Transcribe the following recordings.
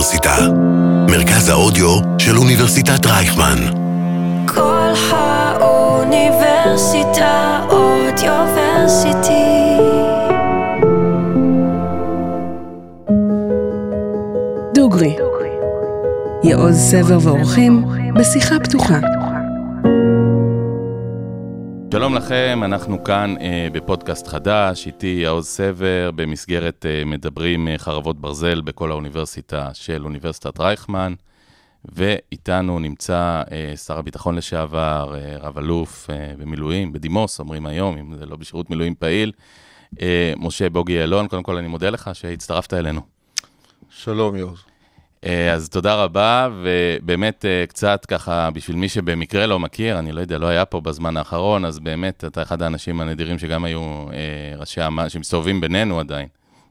האוניברסיטה. מרכז האודיו של אוניברסיטת רייכמן. כל האוניברסיטה אודיוורסיטי. דוגרי. יעוז סבר ואורחים בשיחה פתוחה. שלום לכם, אנחנו כאן אה, בפודקאסט חדש, איתי יעוז סבר, במסגרת אה, מדברים אה, חרבות ברזל בכל האוניברסיטה של אוניברסיטת רייכמן, ואיתנו נמצא אה, שר הביטחון לשעבר, אה, רב אלוף אה, במילואים, בדימוס, אומרים היום, אם זה לא בשירות מילואים פעיל, אה, משה בוגי יעלון, קודם כל אני מודה לך שהצטרפת אלינו. שלום יוז. אה, אז תודה רבה, ובאמת אה, קצת ככה, בשביל מי שבמקרה לא מכיר, אני לא יודע, לא היה פה בזמן האחרון, אז באמת אתה אחד האנשים הנדירים שגם היו אה, ראשי אמ"ן, שמסתובבים בינינו עדיין.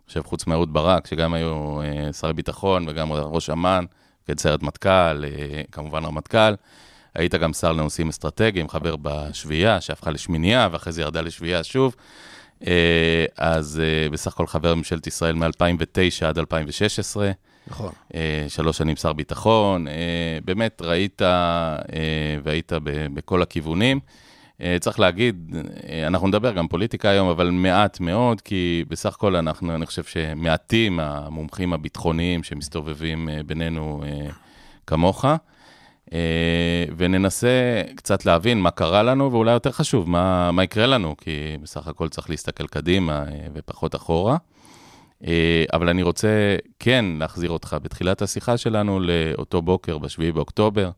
חושב, חוץ מאהוד ברק, שגם היו שרי ביטחון וגם ראש אמ"ן, מפקד סיירת מטכ"ל, כמובן רמטכ"ל. היית גם שר לנושאים אסטרטגיים, חבר בשביעייה, שהפכה לשמינייה, ואחרי זה ירדה לשביעייה שוב. אז בסך הכל חבר ממשלת ישראל מ-2009 עד 2016. נכון. אה, שלוש שנים שר ביטחון, אה, באמת ראית אה, והיית בכל הכיוונים. צריך להגיד, אנחנו נדבר גם פוליטיקה היום, אבל מעט מאוד, כי בסך הכל אנחנו, אני חושב שמעטים המומחים הביטחוניים שמסתובבים בינינו כמוך. אה, וננסה קצת להבין מה קרה לנו, ואולי יותר חשוב, מה, מה יקרה לנו, כי בסך הכל צריך להסתכל קדימה אה, ופחות אחורה. אה, אבל אני רוצה כן להחזיר אותך בתחילת השיחה שלנו לאותו בוקר ב-7 באוקטובר.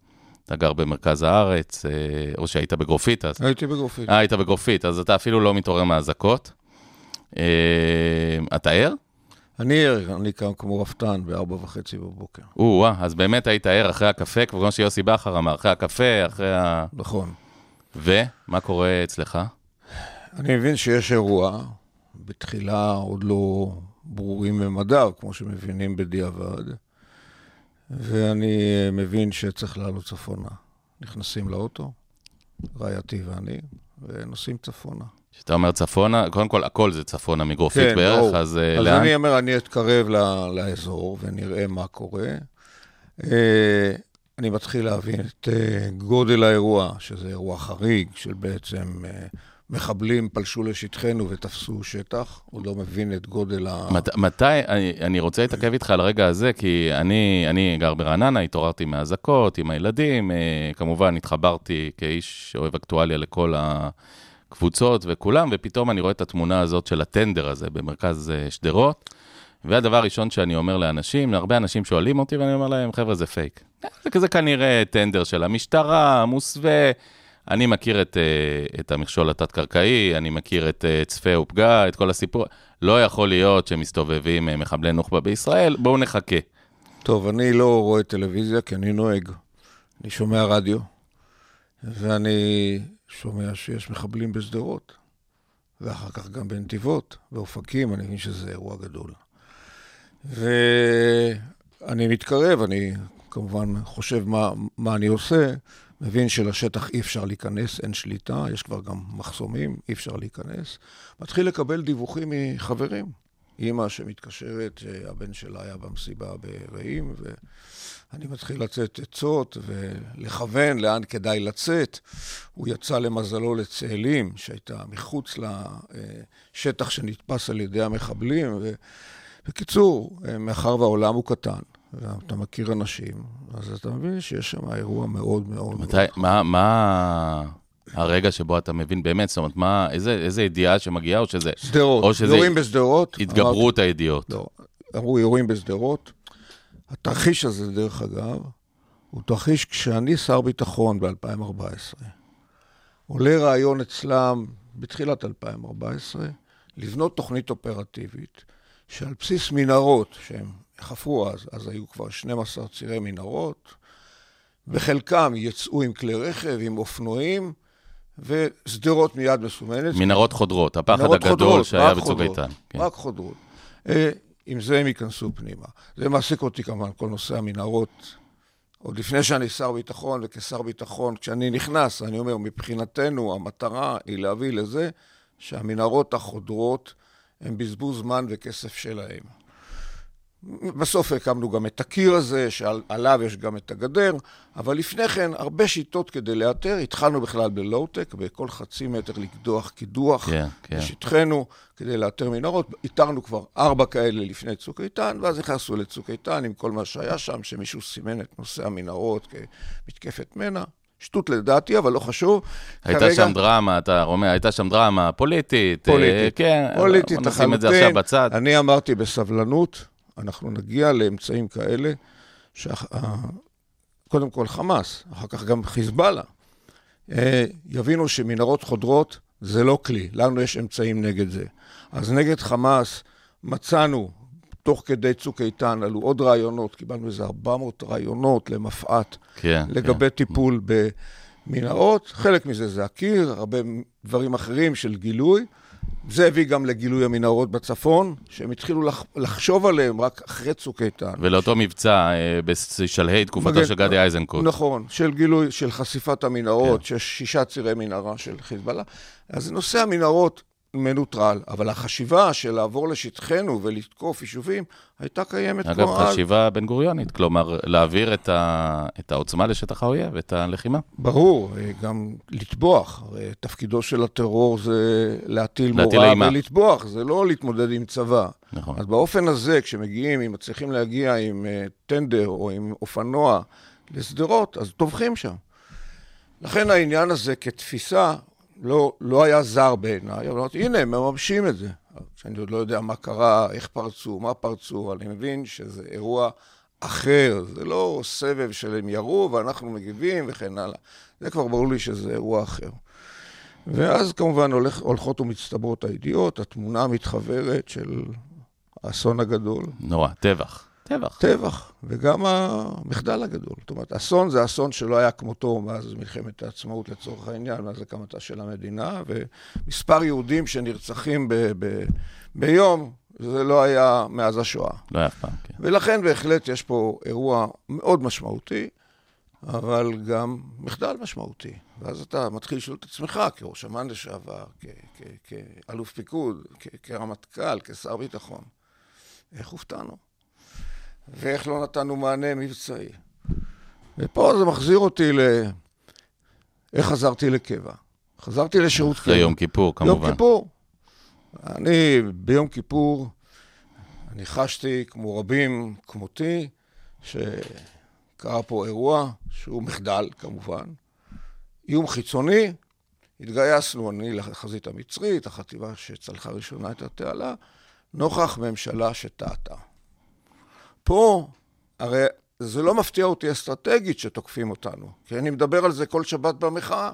אתה גר במרכז הארץ, אה, או שהיית בגרופית אז. הייתי בגרופית. אה, היית בגרופית, אז אתה אפילו לא מתעורר מהאזעקות. אה, אתה ער? אני ער, אני קם כמו רפתן בארבע וחצי בבוקר. או-אה, אז באמת היית ער אחרי הקפה, כמו שיוסי בכר אמר, אחרי הקפה, אחרי ה... נכון. ומה קורה אצלך? אני מבין שיש אירוע, בתחילה עוד לא ברורים ממדיו, כמו שמבינים בדיעבד, ואני מבין שצריך לעלות צפונה. נכנסים לאוטו, רעייתי ואני, ונוסעים צפונה. כשאתה אומר צפונה, קודם כל, הכל זה צפונה מגרופית כן, בערך, ברור. אז אה, אז לאן? אני אומר, אני אתקרב ל- לאזור ונראה מה קורה. אה, אני מתחיל להבין את אה, גודל האירוע, שזה אירוע חריג, של בעצם מחבלים פלשו לשטחנו ותפסו שטח, עוד לא מבין את גודל ה... מת, מתי, אני, אני רוצה להתעכב איתך על הרגע הזה, כי אני, אני גר ברעננה, התעוררתי מהאזעקות עם הילדים, אה, כמובן התחברתי כאיש שאוהב אקטואליה לכל הקבוצות וכולם, ופתאום אני רואה את התמונה הזאת של הטנדר הזה במרכז אה, שדרות, והדבר הראשון שאני אומר לאנשים, להרבה אנשים שואלים אותי, ואני אומר להם, חבר'ה, זה פייק. זה כזה כנראה טנדר של המשטרה, מוסווה. אני מכיר את, אה, את המכשול התת-קרקעי, אני מכיר את אה, צפה ופגע, את כל הסיפור. לא יכול להיות שמסתובבים אה, מחבלי נוח'בה בישראל, בואו נחכה. טוב, אני לא רואה טלוויזיה כי אני נוהג. אני שומע רדיו, ואני שומע שיש מחבלים בשדרות, ואחר כך גם בנתיבות, באופקים, אני מבין שזה אירוע גדול. ואני מתקרב, אני כמובן חושב מה, מה אני עושה, מבין שלשטח אי אפשר להיכנס, אין שליטה, יש כבר גם מחסומים, אי אפשר להיכנס. מתחיל לקבל דיווחים מחברים. אימא שמתקשרת, שהבן שלה היה במסיבה ברעים, ואני מתחיל לצאת עצות ולכוון לאן כדאי לצאת. הוא יצא למזלו לצאלים, שהייתה מחוץ לשטח שנתפס על ידי המחבלים. ו... בקיצור, מאחר והעולם הוא קטן, ואתה מכיר אנשים, אז אתה מבין שיש שם אירוע מאוד מאוד... מתי, מה, מה הרגע שבו אתה מבין באמת, זאת אומרת, מה, איזה, איזה ידיעה שמגיעה, או שזה שדרות, או שזה יורים בשדרות. התגברות הידיעות? לא, אמרו יורים בשדרות. התרחיש הזה, דרך אגב, הוא תרחיש כשאני שר ביטחון ב-2014. עולה רעיון אצלם בתחילת 2014, לבנות תוכנית אופרטיבית שעל בסיס מנהרות שהם חפרו אז, אז היו כבר 12 צירי מנהרות, בחלקם יצאו עם כלי רכב, עם אופנועים, ושדרות מיד מסומנת. מנהרות חודרות, הפחד מנהרות הגדול חודרות, שהיה בצוק איתן. כן. רק חודרות. אה, עם זה הם ייכנסו פנימה. זה מעסיק אותי כמובן, כל נושא המנהרות. עוד לפני שאני שר ביטחון, וכשר ביטחון, כשאני נכנס, אני אומר, מבחינתנו המטרה היא להביא לזה שהמנהרות החודרות הן בזבוז זמן וכסף שלהם. בסוף הקמנו גם את הקיר הזה, שעליו יש גם את הגדר, אבל לפני כן, הרבה שיטות כדי לאתר. התחלנו בכלל בלואו-טק, בכל חצי מטר לקדוח קידוח כן, כן. בשטחנו, כדי לאתר מנהרות. איתרנו כבר ארבע כאלה לפני צוק איתן, ואז נכנסנו לצוק איתן עם כל מה שהיה שם, שמישהו סימן את נושא המנהרות כמתקפת מנע. שטות לדעתי, אבל לא חשוב. הייתה כרגע- שם דרמה, אתה אומר, הייתה שם דרמה פוליטית. אה, פוליטית. כן, פוליטית בוא נשים את זה עכשיו בצד. אני אמרתי בסבלנות, אנחנו נגיע לאמצעים כאלה, שקודם כל חמאס, אחר כך גם חיזבאללה, אה, יבינו שמנהרות חודרות זה לא כלי, לנו יש אמצעים נגד זה. אז נגד חמאס מצאנו, תוך כדי צוק איתן, עלו עוד רעיונות, קיבלנו איזה 400 רעיונות למפא"ת, כן, לגבי טיפול במנהרות. חלק מזה זה הקיר, הרבה דברים אחרים של גילוי. זה הביא גם לגילוי המנהרות בצפון, שהם התחילו לח... לחשוב עליהם רק אחרי צוק איתן. ולאותו מבצע אה, בשלהי תקופתו מגן- של גדי איזנקוט. נכון, של גילוי, של חשיפת המנהרות, שיש שישה צירי מנהרה של חיזבאללה. אז נושא המנהרות מנוטרל, אבל החשיבה של לעבור לשטחנו ולתקוף יישובים, הייתה קיימת אגב, כבר אז. חשיבה בן גוריונית, כלומר, להעביר את, ה... את העוצמה לשטח האויב, את הלחימה. ברור, אה, גם לטבוח. תפקידו של הטרור זה להטיל להטיל מורא אימה. ולטבוח, זה לא להתמודד עם צבא. נכון. אז באופן הזה, כשמגיעים, אם מצליחים להגיע עם אה, טנדר או עם אופנוע לשדרות, אז טובחים שם. לכן העניין הזה כתפיסה לא, לא היה זר בעיניי, אבל אמרתי, הנה, הם מממשים את זה. שאני עוד לא יודע מה קרה, איך פרצו, מה פרצו, אני מבין שזה אירוע אחר, זה לא סבב של הם ירו ואנחנו מגיבים וכן הלאה. זה כבר ברור לי שזה אירוע אחר. ואז כמובן הולך, הולכות ומצטברות הידיעות, התמונה המתחוורת של האסון הגדול. נורא, טבח. טבח. טבח, וגם המחדל הגדול. זאת אומרת, אסון זה אסון שלא היה כמותו מאז מלחמת העצמאות לצורך העניין, מאז הקמתה של המדינה, ומספר יהודים שנרצחים ב- ב- ביום, זה לא היה מאז השואה. לא היה אף פעם, כן. ולכן בהחלט יש פה אירוע מאוד משמעותי, אבל גם מחדל משמעותי. ואז אתה מתחיל לשאול את עצמך, כראש אמ"ן לשעבר, כ- כ- כאלוף פיקוד, כרמטכ"ל, כשר ביטחון, איך הופתענו? ואיך לא נתנו מענה מבצעי? ופה זה מחזיר אותי ל... איך חזרתי לקבע? חזרתי לשירות אחרי יום כיפור, כמובן. יום כיפור. אני, ביום כיפור, אני חשתי, כמו רבים כמותי, שקרה פה אירוע שהוא מחדל, כמובן. איום חיצוני, התגייסנו, אני לחזית המצרית, החטיבה שצלחה ראשונה את התעלה, נוכח ממשלה שטעתה. פה, הרי זה לא מפתיע אותי אסטרטגית שתוקפים אותנו, כי אני מדבר על זה כל שבת במחאה.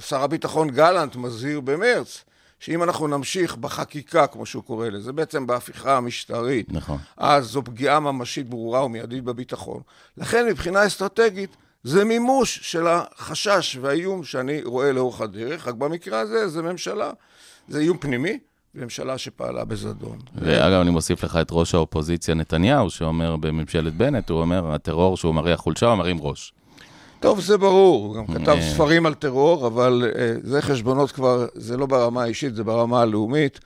שר הביטחון גלנט מזהיר במרץ, שאם אנחנו נמשיך בחקיקה, כמו שהוא קורא לזה, בעצם בהפיכה המשטרית, נכון. אז זו פגיעה ממשית ברורה ומיידית בביטחון. לכן מבחינה אסטרטגית, זה מימוש של החשש והאיום שאני רואה לאורך הדרך, רק במקרה הזה זה ממשלה, זה איום פנימי, ממשלה שפעלה בזדון. ואגב, אני מוסיף לך את ראש האופוזיציה נתניהו, שאומר בממשלת בנט, הוא אומר, הטרור שהוא מריח חולשה, הוא מרים ראש. טוב, זה ברור, הוא גם כתב אה. ספרים על טרור, אבל אה, זה חשבונות כבר, זה לא ברמה האישית, זה ברמה הלאומית.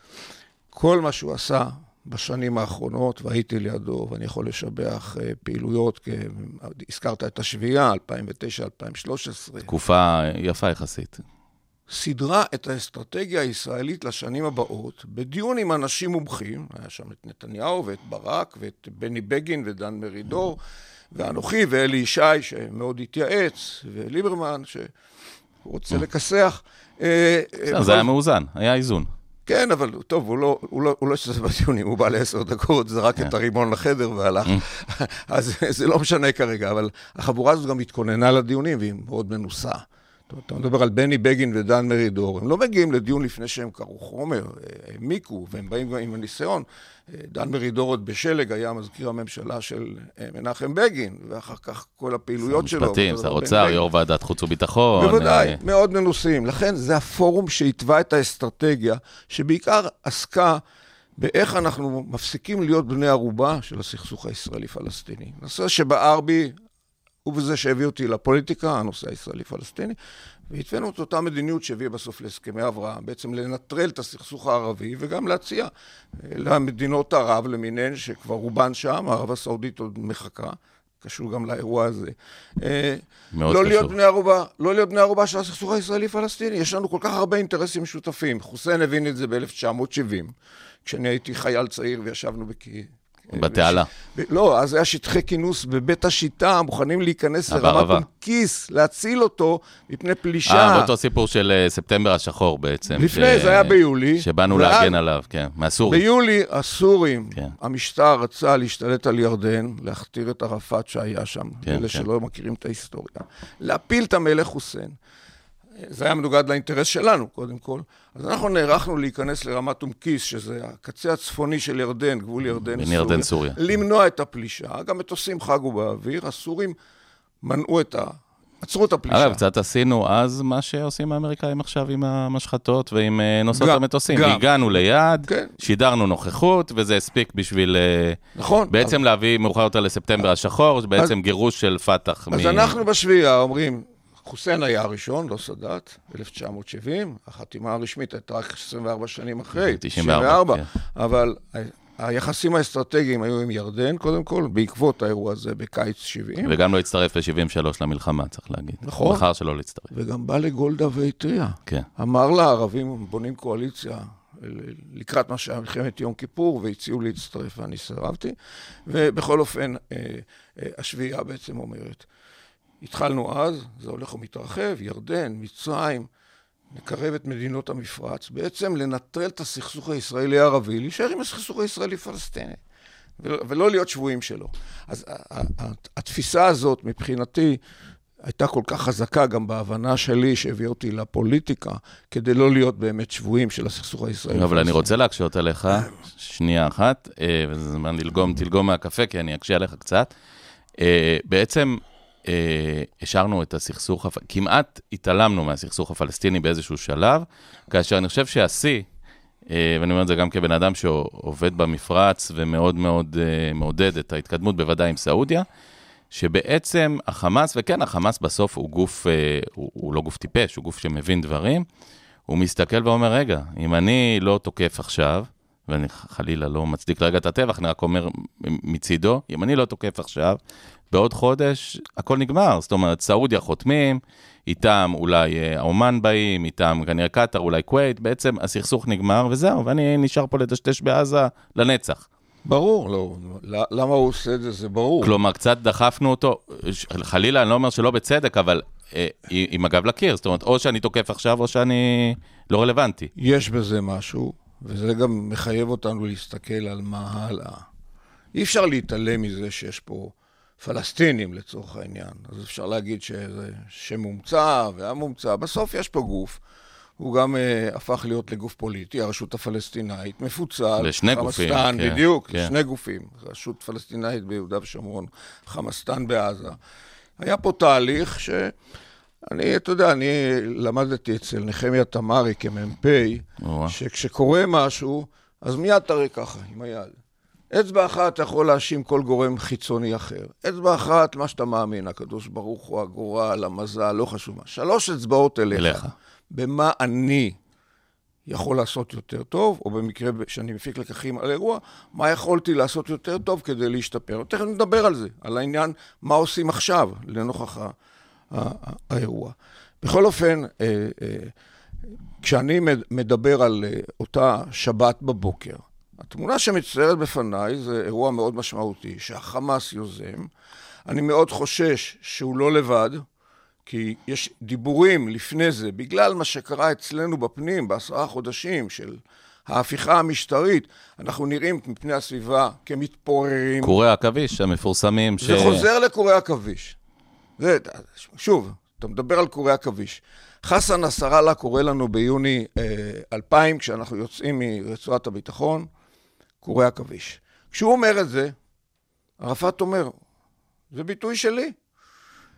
כל מה שהוא עשה בשנים האחרונות, והייתי לידו, ואני יכול לשבח אה, פעילויות, כ- הזכרת את השביעייה, 2009-2013, תקופה יפה יחסית. סידרה את האסטרטגיה הישראלית לשנים הבאות, בדיון עם אנשים מומחים, היה שם את נתניהו ואת ברק ואת בני בגין ודן מרידור, ואנוכי ואלי ישי שמאוד התייעץ, וליברמן שרוצה לכסח. אה, אה, זה היה מאוזן, היה איזון. כן, אבל טוב, הוא לא, הוא לא, הוא לא השתתף בדיונים, הוא בא לעשר דקות, זרק את הרימון לחדר והלך. אז זה לא משנה כרגע, אבל החבורה הזאת גם התכוננה לדיונים, והיא מאוד מנוסה. אתה מדבר על בני בגין ודן מרידור, הם לא מגיעים לדיון לפני שהם קראו חומר, אה, העמיקו, והם באים גם עם הניסיון. אה, דן מרידור עוד בשלג היה מזכיר הממשלה של אה, מנחם בגין, ואחר כך כל הפעילויות שלו. שר דבר אוצר, בני יו"ר ועדת חוץ וביטחון. בוודאי, מאוד מנוסים. לכן זה הפורום שהתווה את האסטרטגיה, שבעיקר עסקה באיך אנחנו מפסיקים להיות בני ערובה של הסכסוך הישראלי-פלסטיני. נושא שבער בי הוא בזה שהביא אותי לפוליטיקה, הנושא הישראלי-פלסטיני, והתווינו את אותה מדיניות שהביאה בסוף להסכמי אברהם, בעצם לנטרל את הסכסוך הערבי וגם להציע אה, למדינות ערב למיניהן, שכבר רובן שם, ערב הסעודית עוד מחכה, קשור גם לאירוע הזה. אה, מאוד לא קשור. להיות בני ערובה, לא להיות בני ערובה של הסכסוך הישראלי-פלסטיני. יש לנו כל כך הרבה אינטרסים משותפים. חוסיין הבין את זה ב-1970, כשאני הייתי חייל צעיר וישבנו בכי... בתעלה. לא, אז היה שטחי כינוס בבית השיטה, מוכנים להיכנס לרמת כיס, להציל אותו מפני פלישה. אה, באותו סיפור של אה, ספטמבר השחור בעצם. לפני, ש- זה היה ביולי. שבאנו להגן עליו, כן, מהסורים. ביולי הסורים, כן. המשטר רצה להשתלט על ירדן, להכתיר את ערפאת שהיה שם, כן, אלה כן. שלא מכירים את ההיסטוריה, להפיל את המלך חוסיין. זה היה מנוגד לאינטרס שלנו, קודם כל. אז אנחנו נערכנו להיכנס לרמת אום כיס, שזה הקצה הצפוני של ירדן, גבול ירדן, בין ירדן, סוריה. למנוע את הפלישה. גם מטוסים חגו באוויר, הסורים מנעו את ה... עצרו את הפלישה. אגב, קצת עשינו אז מה שעושים האמריקאים עכשיו עם המשחטות ועם אה, נוסעות גם, המטוסים. גם. הגענו ליעד, כן. שידרנו נוכחות, וזה הספיק בשביל אה, נכון. בעצם להביא מאוחר יותר לספטמבר השחור, בעצם גירוש של פת"ח. אז מ- אנחנו בשביעייה אומרים, חוסיין היה הראשון, לא סאדאת, 1970, החתימה הרשמית הייתה רק 24 שנים אחרי, 94, כן. אבל היחסים האסטרטגיים היו עם ירדן, קודם כל, בעקבות האירוע הזה בקיץ 70, וגם לא הצטרף ב-73 למלחמה, צריך להגיד. נכון. בחר שלא להצטרף. וגם בא לגולדה והתריע. כן. אמר לערבים, בונים קואליציה לקראת מה שהיה מלחמת יום כיפור, והציעו להצטרף, ואני סירבתי. ובכל אופן, אה, אה, השביעייה בעצם אומרת, התחלנו אז, זה הולך ומתרחב, ירדן, מצרים, נקרב את מדינות המפרץ, בעצם לנטרל את הסכסוך הישראלי-ערבי, להישאר עם הסכסוך הישראלי-פלסטיני, ול- ולא להיות שבויים שלו. אז התפיסה הזאת, מבחינתי, הייתה כל כך חזקה גם בהבנה שלי, שהביאה אותי לפוליטיקה, כדי לא להיות באמת שבויים של הסכסוך הישראלי. אבל אני רוצה להקשות עליך שנייה אחת, אה, וזה זמן ללגום, תלגום מהקפה, כי אני אקשה עליך קצת. אה, בעצם השארנו את הסכסוך, כמעט התעלמנו מהסכסוך הפלסטיני באיזשהו שלב, כאשר אני חושב שהשיא, אה, ואני אומר את זה גם כבן אדם שעובד במפרץ ומאוד מאוד אה, מעודד את ההתקדמות, בוודאי עם סעודיה, שבעצם החמאס, וכן, החמאס בסוף הוא גוף, אה, הוא, הוא לא גוף טיפש, הוא גוף שמבין דברים, הוא מסתכל ואומר, רגע, אם אני לא תוקף עכשיו, ואני חלילה לא מצדיק לרגע את הטבח, אני רק אומר מצידו, אם אני לא תוקף עכשיו, בעוד חודש הכל נגמר. זאת אומרת, סעודיה חותמים, איתם אולי אה, עומאן באים, איתם כנראה קטאר, אולי כווית, בעצם הסכסוך נגמר וזהו, ואני נשאר פה לדשדש בעזה לנצח. ברור, לא. ל- למה הוא עושה את זה, זה ברור. כלומר, קצת דחפנו אותו, חלילה, אני לא אומר שלא בצדק, אבל אה, עם הגב לקיר, זאת אומרת, או שאני תוקף עכשיו, או שאני לא רלוונטי. יש בזה משהו, וזה גם מחייב אותנו להסתכל על מה הלאה. אי אפשר להתעלם מזה שיש פה פלסטינים לצורך העניין. אז אפשר להגיד שזה שם מומצא והיה מומצא. בסוף יש פה גוף. הוא גם uh, הפך להיות לגוף פוליטי, הרשות הפלסטינאית, מפוצל. לשני גופים, חמאסטן, כן, בדיוק, כן. שני גופים. רשות פלסטינאית ביהודה ושומרון, חמאסטן בעזה. היה פה תהליך ש... אני, אתה יודע, אני למדתי אצל נחמיה תמרי כמ"פ. שכשקורה משהו, אז מיד תראה ככה, עם היד. אצבע אחת אתה יכול להאשים כל גורם חיצוני אחר. אצבע אחת, מה שאתה מאמין, הקדוש ברוך הוא, הגורל, המזל, לא חשוב מה. שלוש אצבעות אליך. אליך. במה אני יכול לעשות יותר טוב, או במקרה שאני מפיק לקחים על אירוע, מה יכולתי לעשות יותר טוב כדי להשתפר. תכף נדבר על זה, על העניין מה עושים עכשיו לנוכח ה- ה- האירוע. בכל אופן, אה, אה, כשאני מד- מדבר על אה, אותה שבת בבוקר, התמונה שמצטיירת בפניי זה אירוע מאוד משמעותי, שהחמאס יוזם. אני מאוד חושש שהוא לא לבד, כי יש דיבורים לפני זה, בגלל מה שקרה אצלנו בפנים בעשרה חודשים של ההפיכה המשטרית, אנחנו נראים מפני הסביבה כמתפוררים. קורי העכביש המפורסמים, ש... זה חוזר לקורי עכביש. זה, שוב, אתה מדבר על קורי עכביש. חסן נסראללה קורא לנו ביוני אה, 2000, כשאנחנו יוצאים מרצועת הביטחון, קורי עכביש. כשהוא אומר את זה, ערפאת אומר, זה ביטוי שלי.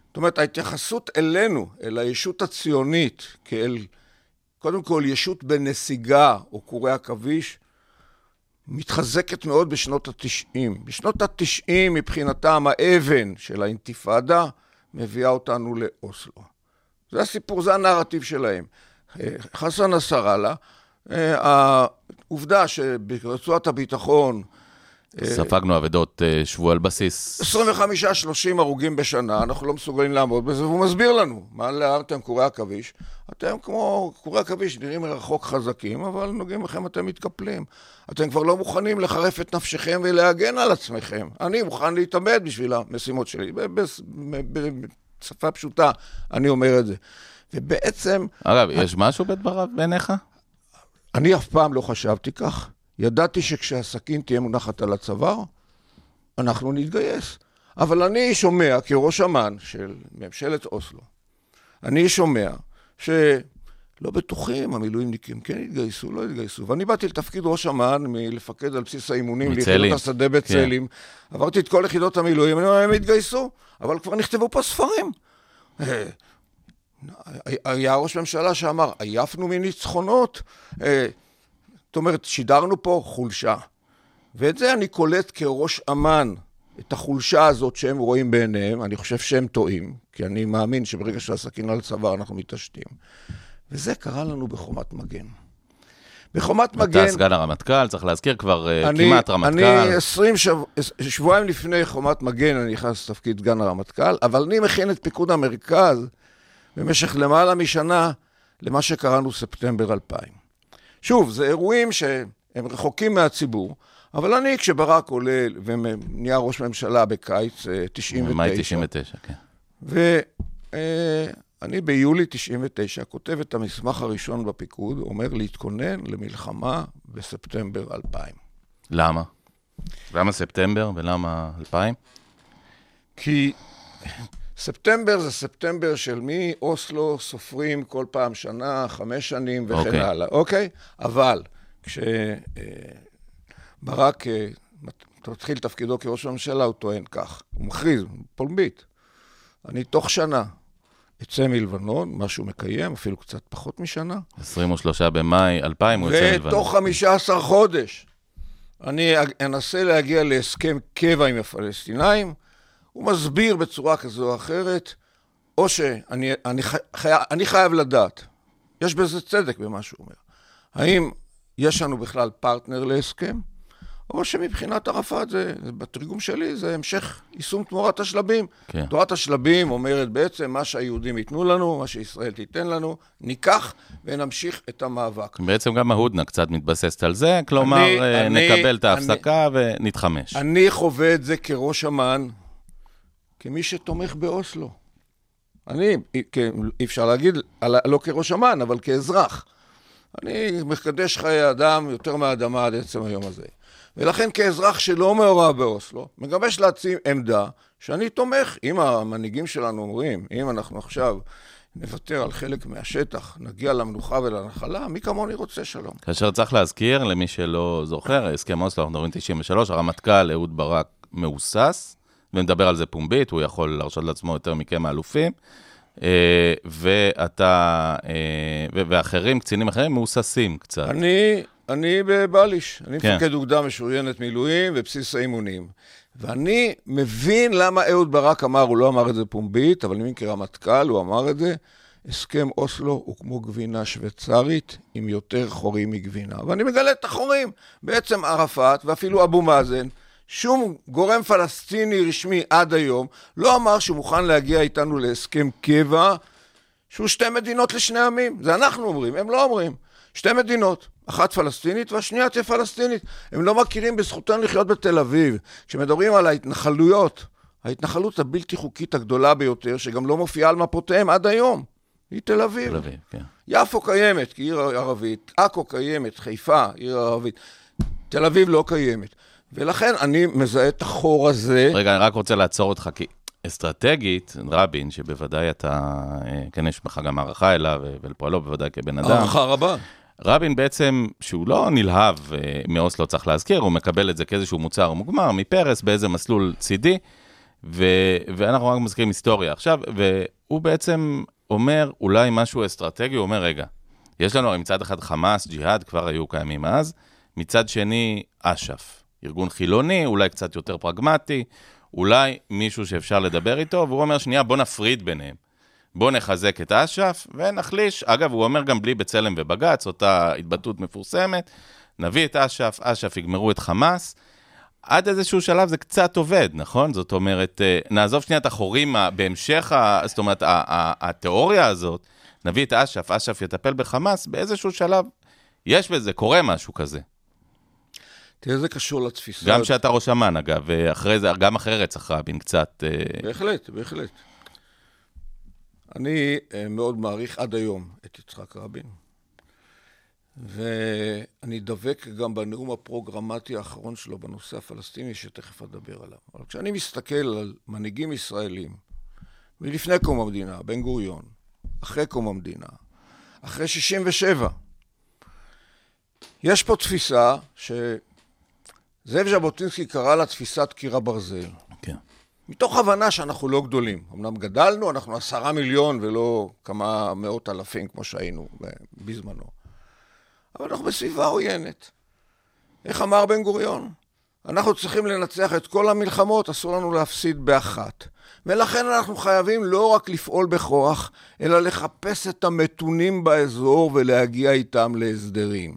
זאת אומרת, ההתייחסות אלינו, אל הישות הציונית, כאל, קודם כל, ישות בנסיגה, או קורי עכביש, מתחזקת מאוד בשנות התשעים. בשנות התשעים, מבחינתם, האבן של האינתיפאדה מביאה אותנו לאוסלו. זה הסיפור, זה הנרטיב שלהם. אה, חסן נסראללה, אה, העובדה שברצועת הביטחון ספגנו אבדות אה, שבוע על בסיס. 25-30 הרוגים בשנה, אנחנו לא מסוגלים לעמוד בזה, והוא מסביר לנו, מה להרתם קורי עכביש? אתם כמו קורי עכביש, נראים מרחוק חזקים, אבל נוגעים לכם אתם מתקפלים. אתם כבר לא מוכנים לחרף את נפשכם ולהגן על עצמכם. אני מוכן להתאבד בשביל המשימות שלי. בשפה פשוטה, אני אומר את זה. ובעצם... אגב, יש משהו בדבריו בעיניך? אני אף פעם לא חשבתי כך. ידעתי שכשהסכין תהיה מונחת על הצוואר, אנחנו נתגייס. אבל אני שומע, כראש אמ"ן של ממשלת אוסלו, אני שומע שלא בטוחים המילואימניקים כן יתגייסו, לא יתגייסו. ואני באתי לתפקיד ראש אמ"ן מלפקד על בסיס האימונים ליחידות השדה בצאלים. כן. עברתי את כל יחידות המילואים, אני אומר, הם יתגייסו, אבל כבר נכתבו פה ספרים. אה, היה ראש ממשלה שאמר, עייפנו מניצחונות. אה, זאת אומרת, שידרנו פה חולשה. ואת זה אני קולט כראש אמ"ן, את החולשה הזאת שהם רואים בעיניהם, אני חושב שהם טועים, כי אני מאמין שברגע שהסכין על צוואר אנחנו מתעשתים. וזה קרה לנו בחומת מגן. בחומת מגן... אתה סגן הרמטכ"ל, צריך להזכיר כבר uh, אני, כמעט רמטכ"ל. אני עשרים שבוע, שבועיים לפני חומת מגן אני נכנס לתפקיד סגן הרמטכ"ל, אבל אני מכין את פיקוד המרכז במשך למעלה משנה למה שקראנו ספטמבר 2000. שוב, זה אירועים שהם רחוקים מהציבור, אבל אני, כשברק עולה ונהיה ראש ממשלה בקיץ 99... אה, מאי 99, כן. ואני אה, ביולי 99 כותב את המסמך הראשון בפיקוד, אומר להתכונן למלחמה בספטמבר 2000. למה? למה ספטמבר ולמה 2000? כי ספטמבר זה ספטמבר של מאוסלו סופרים כל פעם שנה, חמש שנים וכן okay. אוקיי. הלאה, אוקיי? אבל כשברק אה, התחיל תפקידו כראש הממשלה, הוא טוען כך, הוא מכריז, פומבית, אני תוך שנה אצא מלבנון, מה שהוא מקיים, אפילו קצת פחות משנה. 23 במאי 2000 הוא יוצא מלבנון. ותוך 15 חודש אני אנסה להגיע להסכם קבע עם הפלסטינאים, הוא מסביר בצורה כזו או אחרת, או שאני אני חי, אני חייב לדעת, יש בזה צדק במה שהוא אומר. האם יש לנו בכלל פרטנר להסכם, או שמבחינת ערפאת, זה, בתרגום שלי, זה המשך יישום תמורת השלבים. כן. תמורת השלבים אומרת בעצם, מה שהיהודים ייתנו לנו, מה שישראל תיתן לנו, ניקח ונמשיך את המאבק. בעצם גם ההודנה קצת מתבססת על זה, כלומר, אני, אה, נקבל אני, את ההפסקה אני, ונתחמש. אני חווה את זה כראש אמ"ן, כמי שתומך באוסלו. אני, אי אפשר להגיד, לא כראש אמ"ן, אבל כאזרח. אני מקדש חיי אדם יותר מהאדמה עד עצם היום הזה. ולכן כאזרח שלא מעורב באוסלו, מגבש לעצמי עמדה שאני תומך. אם המנהיגים שלנו אומרים, אם אנחנו עכשיו נוותר על חלק מהשטח, נגיע למנוחה ולנחלה, מי כמוני רוצה שלום. כאשר צריך להזכיר, למי שלא זוכר, הסכם אוסלו, אנחנו מדברים 93, הרמטכ"ל אהוד ברק מהוסס, ונדבר על זה פומבית, הוא יכול להרשות לעצמו יותר מכמה אלופים. אה, ואתה, אה, ואחרים, קצינים אחרים, מהוססים קצת. אני, אני בבליש, אני כן. מפקד אוגדה משוריינת מילואים ובסיס האימונים. ואני מבין למה אהוד ברק אמר, הוא לא אמר את זה פומבית, אבל אני מבין כרמטכ"ל, הוא אמר את זה, הסכם אוסלו הוא כמו גבינה שוויצרית עם יותר חורים מגבינה. ואני מגלה את החורים. בעצם ערפאת, ואפילו אבו מאזן, שום גורם פלסטיני רשמי עד היום לא אמר שהוא מוכן להגיע איתנו להסכם קבע שהוא שתי מדינות לשני עמים. זה אנחנו אומרים, הם לא אומרים. שתי מדינות, אחת פלסטינית והשנייה תהיה פלסטינית. הם לא מכירים בזכותנו לחיות בתל אביב. כשמדברים על ההתנחלויות, ההתנחלות הבלתי חוקית הגדולה ביותר, שגם לא מופיעה על מפותיהם עד היום, היא תל אביב. תל אביב, כן. יפו קיימת כעיר ערבית, עכו קיימת, חיפה, עיר ערבית. תל אביב לא קיימת. ולכן אני מזהה את החור הזה. רגע, אני רק רוצה לעצור אותך, כי אסטרטגית, רבין, שבוודאי אתה, אה, כן, יש לך גם הערכה אליו ולפועלו בוודאי כבן אדם. הערכה רבה. רבין בעצם, שהוא לא נלהב אה, מאוסלו, צריך להזכיר, הוא מקבל את זה כאיזשהו מוצר מוגמר מפרס באיזה מסלול צידי, ו- ואנחנו רק מזכירים היסטוריה עכשיו, והוא בעצם אומר אולי משהו אסטרטגי, הוא אומר, רגע, יש לנו מצד אחד חמאס, ג'יהאד, כבר היו קיימים אז, מצד שני, אש"ף. ארגון חילוני, אולי קצת יותר פרגמטי, אולי מישהו שאפשר לדבר איתו, והוא אומר, שנייה, בוא נפריד ביניהם. בוא נחזק את אש"ף ונחליש. אגב, הוא אומר גם בלי בצלם ובג"ץ, אותה התבטאות מפורסמת, נביא את אש"ף, אש"ף יגמרו את חמאס. עד איזשהו שלב זה קצת עובד, נכון? זאת אומרת, אה, נעזוב שנייה את החורים בהמשך, זאת אומרת, התיאוריה הזאת, נביא את אש"ף, אש"ף יטפל בחמאס, באיזשהו שלב יש בזה, קורה משהו כזה. תראה, זה קשור לתפיסה. גם שאתה ראש אמ"ן, אגב, ואחרי זה, גם אחרי רצח רבין, קצת... אה, בהחלט, בהחלט. אני אה, מאוד מעריך עד היום את יצחק רבין, ואני דבק גם בנאום הפרוגרמטי האחרון שלו בנושא הפלסטיני, שתכף אדבר עליו. אבל כשאני מסתכל על מנהיגים ישראלים, מלפני קום המדינה, בן גוריון, אחרי קום המדינה, אחרי 67', יש פה תפיסה שזאב ז'בוטינסקי קרא לה תפיסת קיר הברזל. כן. מתוך הבנה שאנחנו לא גדולים. אמנם גדלנו, אנחנו עשרה מיליון ולא כמה מאות אלפים כמו שהיינו בזמנו. אבל אנחנו בסביבה עוינת. איך אמר בן גוריון? אנחנו צריכים לנצח את כל המלחמות, אסור לנו להפסיד באחת. ולכן אנחנו חייבים לא רק לפעול בכוח, אלא לחפש את המתונים באזור ולהגיע איתם להסדרים.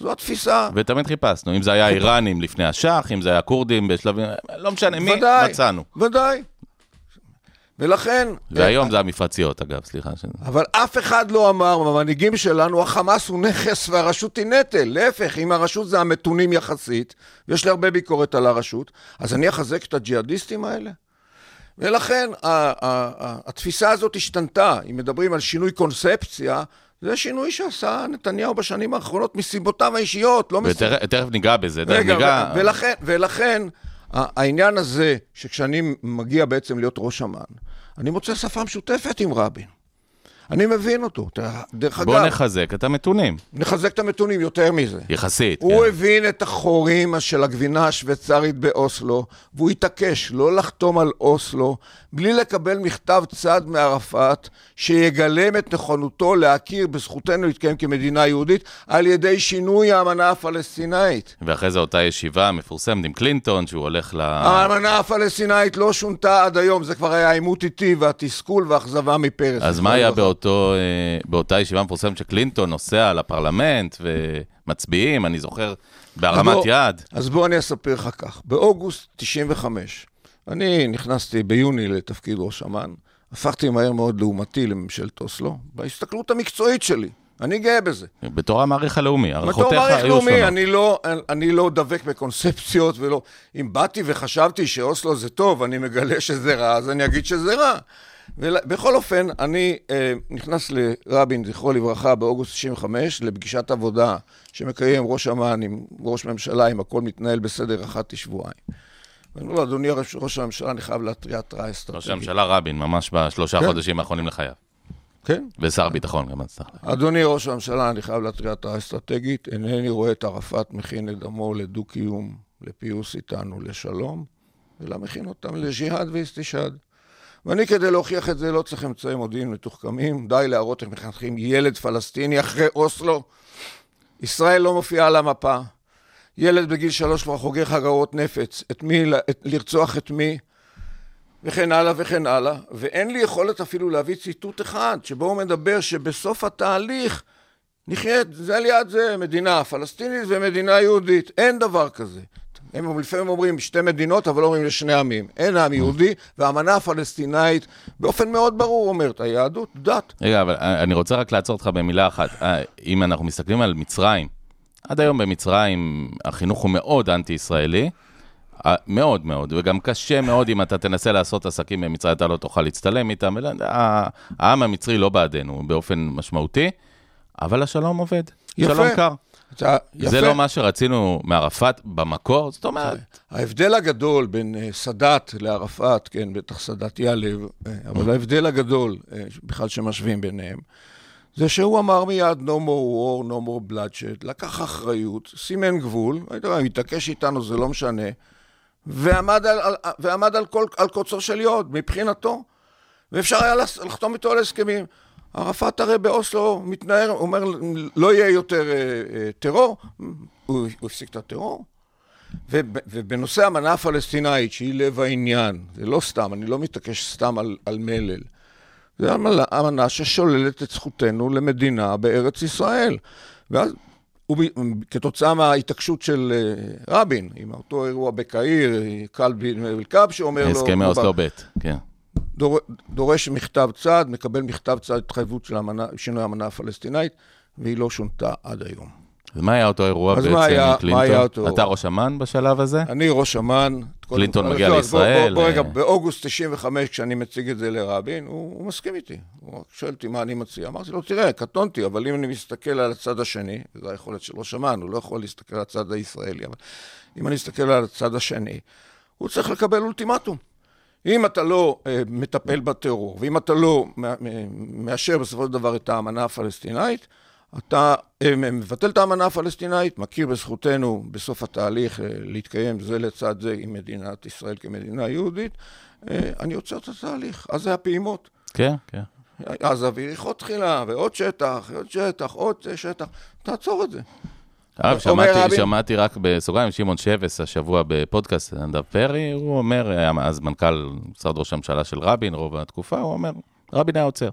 זו התפיסה. ותמיד חיפשנו, אם זה היה איראנים לפני השח, אם זה היה כורדים בשלבים, לא משנה מי, ודאי, מצאנו. ודאי. ולכן... והיום זה המפרציות, אגב, סליחה. אבל אף אחד לא אמר, במנהיגים שלנו, החמאס הוא נכס והרשות היא נטל. להפך, אם הרשות זה המתונים יחסית, ויש לי הרבה ביקורת על הרשות, אז אני אחזק את הג'יהאדיסטים האלה? ולכן התפיסה הזאת השתנתה. אם מדברים על שינוי קונספציה, זה שינוי שעשה נתניהו בשנים האחרונות מסיבותיו האישיות, לא מסיבות... ותכף תכף ניגע בזה, רגע, ניגע... ולכן, ולכן העניין הזה, שכשאני מגיע בעצם להיות ראש אמ"ן, אני מוצא שפה משותפת עם רבין. אני מבין אותו. דרך בוא אגב, נחזק את המתונים, נחזק את המתונים יותר מזה. יחסית. הוא כן. הבין את החורים של הגבינה השוויצרית באוסלו, והוא התעקש לא לחתום על אוסלו בלי לקבל מכתב צד מערפאת שיגלם את נכונותו להכיר בזכותנו להתקיים כמדינה יהודית על ידי שינוי האמנה הפלסטינאית. ואחרי זה אותה ישיבה מפורסמת עם קלינטון, שהוא הולך ל... האמנה הפלסטינאית לא שונתה עד היום, זה כבר היה עימות איטי והתסכול והאכזבה מפרס. אז מה היה באותו, אה, באותה ישיבה מפורסמת שקלינטון נוסע לפרלמנט ומצביעים, אני זוכר, בהרמת בוא- יד. אז בוא אני אספר לך כך. באוגוסט 95, אני נכנסתי ביוני לתפקיד ראש אמ"ן, הפכתי מהר מאוד לעומתי לממשלת אוסלו, בהסתכלות המקצועית שלי. אני גאה בזה. בתור המעריך הלאומי, בתור הערכותיך מעריך היו לאומי, שונות. אני לא, אני לא דבק בקונספציות ולא... אם באתי וחשבתי שאוסלו זה טוב, אני מגלה שזה רע, אז אני אגיד שזה רע. ובכל אופן, אני אה, נכנס לרבין, זכרו לברכה, באוגוסט 95, לפגישת עבודה שמקיים ראש אמ"ן עם ראש ממשלה, אם הכל מתנהל בסדר אחת לשבועיים. ואני אומר לו, אדוני ראש, הממשלה, אני חייב להתריע התראה אסטרטגית. ראש הממשלה רבין, ממש בשלושה כן. חודשים האחרונים לחייו. כן? ושר ביטחון גם אז. אדוני ראש הממשלה, אני חייב להתריע התראה אסטרטגית, אינני רואה את ערפאת מכין את דמו לדו-קיום, לפיוס איתנו, לשלום, אלא מכין אותם לג'יהאד ואיסטישאד. ואני, כדי להוכיח את זה, לא צריך אמצעי מודיעין מתוחכמים, די להראות איך מחנכים ילד פלסטיני אחרי אוסלו. ישראל לא מופיעה על המפה. ילד בגיל שלוש כבר חוגר חגרות נפץ. את מי, את, לרצוח את מי, וכן הלאה וכן הלאה, ואין לי יכולת אפילו להביא ציטוט אחד, שבו הוא מדבר שבסוף התהליך נחיה זה ליד זה, מדינה פלסטינית ומדינה יהודית. אין דבר כזה. הם לפעמים אומרים שתי מדינות, אבל לא אומרים לשני עמים. אין עם יהודי, והאמנה הפלסטינאית באופן מאוד ברור אומרת, היהדות, דת. רגע, אבל אה, אני רוצה רק לעצור אותך במילה אחת. אה, אם אנחנו מסתכלים על מצרים, עד היום במצרים החינוך הוא מאוד אנטי-ישראלי, אה, מאוד מאוד, וגם קשה מאוד אם אתה תנסה לעשות עסקים במצרים, אתה לא תוכל להצטלם איתם. העם המצרי לא בעדנו באופן משמעותי, אבל השלום עובד. יפה. שלום קר. זה לא מה שרצינו מערפאת במקור, זאת אומרת, ההבדל הגדול בין אה, סאדאת לערפאת, כן, בטח סאדאת ייעלב, אה, אבל ההבדל הגדול, אה, בכלל שמשווים ביניהם, זה שהוא אמר מיד no more war, no more bloodshed, לקח אחריות, סימן גבול, מתעקש איתנו, זה לא משנה, ועמד על, על, ועמד על, כל, על קוצו של יוד, מבחינתו, ואפשר היה לחתום איתו על הסכמים. ערפאת הרי באוסלו מתנער, אומר, לא יהיה יותר אה, אה, טרור, הוא, הוא הפסיק את הטרור. וב- ובנושא האמנה הפלסטינאית, שהיא לב העניין, זה לא סתם, אני לא מתעקש סתם על, על מלל. זה אמנה, אמנה ששוללת את זכותנו למדינה בארץ ישראל. ואז, כתוצאה מההתעקשות של אה, רבין, עם אותו אירוע בקהיר, קלבי אל-קאב, שאומר לו... הסכמי אוסלו ב', כן. דור, דורש מכתב צד, מקבל מכתב צד התחייבות של המנה, שינוי האמנה הפלסטינאית, והיא לא שונתה עד היום. אז מה היה אותו אירוע בעצם מה היה- עם מה קלינטון? היה אותו- אתה ראש אמ"ן בשלב הזה? אני ראש אמ"ן. קלינטון כל- מגיע לא, בוא- לישראל, בוא, בוא רגע, אה. באוגוסט 95, כשאני מציג את זה לרבין, הוא, הוא מסכים איתי. הוא שואל אותי מה אני מציע. אמרתי לו, תראה, קטונתי, אבל אם אני מסתכל על הצד השני, וזו היכולת של ראש אמ"ן, הוא לא יכול להסתכל על הצד הישראלי, אבל אם אני אסתכל על הצד השני, הוא צריך לקבל אולטימטום. אם אתה לא אה, מטפל בטרור, ואם אתה לא מ- מאשר בסופו של דבר את האמנה הפלסטינאית, אתה אה, מבטל את האמנה הפלסטינאית, מכיר בזכותנו בסוף התהליך אה, להתקיים זה לצד זה עם מדינת ישראל כמדינה יהודית, אה, אני עוצר את התהליך. אז זה הפעימות. כן, כן. אז אביריחו תחילה, ועוד שטח, עוד שטח, עוד שטח, תעצור את זה. אגב, שמעתי, שמעתי רק בסוגריים, שמעון שבס השבוע בפודקאסט נדב פרי, הוא אומר, היה אז מנכ"ל משרד ראש הממשלה של רבין, רוב התקופה, הוא אומר, רבין היה עוצר.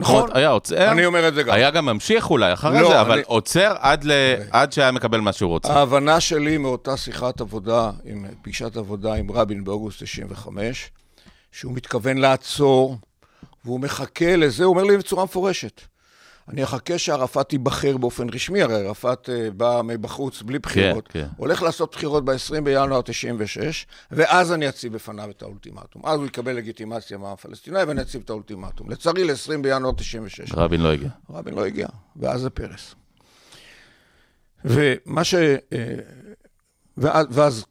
נכון. היה עוצר, אני אומר את זה גם. היה גם ממשיך אולי אחרי לא, זה, אבל אני- עוצר עד ל- עד שהיה מקבל מה שהוא רוצה. ההבנה שלי מאותה שיחת עבודה, עם פגישת עבודה עם רבין באוגוסט 95, שהוא מתכוון לעצור, והוא מחכה לזה, הוא אומר לי בצורה מפורשת. אני אחכה שערפאת ייבחר באופן רשמי, הרי ערפאת אה, בא מבחוץ בלי בחירות. כן. הולך לעשות בחירות ב-20 בינואר 96, ואז אני אציב בפניו את האולטימטום. אז הוא יקבל לגיטימציה מהפלסטיני ואני אציב את האולטימטום. לצערי, ל-20 בינואר 96. רבין לא הגיע. רבין לא הגיע, ואז זה פרס. ומה ש... אה, ואז, ואז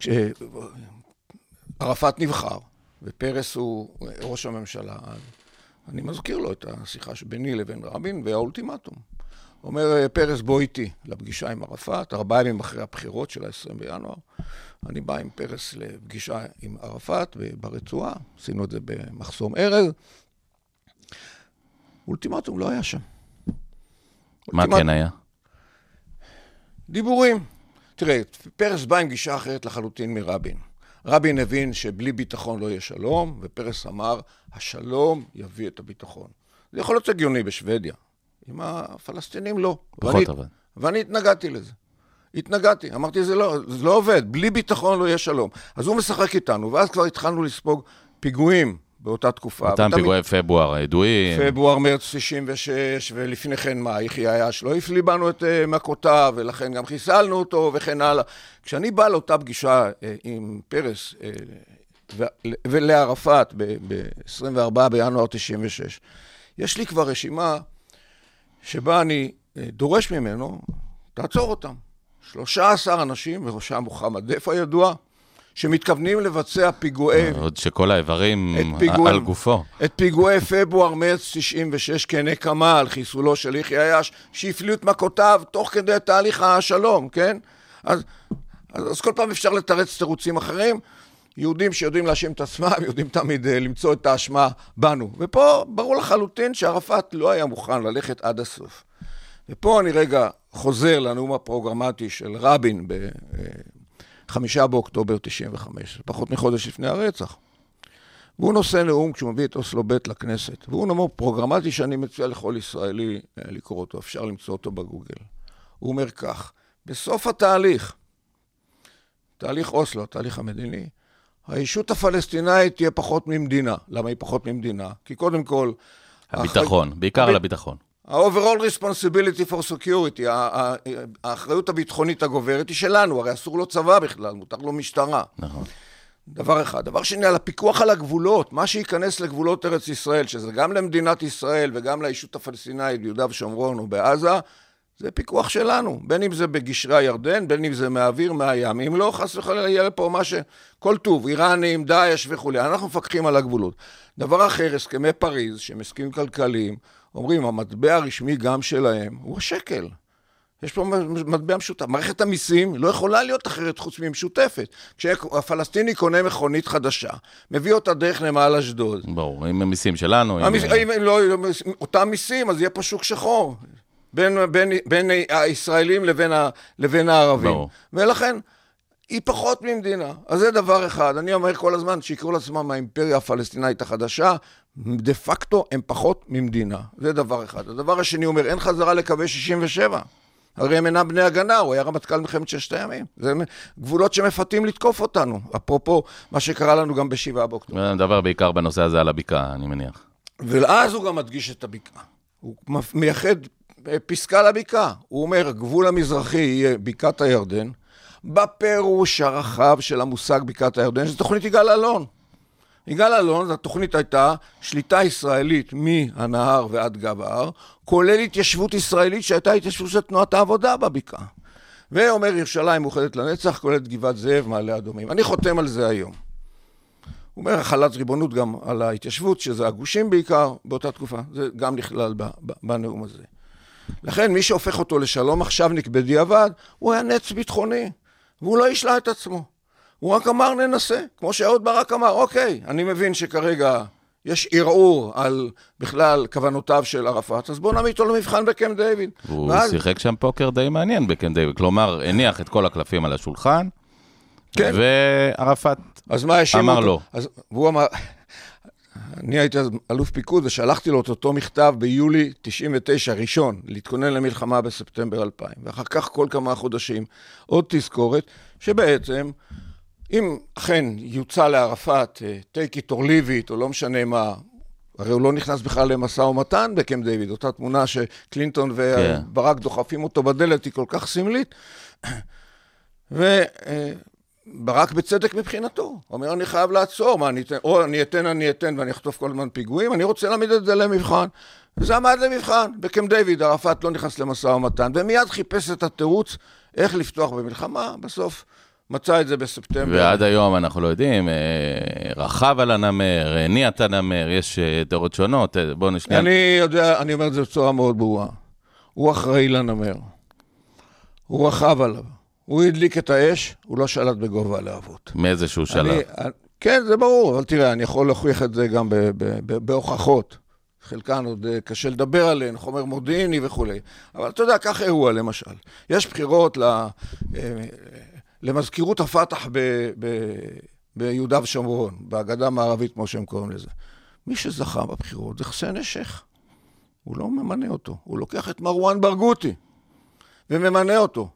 כשערפאת נבחר, ופרס הוא ראש הממשלה, אז אני מזכיר לו את השיחה שביני לבין רבין והאולטימטום. אומר אה, פרס, בוא איתי לפגישה עם ערפאת, ארבעה ימים אחרי הבחירות של ה-20 בינואר. אני בא עם פרס לפגישה עם ערפאת ברצועה, עשינו את זה במחסום ארז. אולטימטום לא היה שם. מה אולטימט- כן היה? דיבורים. תראה, פרס בא עם גישה אחרת לחלוטין מרבין. רבין הבין שבלי ביטחון לא יהיה שלום, ופרס אמר, השלום יביא את הביטחון. זה יכול להיות הגיוני בשוודיה. עם הפלסטינים לא. פחות ואני, אבל. ואני התנגדתי לזה. התנגדתי, אמרתי, זה לא, זה לא עובד, בלי ביטחון לא יהיה שלום. אז הוא משחק איתנו, ואז כבר התחלנו לספוג פיגועים באותה תקופה. אותם פיגועי פברואר הידועים. פברואר, מרץ 96, ולפני כן מה, יחיא עיאש לא הפליא בנו את uh, מכותיו, ולכן גם חיסלנו אותו, וכן הלאה. כשאני בא לאותה פגישה uh, עם פרס uh, ולערפאת ב-24 בינואר 96, יש לי כבר רשימה שבה אני uh, דורש ממנו, תעצור אותם. 13 אנשים, בראשם מוחמד דף הידוע, שמתכוונים לבצע פיגועי עוד שכל האיברים פיגועי- על גופו. את פיגועי פברואר-מרץ 96 כנקמה על חיסולו של יחיא עיאש, שהפליאו את מכותיו תוך כדי תהליך השלום, כן? אז, אז, אז כל פעם אפשר לתרץ תירוצים אחרים. יהודים שיודעים להאשים את עצמם, יודעים תמיד uh, למצוא את האשמה בנו. ופה ברור לחלוטין שערפאת לא היה מוכן ללכת עד הסוף. ופה אני רגע חוזר לנאום הפרוגרמטי של רבין ב-5 באוקטובר 95, פחות מחודש לפני הרצח. והוא נושא נאום כשהוא מביא את אוסלו ב' לכנסת. והוא נאום פרוגרמטי שאני מציע לכל ישראלי אה, לקרוא אותו, אפשר למצוא אותו בגוגל. הוא אומר כך, בסוף התהליך, תהליך אוסלו, התהליך המדיני, הישות הפלסטינאית תהיה פחות ממדינה. למה היא פחות ממדינה? כי קודם כל... הביטחון, בעיקר הבי- על הביטחון. ה-overall responsibility for security, האחריות הביטחונית הגוברת היא שלנו, הרי אסור לו צבא בכלל, מותר לו משטרה. נכון. דבר אחד. דבר שני, על הפיקוח על הגבולות, מה שייכנס לגבולות ארץ ישראל, שזה גם למדינת ישראל וגם לישות הפלסטינאית ביהודה ושומרון ובעזה, זה פיקוח שלנו, בין אם זה בגשרי הירדן, בין אם זה מהאוויר, מהים. אם לא, חס וחלילה יהיה פה מה ש... כל טוב, איראנים, דאעש וכולי. אנחנו מפקחים על הגבולות. דבר אחר, הסכמי פריז, שהם הסכמים כלכליים, אומרים, המטבע הרשמי גם שלהם הוא השקל. יש פה מטבע משותף. מערכת המיסים לא יכולה להיות אחרת חוץ ממשותפת. כשהפלסטיני קונה מכונית חדשה, מביא אותה דרך נמל אשדוד. ברור, עם המיסים שלנו. המס... אם הם לא, אותם מיסים, אז יהיה פה שוק שחור. בין, בין, בין הישראלים לבין, ה, לבין הערבים. ברור. ולכן, היא פחות ממדינה. אז זה דבר אחד. אני אומר כל הזמן שיקראו לעצמם האימפריה הפלסטינאית החדשה, דה פקטו הם פחות ממדינה. זה דבר אחד. הדבר השני אומר, אין חזרה לקווי 67. הרי הם אינם בני הגנה, הוא היה רמטכ"ל מלחמת ששת הימים. זה גבולות שמפתים לתקוף אותנו, אפרופו מה שקרה לנו גם בשבעה באוקטובר. נדבר בעיקר בנושא הזה על הבקעה, אני מניח. ואז הוא גם מדגיש את הבקעה. הוא מייחד פסקה לבקעה. הוא אומר, הגבול המזרחי יהיה בקעת הירדן, בפירוש הרחב של המושג בקעת הירדן, שזו תוכנית יגאל אלון. יגאל אלון, התוכנית הייתה שליטה ישראלית מהנהר ועד גב ההר, כולל התיישבות ישראלית שהייתה התיישבות של תנועת העבודה בבקעה. ואומר ירושלים מאוחדת לנצח, כוללת גבעת זאב, מעלה אדומים. אני חותם על זה היום. הוא אומר החלת ריבונות גם על ההתיישבות, שזה הגושים בעיקר באותה תקופה, זה גם נכלל בנאום הזה. לכן מי שהופך אותו לשלום עכשווניק בדיעבד, הוא היה נץ ביטחוני, והוא לא השלה את עצמו. הוא רק אמר ננסה, כמו שאהוד ברק אמר, אוקיי, אני מבין שכרגע יש ערעור על בכלל כוונותיו של ערפאת, אז בואו נעמיד אותו למבחן בקמפ דיוויד. הוא ואז... שיחק שם פוקר די מעניין בקמפ דיוויד, כלומר, הניח את כל הקלפים על השולחן, כן. וערפאת אמר לא. אז, והוא אמר, אני הייתי אז אלוף פיקוד ושלחתי לו את אותו מכתב ביולי 99, ראשון, להתכונן למלחמה בספטמבר 2000. ואחר כך כל כמה חודשים עוד תזכורת, שבעצם אם אכן יוצא לערפאת, אה, take it or leave it, או לא משנה מה, הרי הוא לא נכנס בכלל למשא ומתן בקמפ דיוויד, אותה תמונה שקלינטון וברק כן. דוחפים אותו בדלת היא כל כך סמלית. וברק בצדק מבחינתו, אומר, אני חייב לעצור, מה, אני אתן, או אני אתן, אני אתן, ואני אחטוף כל הזמן פיגועים, אני רוצה להעמיד את זה למבחן. וזה עמד למבחן. בקמפ דיוויד ערפאת לא נכנס למשא ומתן, ומיד חיפש את התירוץ איך לפתוח במלחמה, בסוף מצא את זה בספטמבר. ועד היום אנחנו לא יודעים, אה, רכב על הנמר, הניע את הנמר, יש אה, דעות שונות, אה, בואו נשנייה. אני יודע, אני אומר את זה בצורה מאוד ברורה. הוא אחראי לנמר. הוא רכב עליו. הוא הדליק את האש, הוא לא שלט בגובה הלהבות. מאיזשהו שלב. כן, זה ברור, אבל תראה, אני יכול להוכיח את זה גם בהוכחות. חלקן עוד קשה לדבר עליהן, חומר מודיעיני וכולי. אבל אתה יודע, קח אירוע למשל. יש בחירות ל... למזכירות הפת"ח ב, ב, ביהודה ושומרון, בהגדה המערבית, כמו שהם קוראים לזה. מי שזכה בבחירות זה חסיין א-שייח. הוא לא ממנה אותו, הוא לוקח את מרואן ברגותי וממנה אותו.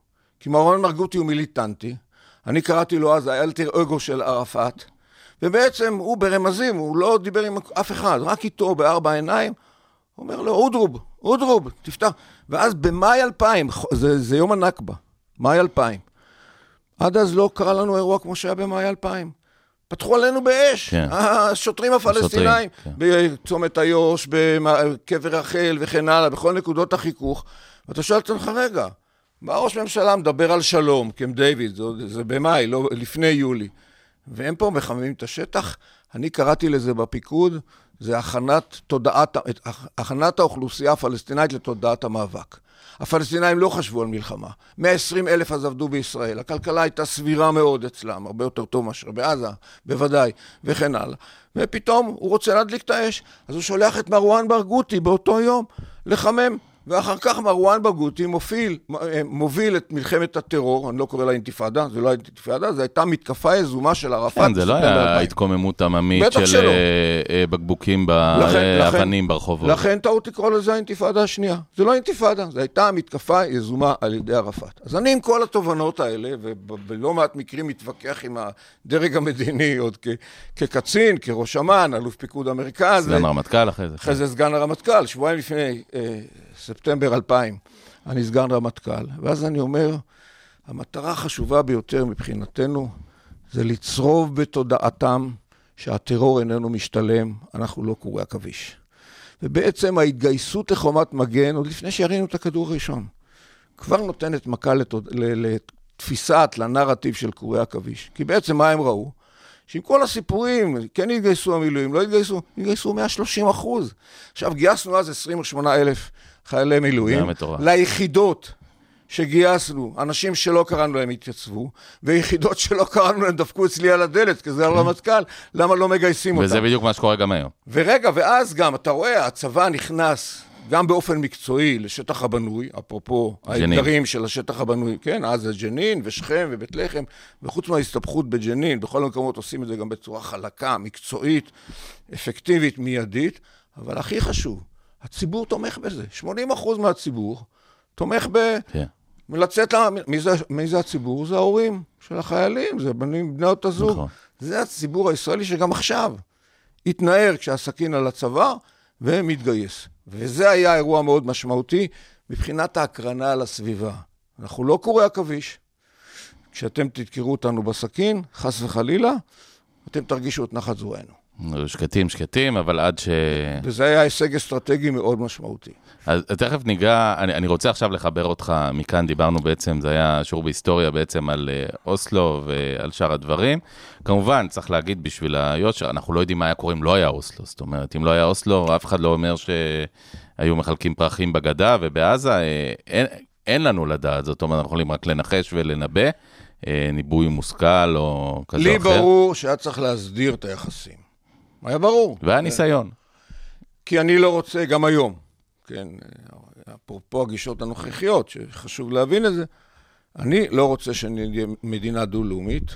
כי מרואן ברגותי הוא מיליטנטי, אני קראתי לו אז האלטר אגו של ערפאת, ובעצם הוא ברמזים, הוא לא דיבר עם אף אחד, רק איתו בארבע עיניים, הוא אומר לו, אודרוב, אודרוב, תפתח. ואז במאי 2000, זה, זה יום הנכבה, מאי 2000, עד אז לא קרה לנו אירוע כמו שהיה במאי 2000. פתחו עלינו באש, כן. השוטרים הפלסטינאים, כן. בצומת איו"ש, בקבר רחל וכן הלאה, בכל נקודות החיכוך. ואתה שואל את עצמך, רגע, ראש ממשלה מדבר על שלום, קמפ דיוויד, זה, זה במאי, לא לפני יולי, והם פה מחממים את השטח. אני קראתי לזה בפיקוד, זה הכנת, תודעת, הכנת האוכלוסייה הפלסטינאית לתודעת המאבק. הפלסטינאים לא חשבו על מלחמה. 120 אלף אז עבדו בישראל. הכלכלה הייתה סבירה מאוד אצלם, הרבה יותר טוב מאשר בעזה, בוודאי, וכן הלאה. ופתאום הוא רוצה להדליק את האש, אז הוא שולח את מרואן ברגותי באותו יום לחמם. ואחר כך מרואן ברגותי מוביל, אה, מוביל את מלחמת הטרור, אני לא קורא לה אינתיפאדה, זה לא הייתה אינתיפאדה, זו הייתה מתקפה יזומה של ערפאת. כן, זה לא היה התקוממות עממית של שלא. אה, אה, בקבוקים באבנים ברחובות. לכן טעות לקרוא לזה האינתיפאדה השנייה. זה לא אינתיפאדה, זו הייתה מתקפה יזומה על ידי ערפאת. אז אני עם כל התובנות האלה, ובלא מעט מקרים מתווכח עם הדרג המדיני עוד כקצין, כראש אמ"ן, אלוף פיקוד המרכז. סגן הרמטכ"ל אחרי זה. אחרי זה סגן הרמטכ"ל, שבועיים לפני... ספטמבר 2000, אני סגן רמטכ"ל, ואז אני אומר, המטרה החשובה ביותר מבחינתנו זה לצרוב בתודעתם שהטרור איננו משתלם, אנחנו לא קורי עכביש. ובעצם ההתגייסות לחומת מגן, עוד לפני שירינו את הכדור הראשון, כבר נותנת מכה לתוד... לתפיסת, לנרטיב של קורי עכביש. כי בעצם מה הם ראו? שעם כל הסיפורים, כן יתגייסו המילואים, לא יתגייסו, יתגייסו 130 אחוז. עכשיו, גייסנו אז 28 אלף חיילי מילואים, ליחידות שגייסנו, אנשים שלא קראנו להם התייצבו, ויחידות שלא קראנו להם דפקו אצלי על הדלת, כי זה הרמטכ"ל, למה לא מגייסים אותם? וזה בדיוק מה שקורה גם היום. ורגע, ואז גם, אתה רואה, הצבא נכנס גם באופן מקצועי לשטח הבנוי, אפרופו ג'נין. האתגרים של השטח הבנוי, כן, אז זה ג'נין ושכם ובית לחם, וחוץ מההסתבכות בג'נין, בכל המקומות עושים את זה גם בצורה חלקה, מקצועית, אפקטיבית, מיידית, אבל הכי חשוב, הציבור תומך בזה. 80% מהציבור תומך ב... כן. לצאת, ל- מי זה, מי זה הציבור? זה ההורים של החיילים, זה בני, בנות הזוג. נכון. זה הציבור הישראלי שגם עכשיו התנער כשהסכין על הצוואר ומתגייס. וזה היה אירוע מאוד משמעותי מבחינת ההקרנה על הסביבה. אנחנו לא קורי עכביש. כשאתם תדקרו אותנו בסכין, חס וחלילה, אתם תרגישו את נחת זרוענו. שקטים, שקטים, אבל עד ש... וזה היה הישג אסטרטגי מאוד משמעותי. אז תכף ניגע, אני, אני רוצה עכשיו לחבר אותך מכאן, דיברנו בעצם, זה היה שיעור בהיסטוריה בעצם על אה, אוסלו ועל שאר הדברים. כמובן, צריך להגיד בשביל היושר, אנחנו לא יודעים מה היה קורה אם לא היה אוסלו. זאת אומרת, אם לא היה אוסלו, אף אחד לא אומר שהיו מחלקים פרחים בגדה ובעזה, אה, אין, אין לנו לדעת, זאת אומרת, אנחנו יכולים רק לנחש ולנבא, אה, ניבוי מושכל או כזה או לי אחר. ברור שהיה צריך להסדיר את היחסים. היה ברור. והיה ניסיון. כי אני לא רוצה, גם היום, כן, אפרופו הגישות הנוכחיות, שחשוב להבין את זה, אני לא רוצה שנהיה מדינה דו-לאומית,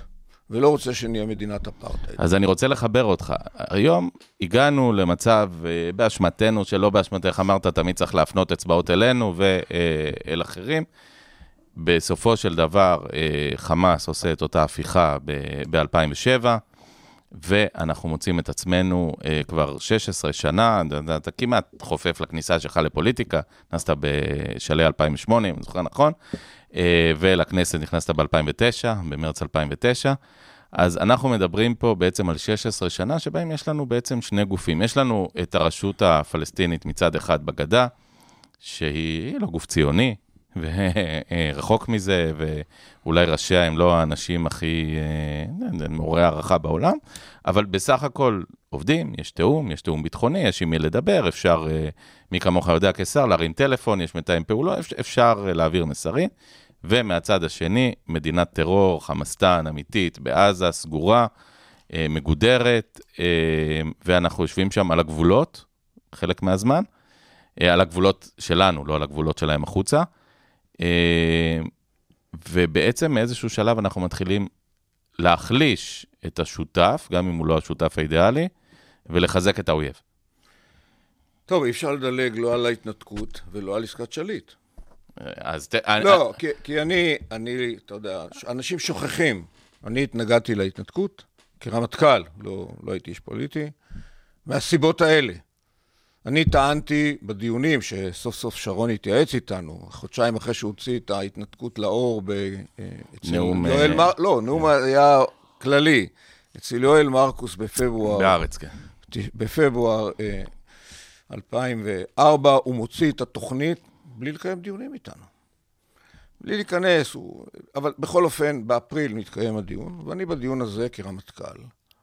ולא רוצה שנהיה מדינת אפרטהייד. אז אני רוצה לחבר אותך. היום הגענו למצב, אה, באשמתנו, שלא באשמתך, אמרת, תמיד צריך להפנות אצבעות אלינו ואל אחרים. בסופו של דבר, אה, חמאס עושה את אותה הפיכה ב-2007, ואנחנו מוצאים את עצמנו אה, כבר 16 שנה, אתה, כמעט חופף לכניסה שלך לפוליטיקה, נכנסת בשלהי 2008, אם אני זוכר נכון, אה, ולכנסת נכנסת ב-2009, במרץ 2009. אז אנחנו מדברים פה בעצם על 16 שנה, שבהם יש לנו בעצם שני גופים. יש לנו את הרשות הפלסטינית מצד אחד בגדה, שהיא לא גוף ציוני, ורחוק מזה, ואולי ראשיה הם לא האנשים הכי אה, מעוררי הערכה בעולם, אבל בסך הכל עובדים, יש תיאום, יש תיאום ביטחוני, יש עם מי לדבר, אפשר, אה, מי כמוך יודע כשר, להרים טלפון, יש מתאם פעולות, אפשר, אה, להעביר מסרים. ומהצד השני, מדינת טרור, חמאסטן אמיתית בעזה, סגורה, מגודרת, ואנחנו יושבים שם על הגבולות, חלק מהזמן, על הגבולות שלנו, לא על הגבולות שלהם החוצה. אה, ובעצם מאיזשהו שלב אנחנו מתחילים להחליש את השותף, גם אם הוא לא השותף האידיאלי, ולחזק את האויב. טוב, אי אפשר לדלג לא על ההתנתקות ולא על עסקת שליט. אז ת... לא, כי, כי אני, אני, אתה יודע, אנשים שוכחים. אני התנגדתי להתנתקות כרמטכ"ל, לא, לא הייתי איש פוליטי, מהסיבות האלה. אני טענתי בדיונים שסוף סוף שרון התייעץ איתנו, חודשיים אחרי שהוא הוציא את ההתנתקות לאור ב... נאום, יואל אה, מר... לא, נאום היה כללי. אצל יואל מרקוס בפברואר, בארץ, כן. בפברואר אה, 2004, הוא מוציא את התוכנית בלי לקיים דיונים איתנו. בלי להיכנס, הוא... אבל בכל אופן, באפריל מתקיים הדיון, ואני בדיון הזה כרמטכ"ל,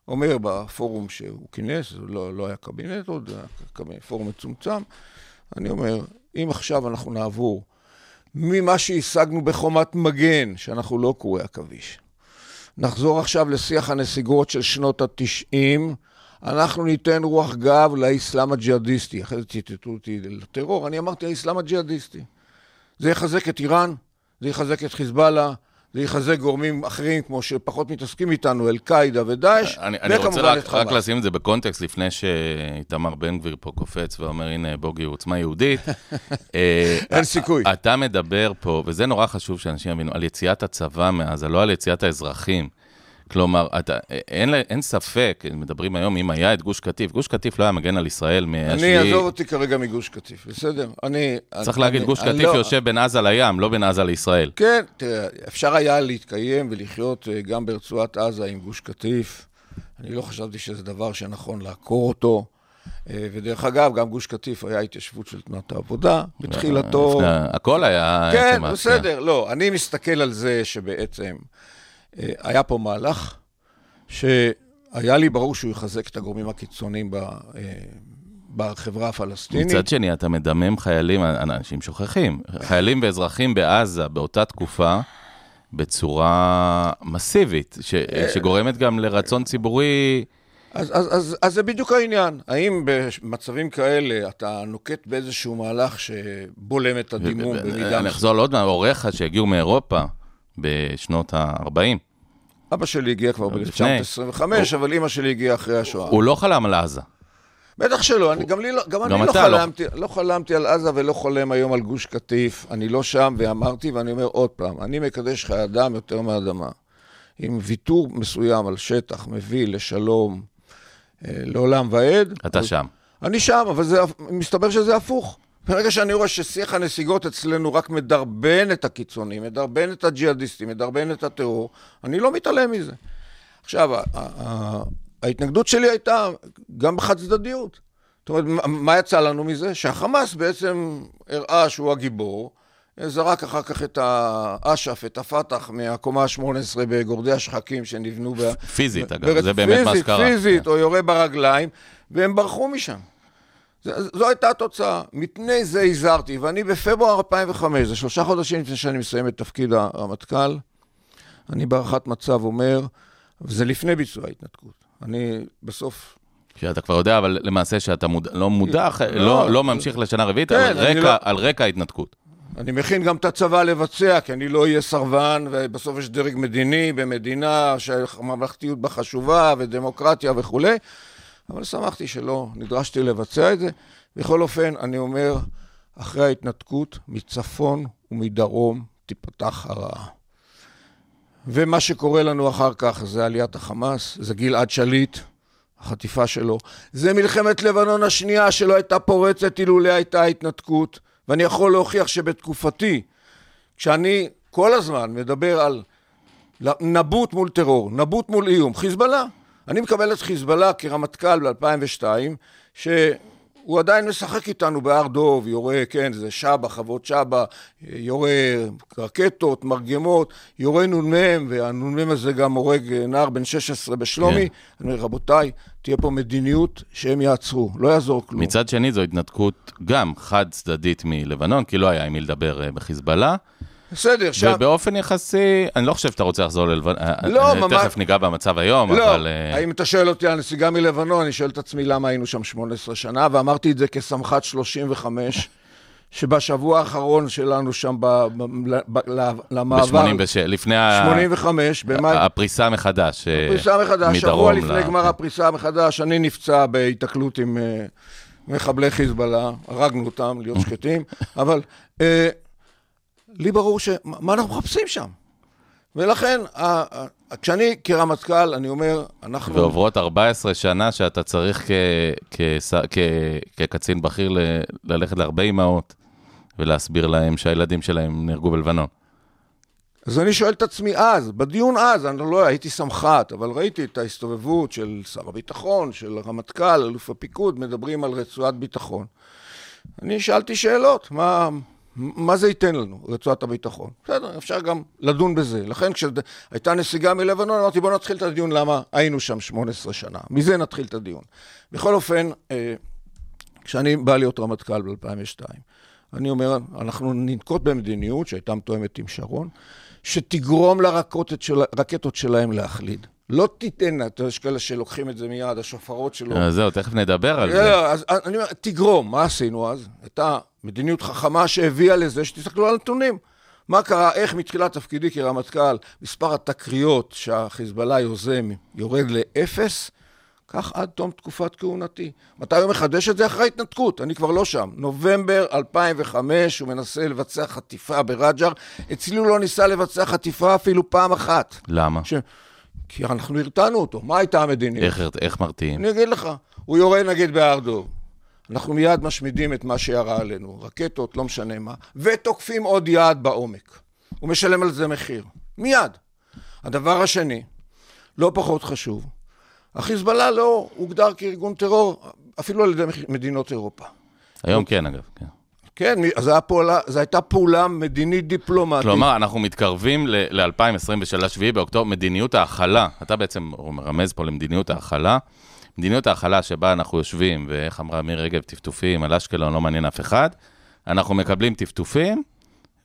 אומר בפורום שהוא כינס, זה לא, לא היה קבינט עוד, זה היה פורום מצומצם, אני אומר, אם עכשיו אנחנו נעבור ממה שהשגנו בחומת מגן, שאנחנו לא קורי עכביש, נחזור עכשיו לשיח הנסיגות של שנות התשעים, אנחנו ניתן רוח גב לאסלאם הג'יהאדיסטי. אחרי זה ציטטו אותי לטרור, אני אמרתי האסלאם הג'יהאדיסטי. זה יחזק את איראן, זה יחזק את חיזבאללה, זה יחזק גורמים אחרים כמו שפחות מתעסקים איתנו, אל-קאעידה ודאעש, אני, אני רוצה וכמובן את רק, רק חמאס. לשים את זה בקונטקסט לפני שאיתמר בן גביר פה קופץ ואומר, הנה, בוגי הוא עוצמה יהודית. אה, אין סיכוי. אתה מדבר פה, וזה נורא חשוב שאנשים יבינו, על יציאת הצבא מעזה, לא על יציאת האזרחים. כלומר, אתה, אין, לה- אין ספק, מדברים היום, אם היה את גוש קטיף, גוש קטיף לא היה מגן על ישראל אני, מהשביעי. עזוב אותי כרגע מגוש קטיף, בסדר? אני... צריך אני- להגיד, גוש אני קטיף לא- יושב בין עזה לים, לא בין עזה לישראל. כן, תראה, אפשר היה להתקיים ולחיות אה, גם ברצועת עזה עם גוש קטיף. אני לא חשבתי שזה דבר שנכון לעקור אותו. אה, ודרך אגב, גם גוש קטיף היה התיישבות של תנועת העבודה, בתחילתו. הכל היה... כן, כמעט, בסדר, לא, אני מסתכל על זה שבעצם אה, היה פה מהלך שהיה לי ברור שהוא יחזק את הגורמים הקיצוניים ב- אה, בחברה הפלסטינית. מצד שני, אתה מדמם חיילים, אנשים שוכחים, חיילים ואזרחים בעזה באותה תקופה, בצורה מסיבית, ש, אה. שגורמת גם לרצון ציבורי אז, אז, אז, אז זה בדיוק העניין. האם במצבים כאלה אתה נוקט באיזשהו מהלך שבולם את הדימום במידה... אני אחזור לעוד מעט, הוריך שהגיעו מאירופה בשנות ה-40. אבא שלי הגיע כבר לפני. ב-1925, אבל אימא שלי הגיעה אחרי השואה. הוא לא חלם על עזה. בטח שלא, אני, גם, לי, לא- גם, גם אני לא לא. חלמתי, לא חלמתי על עזה ולא חולם היום על גוש קטיף. אני לא שם, ואמרתי, ואני אומר עוד פעם, אני מקדש חיי אדם יותר מאדמה. עם ויתור מסוים על שטח מביא לשלום אה, לעולם ועד. אתה אז- שם. אני שם, אבל זה, מסתבר שזה הפוך. ברגע שאני רואה ששיח הנסיגות אצלנו רק מדרבן את הקיצונים, מדרבן את הג'יהאדיסטים, מדרבן את הטרור, אני לא מתעלם מזה. עכשיו, ההתנגדות שלי הייתה גם בחד צדדיות. זאת אומרת, מה- יצא לנו מזה? שהחמאס בעצם הראה שהוא הגיבור, זרק אחר כך את האש"ף, את הפת"ח, מהקומה ה-18 בגורדי השחקים שנבנו ב... פיזית, אגב, זה באמת מה פיזית, שקרה. פיזית, כן. או יורה ברגליים, והם ברחו משם. זו הייתה התוצאה. מפני זה הזהרתי, ואני בפברואר 2005, זה שלושה חודשים לפני שאני מסיים את תפקיד הרמטכ"ל, אני בהערכת מצב אומר, וזה לפני ביצוע ההתנתקות. אני בסוף... שאתה כבר יודע, אבל למעשה שאתה מודע, לא מודע, לא, לא, לא ממשיך לשנה רביעית, כן, על רקע- לא- על רקע ההתנתקות. אני מכין גם את הצבא לבצע, כי אני לא אהיה סרבן, ובסוף יש דרג מדיני במדינה שהממלכתיות בה חשובה, ודמוקרטיה וכולי, אבל שמחתי שלא נדרשתי לבצע את זה. בכל אופן, אני אומר, אחרי ההתנתקות, מצפון ומדרום תיפתח הרעה. ומה שקורה לנו אחר כך זה עליית החמאס, זה גלעד שליט, החטיפה שלו. זה מלחמת לבנון השנייה שלא הייתה פורצת אילולא הייתה התנתקות. ואני יכול להוכיח שבתקופתי, כשאני כל הזמן מדבר על נבוט מול טרור, נבוט מול איום, חיזבאללה. אני מקבל את חיזבאללה כרמטכ"ל ב-2002, שהוא עדיין משחק איתנו בהר דוב, יורה, כן, זה שבא, חוות שבא, יורה רקטות, מרגמות, יורה נ"מ, והנ"מ הזה גם הורג נער בן 16 בשלומי. כן. אני אומר, רבותיי, תהיה פה מדיניות שהם יעצרו, לא יעזור כלום. מצד שני, זו התנתקות גם חד צדדית מלבנון, כי לא היה עם מי לדבר אה, בחיזבאללה. בסדר, שם... ובאופן יחסי, אני לא חושב שאתה רוצה לחזור ללבנון. לא, אה, ממש- תכף ניגע במצב היום, לא, אבל... אה, האם אתה שואל אותי על נסיגה מלבנון, אני שואל את עצמי למה היינו שם 18 שנה, ואמרתי את זה כסמח"ט 35, שבשבוע האחרון שלנו שם ב, ב, ב, ל- למעבר, ב-86, לפני ה- 85, במאי, הפריסה מחדש. אה, פריסה מחדש, שבוע מדרום לפני ל- גמר הפריסה מחדש, אני נפצע בהיתקלות עם אה, מחבלי חיזבאללה, הרגנו אותם, להיות שקטים, אבל אה, לי ברור ש... מה אנחנו מחפשים שם? ולכן, כשאני כרמטכ"ל, אני אומר, אנחנו... ועוברות 14 שנה שאתה צריך כ- כס- כ- כקצין בכיר ל- ללכת להרבה אימהות ולהסביר להם שהילדים שלהם נהרגו בלבנון. אז אני שואל את עצמי אז, בדיון אז, אני לא הייתי סמח"ט, אבל ראיתי את ההסתובבות של שר הביטחון, של הרמטכ"ל, אלוף הפיקוד, מדברים על רצועת ביטחון. אני שאלתי שאלות, מה, מה זה ייתן לנו, רצועת הביטחון? בסדר, אפשר גם לדון בזה. לכן כשהייתה נסיגה מלבנון, אמרתי בואו נתחיל את הדיון למה היינו שם 18 שנה. מזה נתחיל את הדיון. בכל אופן, אה, כשאני בא להיות רמטכ"ל ב-2002, אני אומר, אנחנו ננקוט במדיניות שהייתה מתואמת עם שרון, שתגרום לרקטות של, רקטות שלהם להחליד. לא תיתן, אתה יודע, יש כאלה שלוקחים את זה מיד, השופרות שלו. אז זהו, תכף נדבר על זה. לא, אז אני אומר, תגרום, מה עשינו אז? הייתה מדיניות חכמה שהביאה לזה שתסתכלו על הנתונים. מה קרה, איך מתחילת תפקידי כרמטכ"ל, מספר התקריות שהחיזבאללה יוזם יורד לאפס, כך עד תום תקופת כהונתי. מתי הוא מחדש את זה? אחרי ההתנתקות, אני כבר לא שם. נובמבר 2005, הוא מנסה לבצע חטיפה ברג'ר. אצלי הוא לא ניסה לבצע חטיפה אפילו פעם אחת. למה? ש... כי אנחנו הרתענו אותו. מה הייתה המדיניות? איך- איך מרתיעים? אני אגיד לך, הוא יורה נגיד בהר דוב. אנחנו מיד משמידים את מה שירה עלינו, רקטות, לא משנה מה, ותוקפים עוד יעד בעומק. הוא משלם על זה מחיר. מיד. הדבר השני, לא פחות חשוב, החיזבאללה לא הוגדר כארגון טרור אפילו על ידי מדינות אירופה. היום כן, אגב. כן. כן, זו הייתה פעולה, מדינית דיפלומטית. כלומר, אנחנו מתקרבים ל-2023, 7 באוקטובר, מדיניות ההכלה, אתה בעצם מרמז פה למדיניות ההכלה. מדיניות ההכלה שבה אנחנו יושבים, ואיך אמרה מירי רגב, טפטופים על אשקלון, לא מעניין אף אחד. אנחנו מקבלים טפטופים,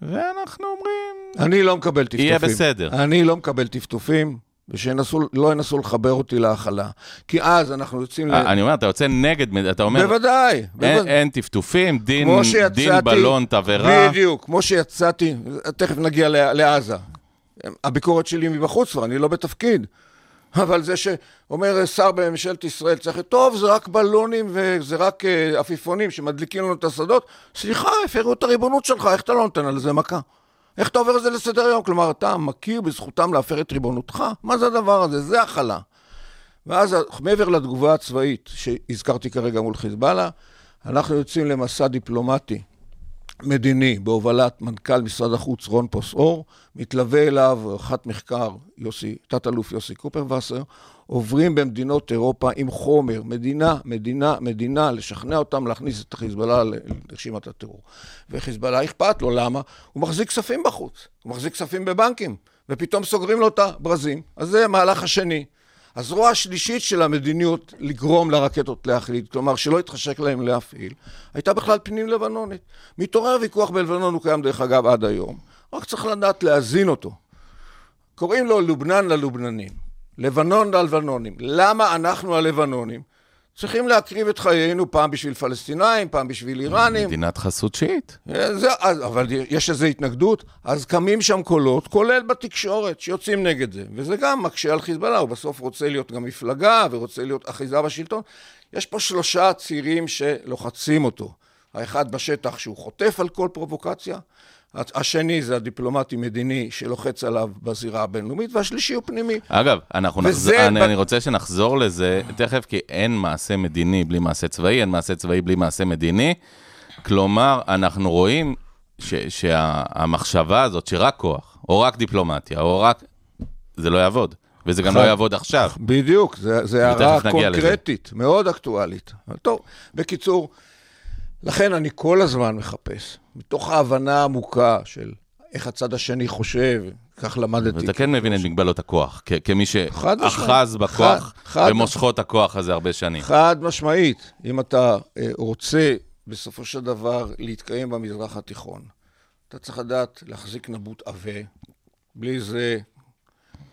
ואנחנו אומרים, אני לא מקבל טפטופים. יהיה בסדר. אני לא מקבל טפטופים, ושלא ינסו לחבר אותי להכלה. כי אז אנחנו יוצאים ל... אני אומר, אתה יוצא נגד, אתה אומר, בוודאי. אין, בוודאי. אין טפטופים, דין, שיצאתי, דין בלון תבערה. בדיוק, כמו שיצאתי, תכף נגיע לעזה. הביקורת שלי מבחוץ כבר, אני לא בתפקיד. אבל זה שאומר שר בממשלת ישראל, צריך, טוב, זה רק בלונים וזה רק אה, עפיפונים שמדליקים לנו את השדות. סליחה, הפרו את הריבונות שלך, איך אתה לא נותן על זה מכה? איך אתה עובר את זה לסדר היום? כלומר, אתה מכיר בזכותם להפר את ריבונותך? מה זה הדבר הזה? זה הכלה. ואז מעבר לתגובה הצבאית שהזכרתי כרגע מול חיזבאללה, אנחנו יוצאים למסע דיפלומטי מדיני בהובלת מנכ"ל משרד החוץ רון פוסאור, מתלווה אליו ערכת מחקר תת-אלוף יוסי קופרווסר, עוברים במדינות אירופה עם חומר, מדינה, מדינה, מדינה, לשכנע אותם להכניס את החיזבאללה לרשימת הטרור. וחיזבאללה אכפת לו, למה? הוא מחזיק כספים בחוץ, הוא מחזיק כספים בבנקים, ופתאום סוגרים לו את הברזים. אז זה המהלך השני. הזרוע השלישית של המדיניות לגרום לרקטות להחליט, כלומר שלא יתחשק להם להפעיל, הייתה בכלל פנים לבנונית. מתעורר ויכוח בלבנון, הוא קיים דרך אגב עד היום, רק צריך לדעת להזין אותו. קוראים לו לובנן ללובננים, לבנון ללבנונים. למה אנחנו הלבנונים צריכים להקריב את חיינו פעם בשביל פלסטינאים, פעם בשביל איראנים? מדינת חסות שיעית. זה, אז, אבל יש איזו התנגדות, אז קמים שם קולות, כולל בתקשורת, שיוצאים נגד זה. וזה גם מקשה על חיזבאללה, הוא בסוף רוצה להיות גם מפלגה, ורוצה להיות אחיזה בשלטון. יש פה שלושה צירים שלוחצים אותו. האחד בשטח שהוא חוטף על כל פרובוקציה, השני זה הדיפלומטי-מדיני שלוחץ עליו בזירה הבינלאומית, והשלישי הוא פנימי. אגב, אנחנו נחזור, אני. אני רוצה שנחזור לזה תכף, כי אין מעשה מדיני בלי מעשה צבאי, אין מעשה צבאי בלי מעשה מדיני. כלומר, אנחנו רואים ש, שהמחשבה הזאת שרק כוח, או רק דיפלומטיה, או רק... זה לא יעבוד. וזה גם לא יעבוד עכשיו. בדיוק, זה הערה קונקרטית, מאוד אקטואלית. טוב, בקיצור, לכן אני כל הזמן מחפש, מתוך ההבנה העמוקה של איך הצד השני חושב, כך למדתי. ואתה כן מבין את מגבלות הכוח, כמי שאחז בכוח ומושכות הכוח הזה הרבה שנים. חד משמעית. אם אתה רוצה בסופו של דבר להתקיים במזרח התיכון, אתה צריך לדעת להחזיק נבוט עבה, בלי זה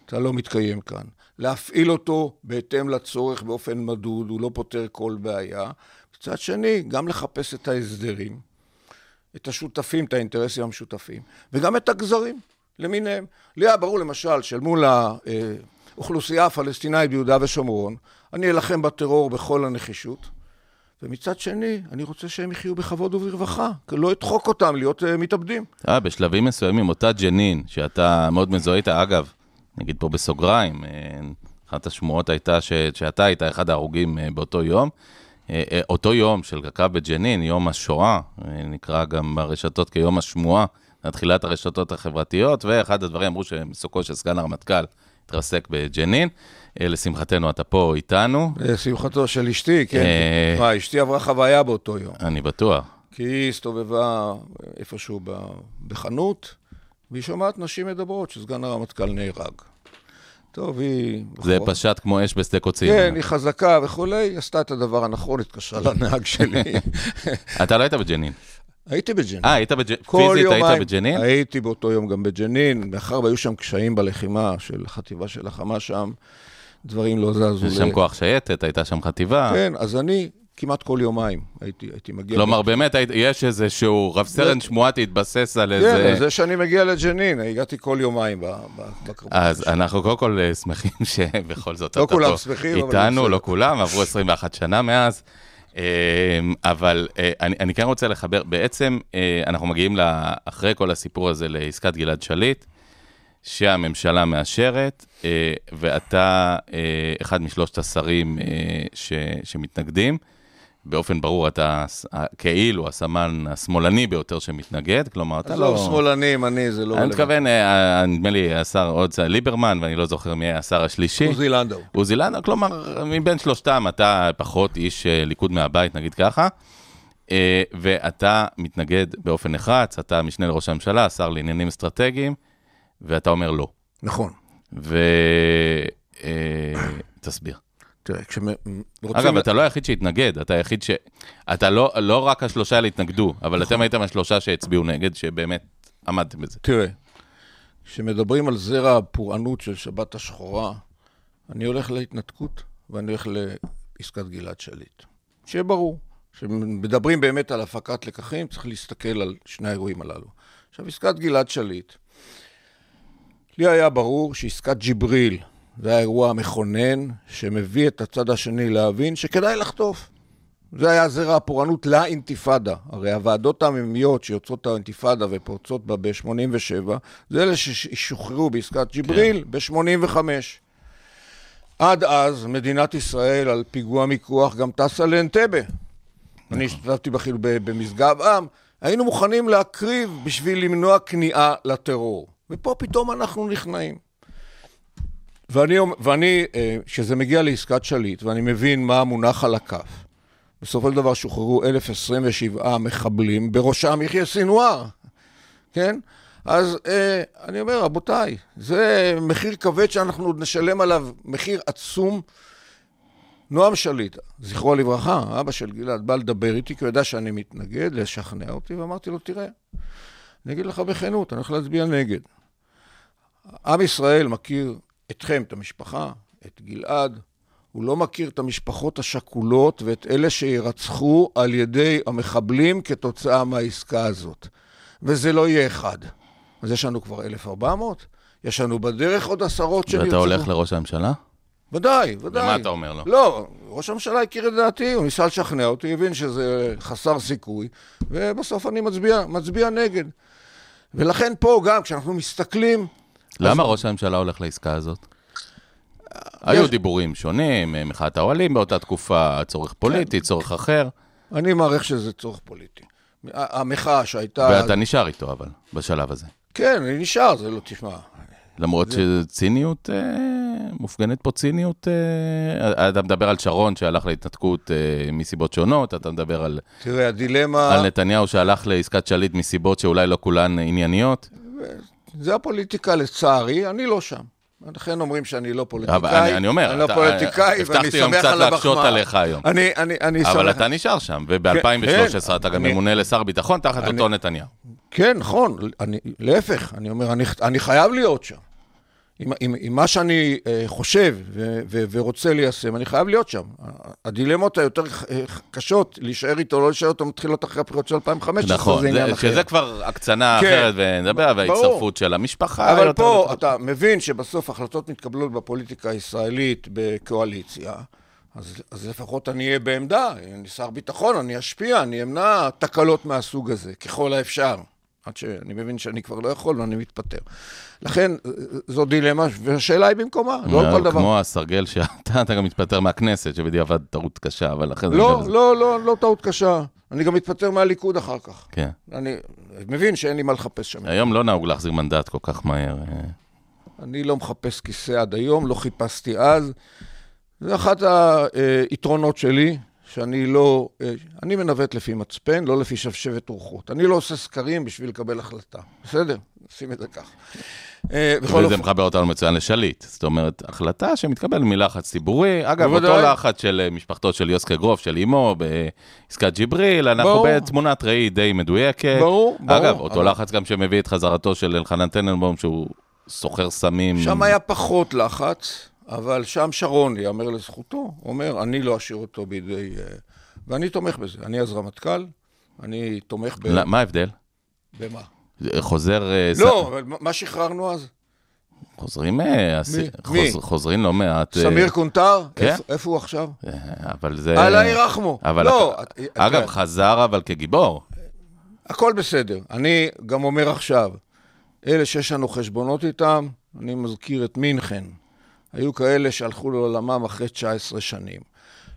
אתה לא מתקיים כאן. להפעיל אותו בהתאם לצורך באופן מדוד, הוא לא פותר כל בעיה. מצד שני, גם לחפש את ההסדרים, את השותפים, את האינטרסים המשותפים, וגם את הגזרים למיניהם. לי היה ברור למשל של מול האוכלוסייה הפלסטינאית ביהודה ושומרון, אני אלחם בטרור בכל הנחישות, ומצד שני, אני רוצה שהם יחיו בכבוד וברווחה, כי לא אדחוק אותם להיות uh, מתאבדים. אה, בשלבים מסוימים, אותה ג'נין, שאתה מאוד מזוהה איתה, אגב, נגיד פה בסוגריים, אחת השמועות הייתה ש, שאתה היית אחד ההרוגים באותו יום. אותו יום של קק"ל בג'נין, יום השואה, נקרא גם ברשתות כיום השמועה, תחילת הרשתות החברתיות, ואחד הדברים אמרו שמסוכו של סגן הרמטכ"ל התרסק בג'נין. לשמחתנו, אתה פה איתנו. לשמחתו של אשתי, כן. מה, אשתי עברה חוויה באותו יום. אני בטוח. כי היא הסתובבה איפשהו בחנות, והיא שומעת נשים מדברות שסגן הרמטכ"ל נהרג. טוב, היא... זה בחור... פשט כמו אש בשדה קוצים. כן, היא חזקה וכולי, היא עשתה את הדבר הנכון, התקשרה לנהג שלי. אתה לא היית בג'נין. הייתי בג'נין. אה, היית בג'נין? פיזית יומיים, היית בג'נין? הייתי באותו יום גם בג'נין, מאחר והיו שם קשיים בלחימה של חטיבה של החמה שם, דברים לא זזו. יש שם כוח שייטת, הייתה שם חטיבה. כן, אז אני כמעט כל יומיים הייתי, הייתי מגיע... כלומר, באמת, יש איזשהו רב סרן שמועתי התבסס על איזה... כן, זה שאני מגיע לג'נין, הגעתי כל יומיים בקרבות. אז אנחנו קודם כל שמחים שבכל זאת לא כולם שמחים, אבל... איתנו, לא כולם, עברו 21 שנה מאז. אבל אני, אני כן רוצה לחבר, בעצם אנחנו מגיעים אחרי כל הסיפור הזה לעסקת גלעד שליט, שהממשלה מאשרת, ואתה אחד משלושת השרים ש, שמתנגדים. באופן ברור, אתה כאילו הסמן השמאלני ביותר שמתנגד, כלומר, אתה לא... עזוב שמאלני, ימני, זה לא... אני מתכוון, נדמה לי, השר עוד ליברמן, ואני לא זוכר מי השר השלישי. עוזי לנדאו. עוזי לנדאו, כלומר, מבין שלושתם, אתה פחות איש ליכוד מהבית, נגיד ככה, ואתה מתנגד באופן נחרץ, אתה משנה לראש הממשלה, שר לעניינים אסטרטגיים, ואתה אומר לא. נכון. ותסביר. תראה, כשרוצים... אגב, אתה לא היחיד שהתנגד, אתה היחיד ש... אתה לא, לא רק השלושה האלה התנגדו, אבל אתם הייתם השלושה שהצביעו נגד, שבאמת עמדתם בזה. תראה, כשמדברים על זרע הפורענות של שבת השחורה, אני הולך להתנתקות ואני הולך לעסקת גלעד שליט. שיהיה ברור, כשמדברים באמת על הפקת לקחים, צריך להסתכל על שני האירועים הללו. עכשיו, עסקת גלעד שליט, לי היה ברור שעסקת ג'יבריל זה האירוע המכונן שמביא את הצד השני להבין שכדאי לחטוף. זה היה זרע הפורענות לאינתיפאדה. הרי הוועדות העממיות שיוצאות האינתיפאדה ופורצות בה ב-87, זה אלה ששוחררו בעסקת ג'יבריל כן. ב-85. עד אז מדינת ישראל על פיגוע מיקוח גם טסה לאנטבה. אני השתתפתי בכאילו במשגב עם. היינו מוכנים להקריב בשביל למנוע כניעה לטרור. ופה פתאום אנחנו נכנעים. ואני, ואני, אה, כשזה מגיע לעסקת שליט, ואני מבין מה המונח על הכף, בסופו של דבר שוחררו 1,027 מחבלים, בראשם יחיא סינואר, כן? אז אה, אני אומר, רבותיי, זה מחיר כבד שאנחנו עוד נשלם עליו, מחיר עצום. נועם שליט, זכרו לברכה, אבא של גלעד, בא לדבר איתי, כי הוא ידע שאני מתנגד, לשכנע אותי, ואמרתי לו, תראה, אני אגיד לך בכנות, אני הולך להצביע נגד. עם ישראל מכיר אתכם, את המשפחה, את גלעד, הוא לא מכיר את המשפחות השכולות ואת אלה שירצחו על ידי המחבלים כתוצאה מהעסקה הזאת. וזה לא יהיה אחד. אז יש לנו כבר 1,400, יש לנו בדרך עוד עשרות שנרצחו. ואתה הולך לראש הממשלה? ודאי, ודאי. ומה אתה אומר לו? לא, ראש הממשלה הכיר את דעתי, הוא ניסה לשכנע אותי, הבין שזה חסר סיכוי, ובסוף אני מצביע, מצביע נגד. ולכן פה גם, כשאנחנו מסתכלים... למה. ראש הממשלה הולך לעסקה הזאת? היו דיבורים שונים, מחאת האוהלים באותה תקופה, צורך פוליטי, כן. צורך אחר. אני מעריך שזה צורך פוליטי. המחאה שהייתה... ואתה נשאר איתו, אבל, בשלב הזה. כן, אני נשאר, זה לא, תשמע. למרות. שציניות, אה, מופגנת פה ציניות, אה, אתה מדבר על שרון שהלך להתנתקות אה, מסיבות שונות, אתה מדבר על... תראה, הדילמה... על נתניהו שהלך לעסקת שליט מסיבות שאולי לא כולן ענייניות. זה הפוליטיקה לצערי, אני לא שם. לכן אומרים שאני לא פוליטיקאי. אבל אני, אני אומר, אני לא פוליטיקאי, ואני שמח על הבחמה. הבטחתי גם קצת להקשות עליך היום. אני, אני, אני אבל שמח... אתה נשאר שם, וב-2013 כן, אתה גם אני... ממונה לשר ביטחון תחת אני... אותו נתניהו. כן, נכון, אני, להפך, אני אומר, אני, אני חייב להיות שם. עם, עם, עם מה שאני uh, חושב ו, ו, ורוצה ליישם, אני חייב להיות שם. הדילמות היותר קשות, להישאר איתו או לא להישאר איתו, מתחילות אחרי הבחירות של 2015, נכון, זה עניין אחר. שזה כבר הקצנה כן, אחרת, ונדבר, וההצטרפות של המשפחה. אבל פה יותר... אתה מבין שבסוף החלטות מתקבלות בפוליטיקה הישראלית בקואליציה. אז, אז לפחות אני אהיה בעמדה, אני שר ביטחון, אני אשפיע, אני אמנע תקלות מהסוג הזה, ככל האפשר. עד שאני מבין שאני כבר לא יכול ואני מתפטר. לכן, זו דילמה, והשאלה היא במקומה, לא כל דבר. כמו הסרגל שאתה אתה גם מתפטר מהכנסת, שבדיעבד טעות קשה, אבל אחרי זה... לא, לא, לא, לא טעות קשה. אני גם מתפטר מהליכוד אחר כך. כן. אני מבין שאין לי מה לחפש שם. היום לא נהוג להחזיר מנדט כל כך מהר. אה. אני לא מחפש כיסא עד היום, לא חיפשתי אז. זה אחת היתרונות שלי, שאני לא... אה, אני מנווט לפי מצפן, לא לפי שבשבת רוחות. אני לא עושה סקרים בשביל לקבל החלטה. בסדר? נשים את זה כך. אה, וזה מחבר אותנו מצוין לשליט. זאת אומרת, החלטה שמתקבל מלחץ ציבורי. אגב, אותו לחץ של אה, משפחתו של יוסקה גרוף, של אימו, בעסקת ג'יבריל, אנחנו בתמונת ראי די מדויקת. ברור, ברור. אגב, אותו לחץ גם שמביא את חזרתו של אלחנן טננבום, שהוא סוחר סמים. שם היה פחות לחץ. אבל שם שרון, יאמר לזכותו, אומר, אני לא אשאיר אותו בידי... אה, ואני תומך בזה. אני אז רמטכ"ל, אני תומך ב... מה ההבדל? במה? חוזר... אה, לא, אבל מה שחררנו אז? חוזרים, אה, מי? חוזרים לא מעט. סמיר קונטר? כן. איפה הוא עכשיו? אבל זה... עלי רחמו. לא. אגב, חזר אבל כגיבור. הכל בסדר. אני גם אומר עכשיו, אלה שיש לנו חשבונות איתם, אני מזכיר את מינכן. היו כאלה שהלכו לעולמם אחרי 19 שנים.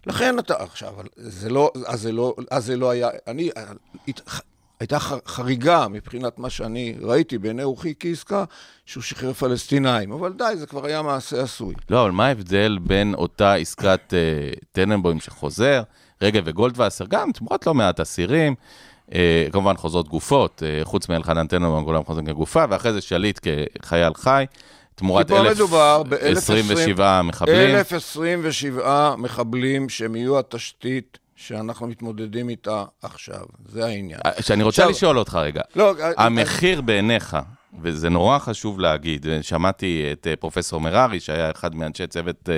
לכן אתה, עכשיו, זה לא, אז זה לא, אז זה לא היה, אני, הייתה חריגה מבחינת מה שאני ראיתי בעיני רוחי כעסקה, שהוא שחרר פלסטינאים, אבל די, זה כבר היה מעשה עשוי. לא, אבל מה ההבדל בין אותה עסקת uh, טננבוים שחוזר, רגב וגולדווסר, גם תמורת לא מעט אסירים, uh, כמובן חוזרות גופות, uh, חוץ מאלחנן טננבוים, כולם חוזרים כגופה, ואחרי זה שליט כחייל חי. תמורת 1,027 מחבלים. 1,027 מחבלים שהם יהיו התשתית שאנחנו מתמודדים איתה עכשיו. זה העניין. אה, שאני רוצה עכשיו... לשאול אותך רגע. לא, אה, המחיר בעיניך וזה נורא חשוב להגיד, שמעתי את אה, פרופסור מררי, שהיה אחד מאנשי צוות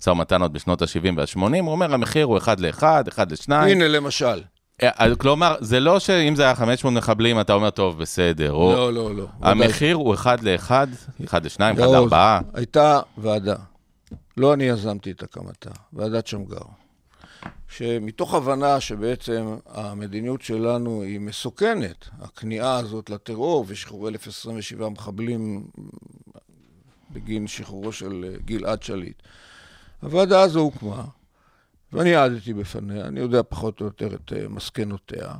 משא ומתן עוד בשנות ה-70 וה-80, הוא אומר, המחיר הוא אחד לאחד, אחד לשניים. הנה, למשל. אה, כלומר, זה לא שאם זה היה 500 מחבלים, אתה אומר, טוב, בסדר. או... לא, לא, לא. המחיר הוא אחד לאחד, אחד לשניים, אחד יעוז, לארבעה. הייתה ועדה, לא אני יזמתי את הקמתה, ועדת שמגר, שמתוך הבנה שבעצם המדיניות שלנו היא מסוכנת, הכניעה הזאת לטרור ושחרור 1,027 מחבלים בגין שחרורו של אה, גלעד שליט. הוועדה הזו הוקמה, ואני העדתי בפניה, אני יודע פחות או יותר את אה, מסקנותיה.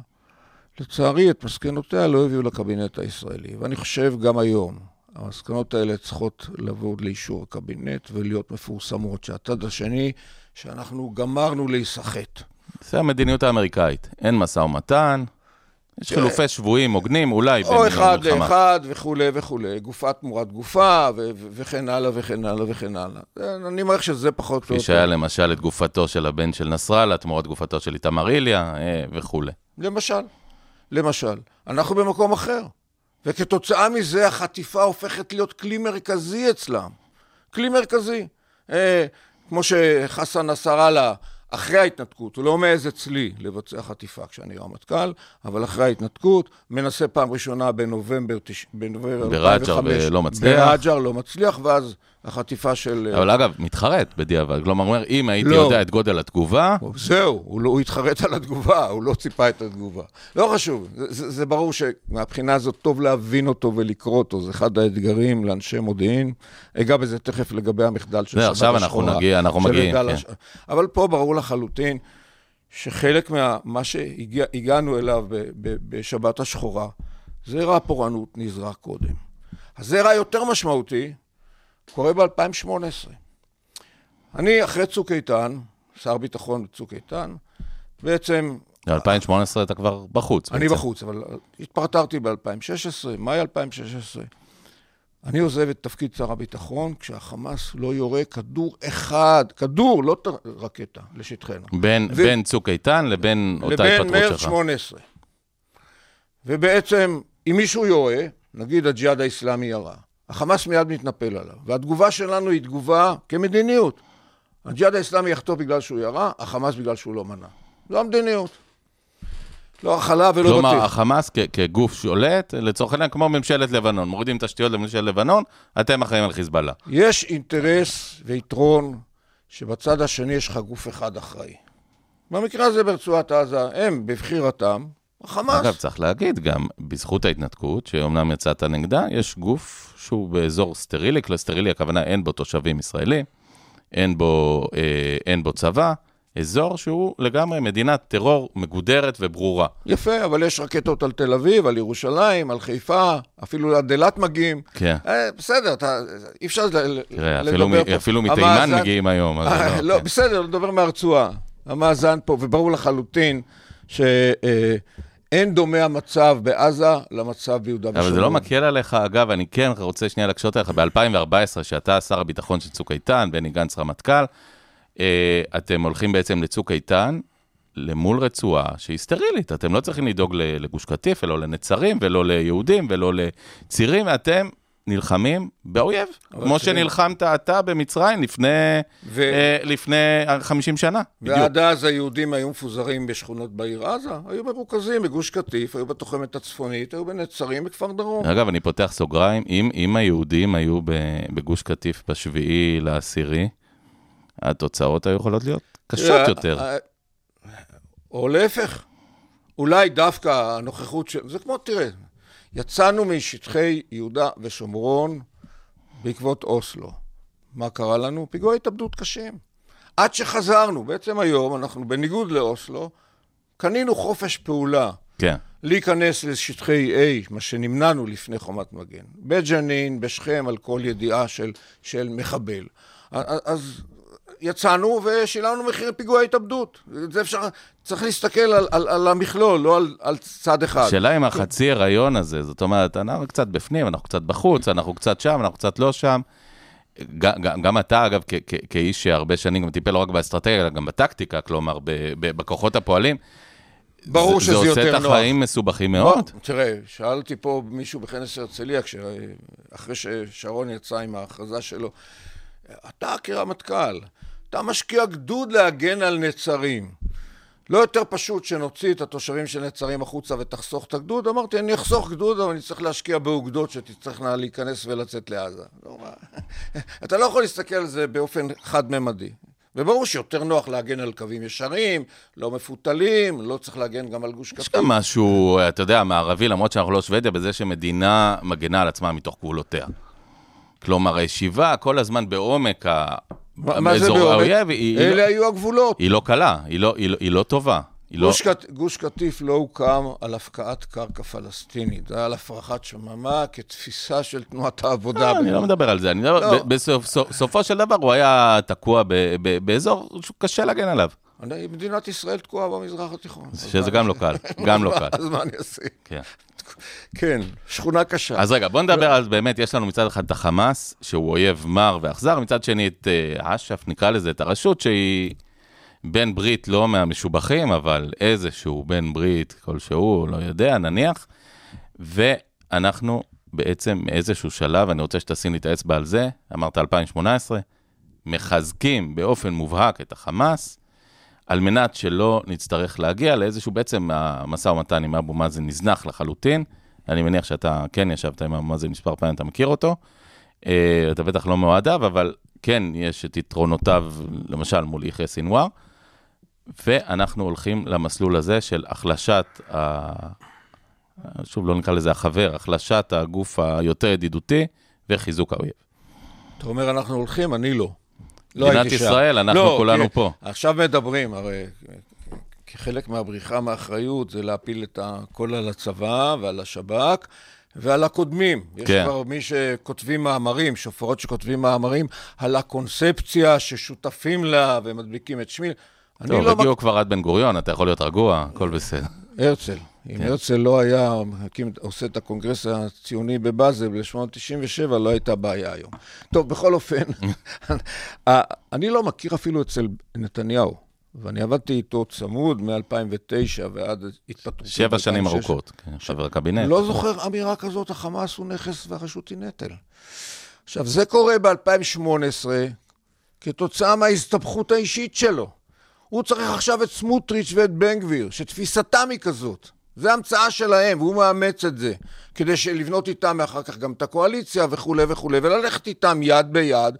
לצערי, את מסקנותיה לא הביאו לקבינט הישראלי, ואני חושב גם היום, המסקנות האלה צריכות לבוא לאישור הקבינט ולהיות מפורסמות, שהצד השני, שאנחנו גמרנו להיסחט. זה המדיניות האמריקאית. אין משא ומתן, יש חילופי שבויים הוגנים, אולי, או אחד. לאחד וכולי וכולי, גופה תמורת גופה וכן הלאה וכן הלאה וכן הלאה. אני מעריך שזה פחות כפי. שהיה למשל את גופתו של הבן של נסראללה, תמורת גופתו של איתמר איליה אה, וכולי. למשל, למשל, אנחנו במקום אחר, וכתוצאה מזה החטיפה הופכת להיות כלי מרכזי אצלם. כלי מרכזי. אה, כמו שחסן נסראללה, אחרי ההתנתקות, הוא לא מעז אצלי לבצע חטיפה כשאני רמטכ"ל, אבל אחרי ההתנתקות, מנסה פעם ראשונה בנובמבר, בנובמבר ברג'ר 2005, ולא מצליח. ברג'ר לא מצליח, ואז החטיפה של... אה, אבל אגב, מתחרט בדיעבד. כלומר, אם הייתי לא. יודע את גודל התגובה, זהו, הוא, לא, הוא התחרט על התגובה, הוא לא ציפה את התגובה. לא חשוב, זה, זה, זה ברור שמבחינה הזאת טוב להבין אותו ולקרוא אותו, זה אחד האתגרים לאנשי מודיעין. אגע בזה תכף לגבי המחדל של זה, שבת עכשיו השחורה. אנחנו נגיע, אנחנו מגיעים, כן. הש... אבל פה ברור לחלוטין שחלק מה שהגענו אליו ב, ב, בשבת השחורה, זרע הפורענות נזרע קודם. הזרע היותר משמעותי קורה ב-2018. אני, אחרי צוק איתן, שר ביטחון בצוק איתן, בעצם, ב-2018 אתה כבר בחוץ. אני בעצם. בחוץ, אבל התפרטרתי ב-2016, מאי 2016. אני עוזב את תפקיד שר הביטחון כשהחמאס לא יורה כדור אחד, כדור, לא ת- רקטה, לשטחנו. בין, ו- בין צוק איתן לבין אותה לבין התפטרות מרץ שלך. 18. ובעצם, אם מישהו יורה, נגיד הג'יהאד האיסלאמי ירה, החמאס מיד מתנפל עליו, והתגובה שלנו היא תגובה כמדיניות. הג'יהאד האיסלאמי יחטוף בגלל שהוא ירה, החמאס בגלל שהוא לא מנע. זו המדיניות. לא הכלה ולא כלומר, בטיח. החמאס כ- כגוף שולט, לצורך העניין, כמו ממשלת לבנון, מורידים תשתיות לממשלת לבנון, אתם אחראים על חיזבאללה. יש אינטרס ויתרון שבצד השני יש לך גוף אחד אחראי. במקרה הזה ברצועת עזה, הם בבחירתם, החמאס. אגב, צריך להגיד, גם בזכות ההתנתקות, שאומנם יצאת נגדה, יש גוף שהוא באזור סטרילי, כלל סטרילי, הכוונה אין בו תושבים ישראלים, אין בו, אה, אין בו צבא, אזור שהוא לגמרי מדינת טרור מגודרת וברורה. יפה, אבל יש רקטות על תל אביב, על ירושלים, על חיפה, אפילו עד אילת מגיעים. כן. אה, בסדר, אתה, אי אפשר ל- תראה, לדבר אפילו, פה. אפילו מתימן המאזן- מגיעים היום. אז אה, זה לא, כן. בסדר, לדבר מהרצועה. המאזן פה, וברור לחלוטין שאין דומה המצב בעזה למצב ביהודה ושומרון. אבל זה לא מקל עליך, אגב, אני כן רוצה שנייה להקשות עליך, ב-2014, שאתה שר הביטחון של צוק איתן, בני גנץ רמטכ"ל, אה, אתם הולכים בעצם לצוק איתן, למול רצועה שהיא סטרילית. אתם לא צריכים לדאוג לגוש קטיף, ולא לנצרים, ולא ליהודים, ולא לצירים, אתם נלחמים באויב, כמו תראה- שנלחמת אתה במצרים לפני, ו- אה, לפני 50 שנה. בדיוק. ועד אז היהודים היו מפוזרים בשכונות בעיר עזה, היו מרוכזים בגוש קטיף, היו בתוחמת הצפונית, היו בנצרים, בכפר דרום. אגב, אני פותח סוגריים, אם, אם היהודים היו בגוש קטיף בשביעי לעשירי, התוצאות היו יכולות להיות קשות תראה, יותר. אה, או להפך, אולי דווקא הנוכחות של... זה כמו, תראה, יצאנו משטחי יהודה ושומרון בעקבות אוסלו. מה קרה לנו? פיגועי התאבדות קשים. עד שחזרנו, בעצם היום אנחנו, בניגוד לאוסלו, קנינו חופש פעולה כן. להיכנס לשטחי A, מה שנמנענו לפני חומת מגן. בג'נין, בשכם, על כל ידיעה של, של מחבל. אז יצאנו ושילמנו מחיר פיגועי התאבדות. זה אפשר, צריך להסתכל על, על, על המכלול, לא על, על צד אחד. השאלה אם החצי הריון הזה, זאת אומרת, אנחנו קצת בפנים, אנחנו קצת בחוץ, אנחנו קצת שם, אנחנו קצת לא שם. גם, גם, גם אתה, אגב, כ- כ- כאיש שהרבה שנים גם טיפל לא רק באסטרטגיה, אלא גם בטקטיקה, כלומר, ב- ב- בכוחות הפועלים, ברור זה- שזה יותר זה עושה את נוח. החיים מסובכים מאוד. בוא, תראה, שאלתי פה מישהו בכנס הרצליה, כש- אחרי ששרון יצא עם ההכרזה שלו, אתה כרמטכ"ל, אתה משקיע גדוד להגן על נצרים. לא יותר פשוט שנוציא את התושבים של נצרים החוצה ותחסוך את הגדוד? אמרתי, אני אחסוך גדוד, אבל אני צריך להשקיע באוגדות שתצטרכנה להיכנס ולצאת לעזה. לא? אתה לא יכול להסתכל על זה באופן חד-ממדי. וברור שיותר נוח להגן על קווים ישרים, לא מפותלים, לא צריך להגן גם על גוש יש קטיף. גם משהו, אתה יודע, מערבי, למרות שאנחנו לא שוודיה, בזה שמדינה מגנה על עצמה מתוך גבולותיה. כלומר, הישיבה כל הזמן בעומק ה... מה מה זה באזור בעומק? האויב, היא, היא, אלה לא, היו הגבולות. היא לא קלה, היא לא, היא לא, היא לא טובה. היא לא... גוש, קט... גוש קטיף לא הוקם על הפקעת קרקע פלסטינית, זה היה על הפרחת שממה כתפיסה של תנועת העבודה. לא, אני לא מדבר על זה, אני מדבר, לא. ב- בסוף- סוף- סופו של דבר הוא היה תקוע ב- ב- באזור שקשה להגן עליו, מדינת ישראל תקועה במזרח התיכון. שזה גם לא קל, גם לא קל. אז מה אני אעשה? כן. כן, שכונה קשה. אז רגע, בוא נדבר על, באמת, יש לנו מצד אחד את החמאס, שהוא אויב מר ואכזר, מצד שני את אה, אש"ף, נקרא לזה, את הרשות שהיא בן ברית לא מהמשובחים, אבל איזשהו בן ברית כלשהו, לא יודע, נניח, ואנחנו בעצם מאיזשהו שלב, אני רוצה שתשים לי את האצבע על זה, אמרת 2018, מחזקים באופן מובהק את החמאס, על מנת שלא נצטרך להגיע לאיזשהו, בעצם המשא ומתן עם אבו מאזן נזנח לחלוטין. אני מניח שאתה כן ישבת עם אבו מאזן מספר פעמים, אתה מכיר אותו. אה, אתה בטח לא מאוהדיו, אבל כן יש את יתרונותיו, למשל מול יחיא סינואר. ואנחנו הולכים למסלול הזה של החלשת, ה... שוב, לא נקרא לזה החבר, החלשת הגוף היותר ידידותי וחיזוק האויב. אתה אומר, אנחנו הולכים, אני לא. לא מדינת הייתי שם. ישראל, אנחנו לא, כולנו כי פה. עכשיו מדברים, הרי כחלק מהבריחה מאחריות זה להפיל את הכל על הצבא ועל השב"כ ועל הקודמים. יש כן. כבר מי שכותבים מאמרים, שופרות שכותבים מאמרים, על הקונספציה ששותפים לה ומדביקים את שמי. טוב, לא הגיעו כבר עד בן גוריון, אתה יכול להיות רגוע, הכל בסדר. הרצל. אם כן. הרצל לא היה מקים, עושה את הקונגרס הציוני בבאזל ב-1897, לא הייתה בעיה היום. טוב, בכל אופן, אני לא מכיר אפילו אצל נתניהו, ואני עבדתי איתו צמוד מ-2009 ועד התפטרותי. שבע שנים ב-2006. ארוכות, כן, חבר הקבינט. לא זוכר אמירה כזאת, החמאס הוא נכס והרשות היא נטל. עכשיו, זה קורה ב-2018 כתוצאה מההסתבכות האישית שלו. הוא צריך עכשיו את סמוטריץ' ואת בן גביר, שתפיסתם היא כזאת. זה המצאה שלהם, והוא מאמץ את זה, כדי לבנות איתם אחר כך גם את הקואליציה וכולי וכולי, וללכת איתם יד ביד,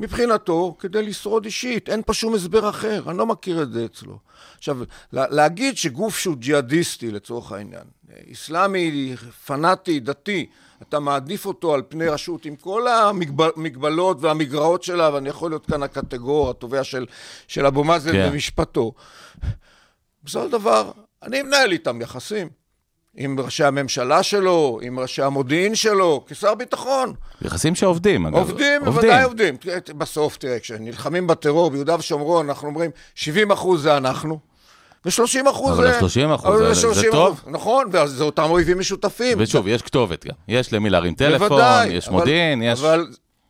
מבחינתו, כדי לשרוד אישית. אין פה שום הסבר אחר, אני לא מכיר את זה אצלו. עכשיו, לה- להגיד שגוף שהוא ג'יהאדיסטי, לצורך העניין, אסלאמי, פנאטי, דתי, אתה מעדיף אותו על פני רשות עם כל המגבלות והמגרעות שלה, ואני יכול להיות כאן הקטגור, התובע של, של אבו מאזן כן. במשפטו. בסופו של דבר, אני מנהל איתם יחסים. עם ראשי הממשלה שלו, עם ראשי המודיעין שלו, כשר ביטחון. יחסים שעובדים, אגב. עובדים, בוודאי עובדים. בסוף, תראה, כשנלחמים בטרור ביהודה ושומרון, אנחנו אומרים, 70 אחוז זה אנחנו, ו-30 אחוז אבל זה... ה- 30% אבל זה- זה 30%. טוב. נכון, וזה אותם אויבים משותפים. ושוב, יש כתובת גם. יש למי להרים טלפון, בוודאי, יש אבל- מודיעין, יש... אבל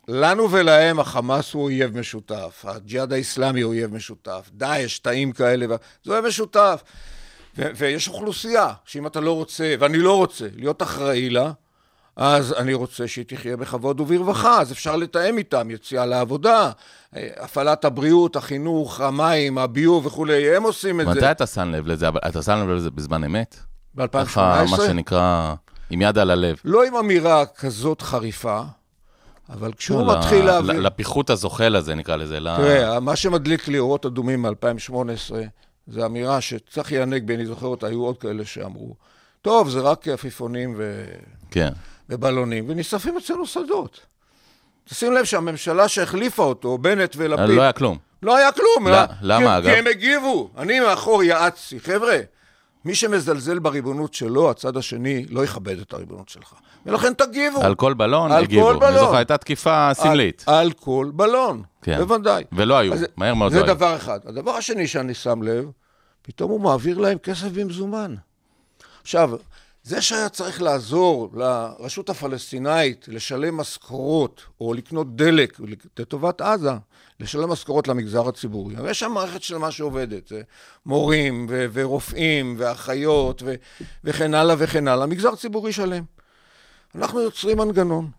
לנו ולהם החמאס הוא אויב משותף, הג'יהאד האיסלאמי הוא אויב משותף, דאעש, תאים כאלה, זה אויב משותף. ו- ויש אוכלוסייה שאם אתה לא רוצה, ואני לא רוצה, להיות אחראי לה, אז אני רוצה שהיא תחיה בכבוד וברווחה, אז אפשר לתאם איתם, יציאה לעבודה, הפעלת הבריאות, החינוך, המים, הביוב וכולי, הם עושים את מתי זה. אתה שם לב לזה? אבל אתה שם לב לזה בזמן אמת? ב-2018? ככה, מה שנקרא, עם יד על הלב. לא עם אמירה כזאת חריפה, אבל כשהוא לא, מתחיל ל- להבין... ל- לפיחות הזוחל הזה, נקרא לזה. ל- תראה, מה שמדליק לי אורות אדומים מ-2018, זה אמירה שצחי הנגבי, אני זוכר אותה, היו עוד כאלה שאמרו, טוב, זה רק עפיפונים ו... כן. ובלונים, ונשרפים אצלנו שדות. תשים לב שהממשלה שהחליפה אותו, בנט ולפיד, לא היה כלום. לא היה כלום. לא, אה? למה, כי, אגב? כי הם הגיבו. אני מאחור יעצתי. חבר'ה, מי שמזלזל בריבונות שלו, הצד השני לא יכבד את הריבונות שלך. ולכן תגיבו. על כל בלון על הגיבו. כל אני בלון. זוכר, הייתה תקיפה סמלית. על, על כל בלון, כן. בוודאי. ולא היו, אז מהר מאוד זה לא היו. דבר אחד. הדבר השני שאני שם לב, פתאום הוא מעביר להם כסף במזומן. עכשיו, זה שהיה צריך לעזור לרשות הפלסטינאית לשלם משכורות או לקנות דלק לטובת עזה, לשלם משכורות למגזר הציבורי. יש שם מערכת שלמה שעובדת, זה מורים ו- ורופאים ואחיות ו- וכן הלאה וכן הלאה, מגזר ציבורי שלם. אנחנו יוצרים מנגנון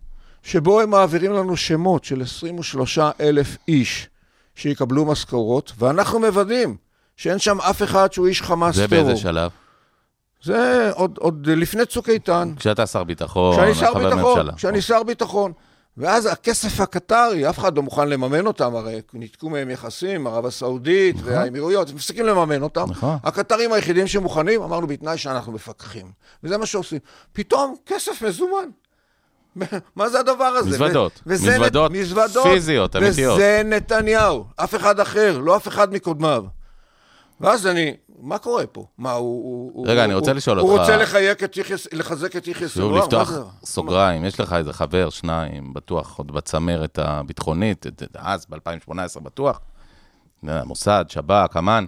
שבו הם מעבירים לנו שמות של 23 אלף איש שיקבלו משכורות, ואנחנו מוודאים שאין שם אף אחד שהוא איש חמאס זה טרור. באיזה שלב? זה עוד, עוד לפני צוק איתן. כשאתה שר ביטחון, כשאני שר ביטחון, ממשלה. כשאני שר ביטחון. ואז הכסף הקטרי, אף אחד לא מוכן לממן אותם, הרי ניתקו מהם יחסים, ערב הסעודית והאמירויות, מפסיקים לממן אותם. נכון. הקטרים היחידים שמוכנים, אמרנו, בתנאי שאנחנו מפקחים. וזה מה שעושים. פתאום כסף מזומן. מה זה הדבר הזה? מזוודות. וזה מזוודות נ- מזוודות פיזיות, אמיתיות. וזה נתניהו, אף אחד אחר, לא אף אחד מקודמיו. ואז אני, מה קורה פה? מה, הוא... הוא רגע, הוא, אני רוצה הוא, לשאול הוא אותך. רוצה לחייק את יחיא, לחזק את יחיא שוב, סנוואר? לפתוח מה? סוגריים, יש לך איזה חבר, שניים, בטוח, עוד בצמרת הביטחונית, אז, ב-2018 בטוח, המוסד, שב"כ, אמ"ן,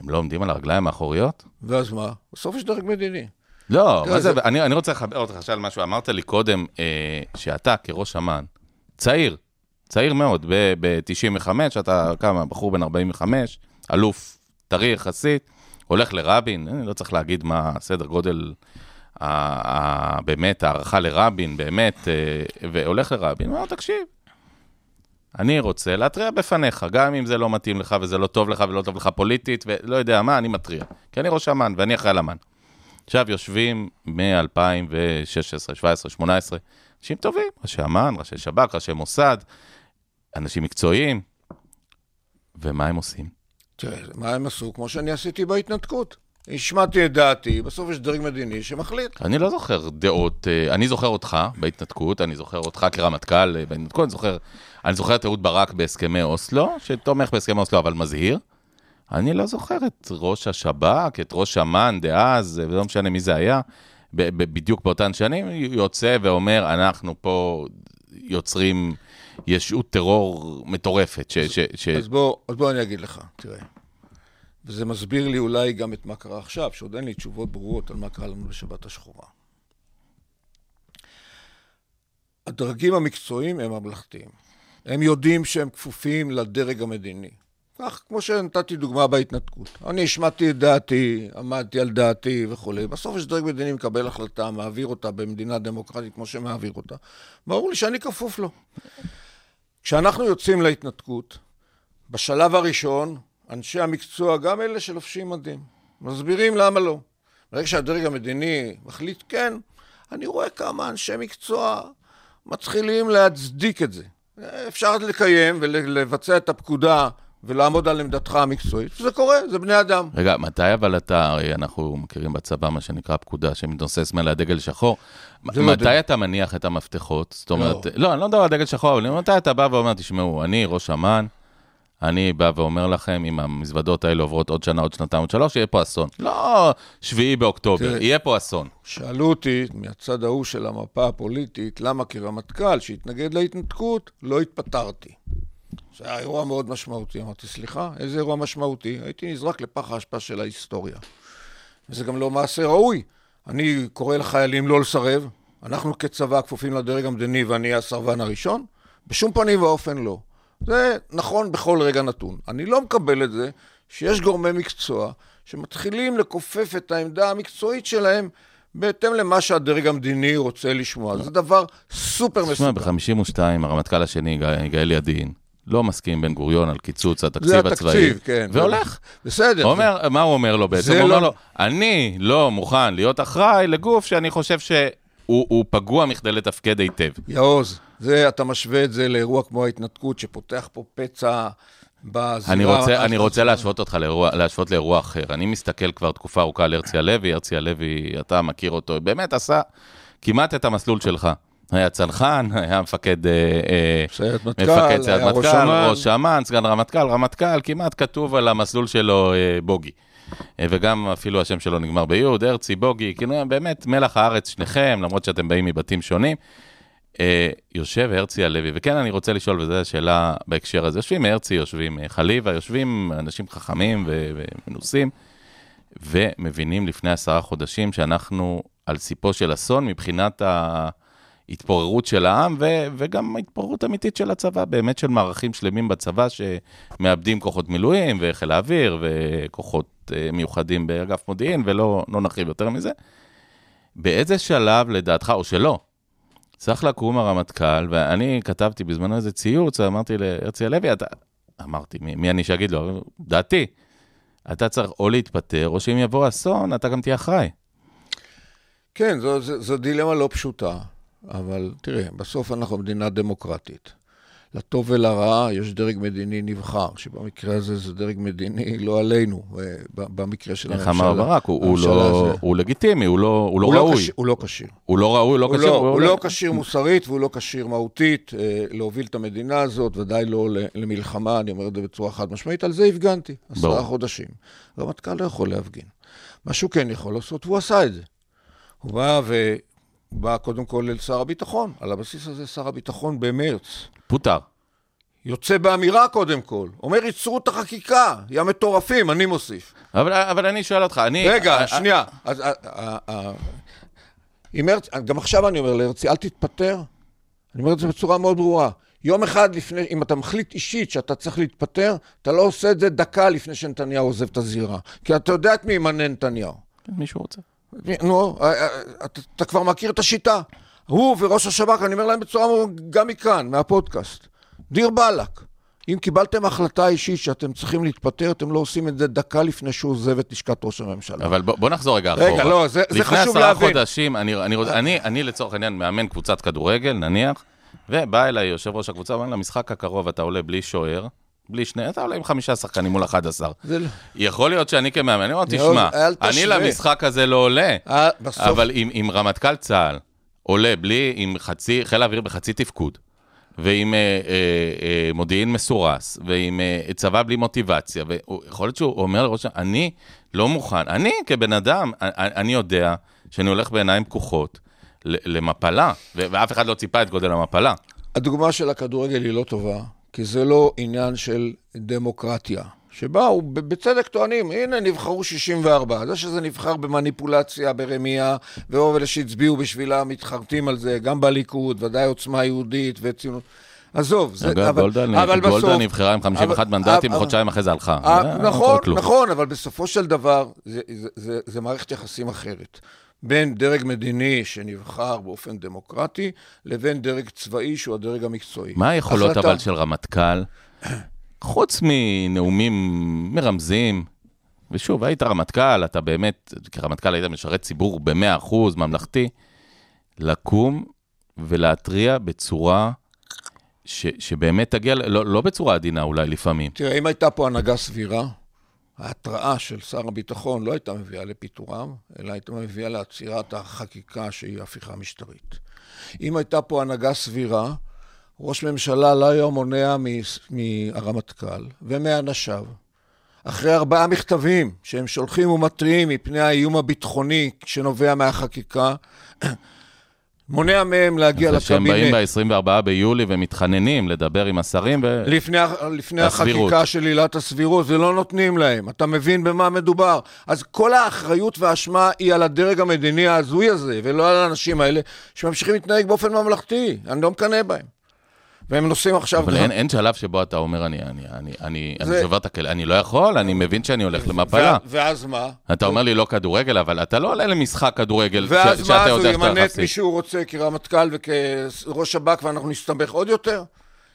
הם לא עומדים על הרגליים האחוריות? ואז מה? בסוף יש דרג מדיני. לא, מה זה, זה- אני, אני רוצה לחבר אותך עכשיו על משהו. אמרת לי קודם אה, שאתה כראש אמ"ן, צעיר, צעיר מאוד, ב-95, אתה כמה, בחור בן 45, אלוף טרי יחסית, הולך לרבין, אני לא צריך להגיד מה סדר גודל, ה- ה- באמת, הערכה לרבין, באמת, אה, והולך לרבין, אומר, תקשיב, אני רוצה להתריע בפניך, גם אם זה לא מתאים לך וזה לא טוב לך ולא טוב לך פוליטית, ולא יודע מה, אני מתריע. כי אני ראש אמ"ן ואני אחראי על אמ"ן. עכשיו יושבים מ-2016, 2017, 2018, אנשים טובים, ראשי אמ"ן, ראשי שב"כ, ראשי מוסד, אנשים מקצועיים, ומה הם עושים? תראה, מה הם עשו? כמו שאני עשיתי בהתנתקות. השמעתי את דעתי, בסוף יש דרג מדיני שמחליט. אני לא זוכר דעות, אה, אני זוכר אותך בהתנתקות, אני זוכר אותך כרמטכ"ל אה, בהתנתקות, אני זוכר, אני זוכר את אהוד ברק בהסכמי אוסלו, שתומך בהסכמי אוסלו אבל מזהיר. אני לא זוכר את ראש השב"כ, את ראש אמ"ן דאז, ולא משנה מי זה היה, בדיוק באותן שנים, יוצא ואומר, אנחנו פה יוצרים ישות טרור מטורפת, ש... ש, ש... אז בוא, אז בוא אני אגיד לך, תראה. וזה מסביר לי אולי גם את מה קרה עכשיו, שעוד אין לי תשובות ברורות על מה קרה לנו בשבת השחורה. הדרגים המקצועיים הם ממלכתיים. הם יודעים שהם כפופים לדרג המדיני. כך, כמו שנתתי דוגמה בהתנתקות. אני השמעתי את דעתי, עמדתי על דעתי וכולי. בסוף יש דרג מדיני מקבל החלטה, מעביר אותה במדינה דמוקרטית כמו שמעביר אותה. ברור לי שאני כפוף לו. כשאנחנו יוצאים להתנתקות, בשלב הראשון, אנשי המקצוע, גם אלה שלובשים מדים, מסבירים למה לא. ברגע שהדרג המדיני מחליט כן, אני רואה כמה אנשי מקצוע מתחילים להצדיק את זה. אפשר לקיים ולבצע את הפקודה ולעמוד על עמדתך המקצועית, זה קורה, זה בני אדם. רגע, מתי אבל אתה, הרי אנחנו מכירים בצבא מה שנקרא פקודה שמתנוסס מעל הדגל שחור. לא מתי דגל. אתה מניח את המפתחות? זאת אומרת, לא, אני לא מדבר על דגל שחור, אבל מתי אתה בא ואומר, תשמעו, אני ראש אמ"ן, אני בא ואומר לכם, אם המזוודות האלה עוברות עוד שנה, עוד שנתיים, עוד שלוש, יהיה פה אסון. לא שביעי באוקטובר, תראה. יהיה פה אסון. שאלו אותי מהצד ההוא של המפה הפוליטית, למה כרמטכ"ל שהתנגד להתנתקות, לא התפטרתי. זה היה אירוע מאוד משמעותי. אמרתי, סליחה, איזה אירוע משמעותי? הייתי נזרק לפח האשפה של ההיסטוריה. וזה גם לא מעשה ראוי. אני קורא לחיילים לא לסרב, אנחנו כצבא כפופים לדרג המדיני ואני הסרבן הראשון, בשום פנים ואופן לא. זה נכון בכל רגע נתון. אני לא מקבל את זה שיש גורמי מקצוע שמתחילים לכופף את העמדה המקצועית שלהם בהתאם למה שהדרג המדיני רוצה לשמוע. זה דבר סופר תשמע, מסוכן. ב-52, הרמטכ"ל השני, יגאל ידין, לא מסכים עם בן גוריון על קיצוץ זה התקציב הצבאי. התקציב, כן. והולך. בסדר. אומר, מה הוא אומר לו בעצם? זה הוא אומר לא- לו, אני לא מוכן להיות אחראי לגוף שאני חושב שהוא הוא פגוע מכדי לתפקד היטב. יעוז, זה, אתה משווה את זה לאירוע כמו ההתנתקות, שפותח פה פצע בזירה... אני רוצה, אני רוצה להשוות אותך לאירוע, להשוות לאירוע אחר. אני מסתכל כבר תקופה ארוכה על הרצי הלוי, הרצי הלוי, אתה מכיר אותו, באמת עשה כמעט את המסלול שלך. היה צנחן, היה מפקד... אה, אה, סיירת מטכ"ל, היה ראש מטכ"ל, אמ"ן. ראש אמ"ן, סגן רמטכ"ל, רמטכ"ל, כמעט כתוב על המסלול שלו אה, בוגי. וגם אפילו השם שלו נגמר ביוד, הרצי, בוגי, כאילו באמת מלח הארץ שניכם, למרות שאתם באים מבתים שונים. יושב הרצי הלוי, וכן אני רוצה לשאול, וזו השאלה בהקשר הזה, יושבים הרצי, יושבים חליבה, יושבים אנשים חכמים ומנוסים, ומבינים לפני עשרה חודשים שאנחנו על סיפו של אסון מבחינת ההתפוררות של העם, ו- וגם התפוררות אמיתית של הצבא, באמת של מערכים שלמים בצבא שמאבדים כוחות מילואים, וחיל האוויר, וכוחות אה, מיוחדים באגף מודיעין, ולא לא נרחיב יותר מזה. באיזה שלב, לדעתך, או שלא, צריך לקום הרמטכ"ל, ואני כתבתי בזמנו איזה ציוץ, אמרתי להרצי הלוי, אתה... אמרתי, מי, מי אני שאגיד לו? דעתי. אתה צריך או להתפטר, או שאם יבוא אסון, אתה גם תהיה אחראי. כן, זו, זו, זו דילמה לא פשוטה, אבל תראה, בסוף אנחנו מדינה דמוקרטית. לטוב ולרע יש דרג מדיני נבחר, שבמקרה הזה זה דרג מדיני לא עלינו, אה, במקרה של הממשלה. איך אמר ברק, הוא, הוא, לא, הוא לגיטימי, הוא לא, הוא לא הוא ראוי. לא קש, הוא לא כשיר. הוא לא ראוי, לא הוא כשיר. לא, הוא, הוא לא לא כשיר מוסרית והוא לא כשיר מהותית אה, להוביל את המדינה הזאת, ודאי לא למלחמה, אני אומר את זה בצורה חד משמעית, על זה הפגנתי, עשרה חודשים. רמטכ"ל לא יכול להפגין. מה שהוא כן יכול לעשות, והוא עשה את זה. הוא בא ו... בא קודם כל אל שר הביטחון. על הבסיס הזה שר הביטחון במרץ. פוטר. יוצא באמירה קודם כל. אומר, ייצרו את החקיקה, יא מטורפים, אני מוסיף. אבל, אבל אני שואל אותך, אני... רגע, אה, שנייה. אז, אה, אה, אה, אם הרצ... גם עכשיו אני אומר להרצי, אל תתפטר. אני אומר את זה בצורה מאוד ברורה. יום אחד לפני, אם אתה מחליט אישית שאתה צריך להתפטר, אתה לא עושה את זה דקה לפני שנתניהו עוזב את הזירה. כי אתה יודע את מי ימנה נתניהו. מישהו רוצה. נו, אה, אה, אתה, כבר מכיר את השיטה. הוא וראש השב"כ, אני אומר להם בצורה, גם מכאן, מהפודקאסט. דיר באלק. אם קיבלתם החלטה אישית שאתם צריכים להתפטר, אתם לא עושים את זה דקה לפני שהוא עוזב את לשכת ראש הממשלה. אבל בוא, בוא נחזור רגע אחורה. רגע, לא, זה, זה חשוב לפני להבין. עשרה חודשים, אני, אני, אני, אני, אני לצורך העניין מאמן קבוצת כדורגל, נניח, ובא אליי יושב ראש הקבוצה, אומר, למשחק הקרוב אתה עולה בלי שוער, בלי שני, אתה עולה עם חמישה שחקנים מול 11. זה לא... יכול להיות שאני כמאמן, אני תשמע, אני. למשחק הזה לא עולה, אה, בסוף, אבל אם, אם רמטכ"ל צה"ל עולה בלי, עם חצי, חיל האוויר בחצי תפקוד, ועם אה, אה, אה, מודיעין מסורס, ועם אה, צבא בלי מוטיבציה, ויכול להיות שהוא אומר לראש, אני לא מוכן, אני כבן אדם, אני, אני יודע שאני הולך בעיניים פקוחות למפלה, ואף אחד לא ציפה את גודל המפלה. הדוגמה של הכדורגל היא לא טובה, כי זה לא עניין של דמוקרטיה. שבאו, בצדק טוענים, הנה נבחרו 64. זה שזה נבחר במניפולציה, ברמייה, ורוב אלה שהצביעו בשבילה מתחרטים על זה, גם בליכוד, ודאי עוצמה יהודית וציונות. עזוב, זה, אגב, אבל, גולדה, אבל גולדה בסוף... נבחרה עם 51 אבל- מנדטים, אבל- וחודשיים אחרי זה הלכה. אה, אה, לא נכון. נכון, אבל בסופו של דבר, זה, זה, זה, זה מערכת יחסים אחרת. בין דרג מדיני שנבחר באופן דמוקרטי, לבין דרג צבאי שהוא הדרג המקצועי. מה היכולות אבל של רמטכ"ל, חוץ מנאומים מרמזים, ושוב, היית רמטכ"ל, אתה באמת, כרמטכ"ל היית משרת ציבור ב-100% ממלכתי, לקום ולהתריע בצורה ש, שבאמת תגיע, לא, לא בצורה עדינה אולי לפעמים. תראה, אם הייתה פה הנהגה סבירה, ההתראה של שר הביטחון לא הייתה מביאה לפיטורם, אלא הייתה מביאה לעצירת החקיקה שהיא הפיכה משטרית. אם הייתה פה הנהגה סבירה, ראש ממשלה לא היה מונע מהרמטכ"ל ומאנשיו, אחרי ארבעה מכתבים שהם שולחים ומתריעים מפני האיום הביטחוני שנובע מהחקיקה, מונע מהם להגיע אחרי שהם באים לקבינט. ב-24 ביולי ומתחננים לדבר עם השרים, ו... לפני, לפני. החקיקה של עילת הסבירות, ולא נותנים להם. אתה מבין במה מדובר. אז כל האחריות והאשמה היא על הדרג המדיני ההזוי הזה, ולא על האנשים האלה שממשיכים להתנהג באופן ממלכתי. אני לא מקנא בהם. והם נוסעים עכשיו... אבל אין, אין שלב שבו אתה אומר, אני, אני, אני, אני, זה- אני שובר את הכלא, אני לא יכול, אני מבין שאני הולך למפלה. ו- ואז מה? אתה אומר לי לא כדורגל, אבל אתה לא עולה למשחק כדורגל ש- ואז שאתה מה, אז יודע הוא שאתה ימנה את. מי שהוא רוצה כרמטכ"ל וכראש שב"כ ואנחנו נסתבך עוד יותר?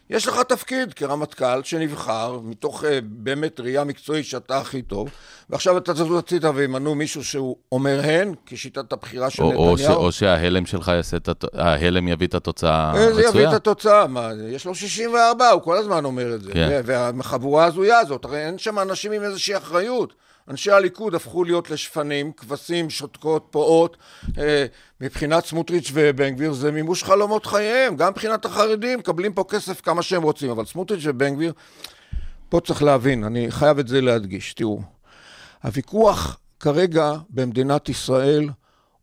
יש לך תפקיד כרמטכ"ל שנבחר מתוך uh, באמת ראייה מקצועית שאתה הכי טוב, ועכשיו אתה תזוז הצידה וימנו מישהו שהוא אומר הן, כשיטת הבחירה של או, או, ש, נתניהו. או שההלם שלך יעשה את הת... ההלם יביא את התוצאה אה, זה יביא הרצויה. את התוצאה, מה, יש לו 64, הוא כל הזמן אומר את זה. כן. והחבורה ההזויה הזאת, הרי אין שם אנשים עם איזושהי אחריות. אנשי הליכוד הפכו להיות לשפנים, כבשים, שותקות, פועות. אה, מבחינת סמוטריץ' ובן גביר זה מימוש חלומות חייהם. גם מבחינת החרדים, מקבלים פה כסף כמה שהם רוצים. אבל סמוטריץ' ובן גביר, פה צריך להבין, אני חייב את זה להדגיש. תראו, הוויכוח כרגע במדינת ישראל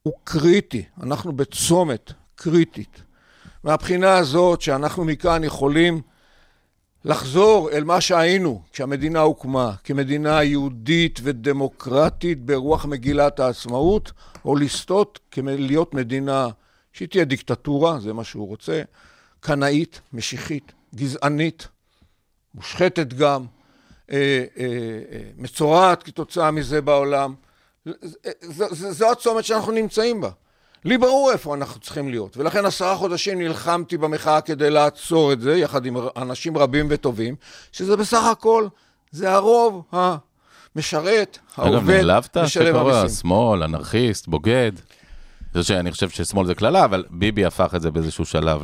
הוא קריטי. אנחנו בצומת קריטית. מהבחינה הזאת שאנחנו מכאן יכולים לחזור אל מה שהיינו כשהמדינה הוקמה, כמדינה יהודית ודמוקרטית ברוח מגילת העצמאות, או לסטות להיות מדינה שהיא תהיה דיקטטורה, זה מה שהוא רוצה, קנאית, משיחית, גזענית, מושחתת גם, אה, אה, אה, מצורעת כתוצאה מזה בעולם. זו הצומת שאנחנו נמצאים בה. לי ברור איפה אנחנו צריכים להיות, ולכן עשרה חודשים נלחמתי במחאה כדי לעצור את זה, יחד עם אנשים רבים וטובים, שזה בסך הכל, זה הרוב המשרת, העובד, אגב, נעלבת שקורא שמאל, אנרכיסט, בוגד. זה שאני חושב ששמאל זה קללה, אבל ביבי הפך את זה באיזשהו שלב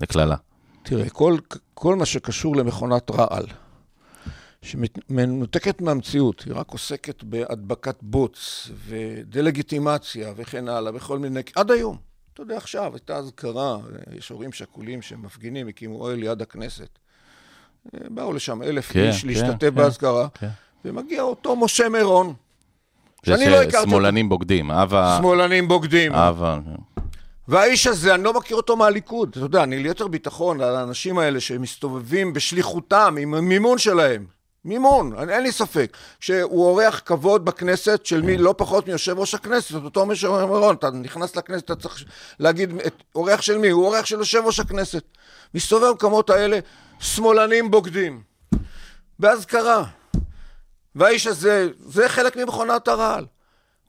לקללה. תראה, כל, כל מה שקשור למכונת רעל, שמנותקת מהמציאות, היא רק עוסקת בהדבקת בוץ ודלגיטימציה וכן הלאה, בכל מיני... עד היום. אתה יודע, עכשיו הייתה אזכרה, יש הורים שכולים שמפגינים, הקימו אוהל ליד הכנסת. באו לשם אלף כן, איש כן, להשתתף כן, באזכרה, כן. ומגיע אותו משה מירון. שאני לא הכרתי אותו. שמאלנים בוגדים, אבא... שמאלנים בוגדים. אבא... והאיש הזה, אני לא מכיר אותו מהליכוד. אתה יודע, אני ליתר ביטחון על האנשים האלה שמסתובבים בשליחותם, עם המימון שלהם. מימון, אין לי ספק, שהוא אורח כבוד בכנסת של מי לא פחות מיושב ראש הכנסת, אותו משומר מירון, אתה נכנס לכנסת, אתה צריך להגיד, את, אורח של מי? הוא אורח של יושב ראש הכנסת. מסתובב במקומות האלה, שמאלנים בוגדים. באזכרה. והאיש הזה, זה חלק ממכונת הרעל.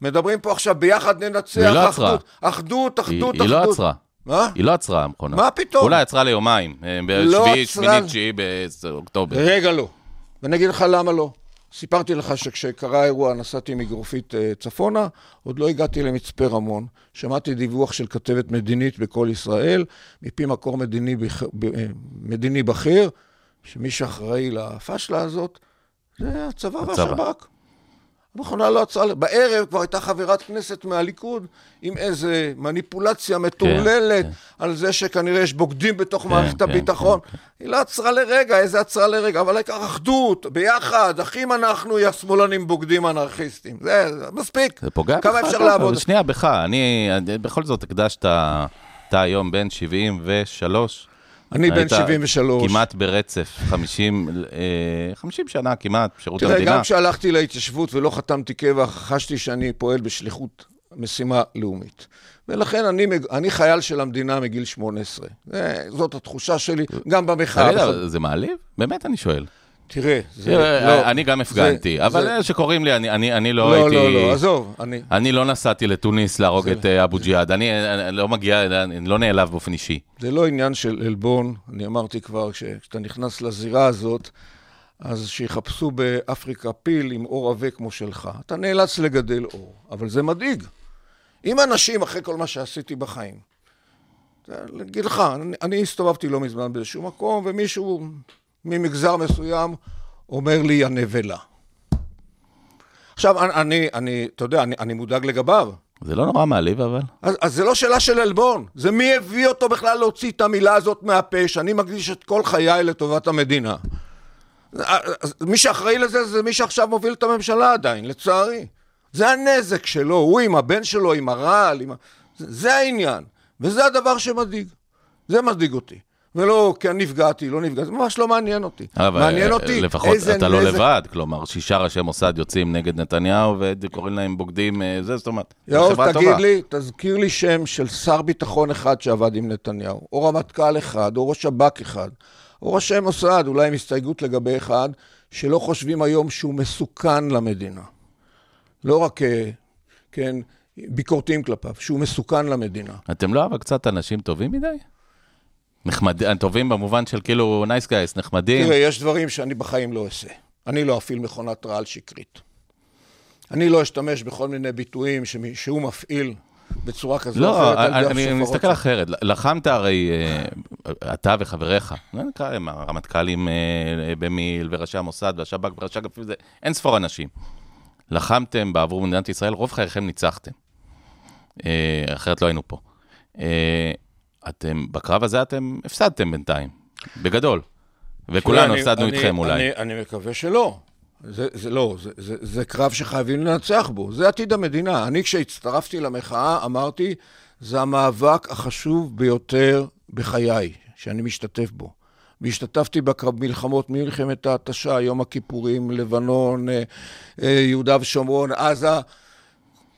מדברים פה עכשיו ביחד ננצח, היא לא אחדות, אחדות, אחדות, אחדות. היא לא עצרה. מה? היא לא עצרה המכונה. מה פתאום? אולי עצרה ליומיים, אה, לא שמינית, תשיעי באוקטובר. רגע לא. ואני אגיד לך למה לא. סיפרתי לך שכשקרה האירוע נסעתי מגרופית אה, צפונה, עוד לא הגעתי למצפה רמון. שמעתי דיווח של כתבת מדינית בקול ישראל, מפי מקור מדיני, בח... אה, מדיני בכיר, שמי שאחראי לפשלה הזאת זה הצבא והשב"כ. המכונה לא עצרה, בערב כבר הייתה חברת כנסת מהליכוד עם איזה מניפולציה מטורללת כן, כן. על זה שכנראה יש בוגדים בתוך כן, מערכת כן, הביטחון. כן, כן. היא לא עצרה לרגע, איזה עצרה לרגע, אבל העיקר אחדות, ביחד, אחים אנחנו, יא שמאלנים בוגדים אנרכיסטים. זה, זה מספיק. זה פוגע כמה אפשר לעבוד? שנייה, בך, אני, בכל זאת הקדשת, אתה היום בן 73. אני בן 73. כמעט ברצף, 50, 50 אה, שנה כמעט, שירות המדינה. תראה, גם כשהלכתי להתיישבות ולא חתמתי קבע, חשתי שאני פועל בשליחות משימה לאומית. ולכן אני, אני חייל של המדינה מגיל 18. זאת התחושה שלי, גם במחאה. זה מעליב? באמת אני שואל. תראה, זה... לא, אני גם הפגנתי, זה, אבל זה... שקוראים לי, אני, אני, אני לא, לא הייתי... לא, לא, לא, עזוב, אני... אני לא נסעתי לתוניס להרוג זה... את אה, אבו ג'יהאד, אני, אני לא מגיע, אני לא נעלב באופן אישי. זה לא עניין של עלבון, אני אמרתי כבר, כשאתה נכנס לזירה הזאת, אז שיחפשו באפריקה פיל עם אור עבה כמו שלך. אתה נאלץ לגדל אור, אבל זה מדאיג. אם אנשים, אחרי כל מה שעשיתי בחיים, להגיד לך, אני, אני הסתובבתי לא מזמן באיזשהו מקום, ומישהו ממגזר מסוים אומר לי הנבלה. עכשיו, אני, אני, אתה יודע, אני, אני מודאג לגביו. זה לא נורא מעליב, אבל. אז, אז זה לא שאלה של עלבון, זה מי הביא אותו בכלל להוציא את המילה הזאת מהפה, שאני מקדיש את כל חיי לטובת המדינה. מי שאחראי לזה זה מי שעכשיו מוביל את הממשלה עדיין, לצערי. זה הנזק שלו, הוא עם הבן שלו, עם הרעל, עם... זה העניין, וזה הדבר שמדאיג. זה מדאיג אותי. ולא כי אני נפגעתי, לא נפגעתי, ממש לא מעניין אותי. אבל מעניין אותי לפחות איזה אתה לא לבד, כלומר, שישה ראשי מוסד יוצאים נגד נתניהו וקוראים להם בוגדים, אה, זה, זאת אומרת, יעוז, תגיד לי, תזכיר לי שם של שר ביטחון אחד שעבד עם נתניהו, או רמטכ"ל אחד, או ראש שב"כ אחד, או ראשי מוסד, אולי עם הסתייגות לגבי אחד, שלא חושבים היום שהוא מסוכן למדינה. לא רק, אה, כן, ביקורתיים כלפיו, שהוא מסוכן למדינה. אתם לא אבל קצת אנשים טובים מדי? נחמדים, טובים במובן של כאילו nice nice guys, נחמדים. תראה, יש דברים שאני בחיים לא אעשה. אני לא אפעיל מכונת רעל שקרית. אני לא אשתמש בכל מיני ביטויים שהוא מפעיל בצורה כזו או אחרת. לא, אני מסתכל אחרת. לחמת הרי, אה, אתה וחבריך, לא נקרא להם הרמטכ"לים אה, במיל, וראשי המוסד, והשב"כ, וראשי אגפים, זה אין ספור אנשים. לחמתם בעבור מדינת ישראל, רוב חייכם ניצחתם. אה, אחרת לא היינו פה. אתם, בקרב הזה אתם הפסדתם בינתיים, בגדול. וכולנו הפסדנו אני, איתכם אולי. אני, אני מקווה שלא. זה, זה לא, זה, זה, זה קרב שחייבים לנצח בו, זה עתיד המדינה. אני כשהצטרפתי למחאה אמרתי, זה המאבק החשוב ביותר בחיי, שאני משתתף בו. והשתתפתי במלחמות מלחמת ההתשה, יום הכיפורים, לבנון, אה, אה, יהודה ושומרון, עזה,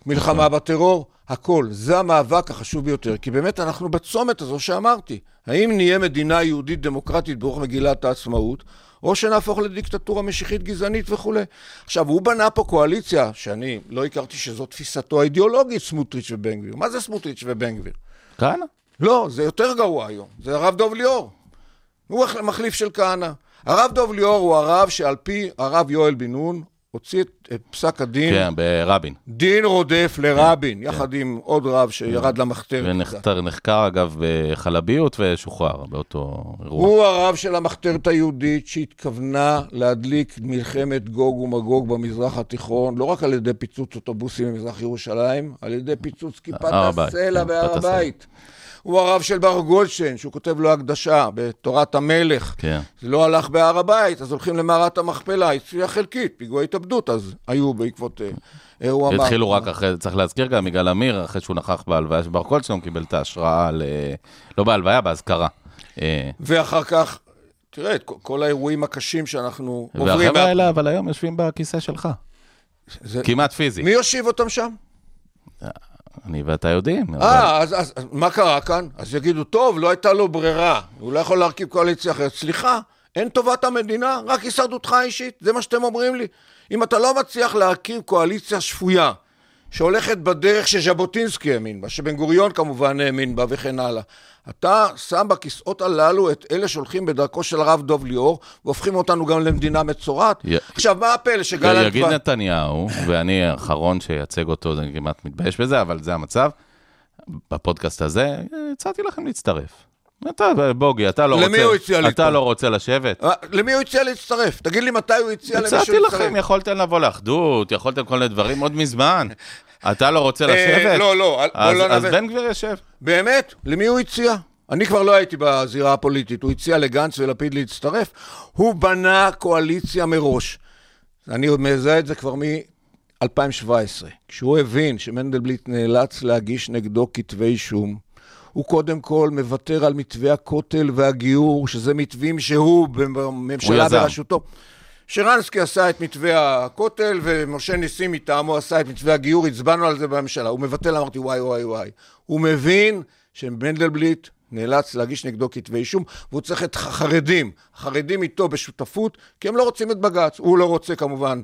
מלחמה בטרור, הכל. זה המאבק החשוב ביותר, כי באמת אנחנו בצומת הזו שאמרתי. האם נהיה מדינה יהודית דמוקרטית ברוח מגילת העצמאות, או שנהפוך לדיקטטורה משיחית גזענית וכולי. עכשיו, הוא בנה פה קואליציה, שאני לא הכרתי שזו תפיסתו האידיאולוגית, סמוטריץ' ובן גביר. מה זה סמוטריץ' ובן גביר? כהנא. לא, זה יותר גרוע היום. זה הרב דוב ליאור. הוא המחליף של כהנא. הרב דוב ליאור הוא הרב שעל פי הרב יואל בן נון הוציא את, את פסק הדין, כן, ברבין. דין רודף לרבין, יחד עם עוד רב שירד למחתרת. ונחקר, נחקר, אגב, בחלביות ושוחרר באותו אירוע. הוא הרב של המחתרת היהודית שהתכוונה להדליק מלחמת גוג ומגוג במזרח התיכון, לא רק על ידי פיצוץ אוטובוסים במזרח ירושלים, על ידי פיצוץ כיפת הסלע כן, בהר הסלע. הבית. הוא הרב של בר גולדשטיין, שהוא כותב לו הקדשה בתורת המלך. כן. זה לא הלך בהר הבית, אז הולכים למערת המכפלה, הצליח חלקית, פיגועי התאבדות, אז היו בעקבות... אה, אה, הוא אמר... התחילו רק אחרי, צריך להזכיר גם, יגאל עמיר, אחרי שהוא נכח בהלוויה של בר קולצ'ון, קיבל את ההשראה, ל... לא בהלוויה, באזכרה. אה, ואחר כך, תראה, את כל- האירועים הקשים שאנחנו עוברים... והחבר'ה האלה, אבל היום יושבים בכיסא שלך. זה- כמעט פיזי. מי יושיב אותם שם? אני ואתה יודעים. אבל- אה, אז, אז, אז מה קרה כאן? אז יגידו, טוב, לא הייתה לו ברירה, הוא לא יכול להרכיב קואליציה אחרת. סליחה, אין טובת המדינה, רק הישרדותך האישית, זה מה שאתם אומרים לי. אם אתה לא מצליח להרכיב קואליציה שפויה, שהולכת בדרך שז'בוטינסקי האמין בה, שבן גוריון כמובן האמין בה וכן הלאה, אתה שם בכיסאות הללו את אלה שהולכים בדרכו של הרב דוב ליאור, והופכים אותנו גם למדינה מצורעת. י- עכשיו, מה הפלא שגלנט... יגיד כבר- נתניהו, ואני האחרון שייצג אותו, אני כמעט מתבייש בזה, אבל זה המצב. בפודקאסט הזה, הצעתי לכם להצטרף. אתה, בוגי, אתה לא למי רוצה... הוא הציע אתה? לא רוצה לשבת? אה, למי הוא הציע להצטרף? תגיד לי מתי הוא הציע למישהו הצעתי להצטרף. לכם, יכולתם לבוא לאחדות, יכולתם כל מיני דברים עוד מזמן. אתה לא רוצה אה, לשבת? לא, לא, אז- לא אז. בן גביר יושב. באמת? למי הוא הציע? אני כבר לא הייתי בזירה הפוליטית, הוא הציע לגנץ ולפיד להצטרף. הוא בנה קואליציה מראש. אני מזהה את זה כבר מ-2017. כשהוא הבין שמנדלבליט נאלץ להגיש נגדו כתבי אישום, הוא קודם כל מוותר על מתווה הכותל והגיור, שזה מתווים שהוא בממשלה. בראשותו. שרנסקי עשה את מתווה הכותל, ומשה ניסים מטעמו עשה את מתווה הגיור, הצבענו על זה בממשלה. הוא מבטל, אמרתי, וואי, וואי, וואי. הוא מבין שמנדלבליט נאלץ להגיש נגדו כתבי אישום, והוא צריך את החרדים, החרדים איתו בשותפות, כי הם לא רוצים את בג"ץ. הוא לא רוצה כמובן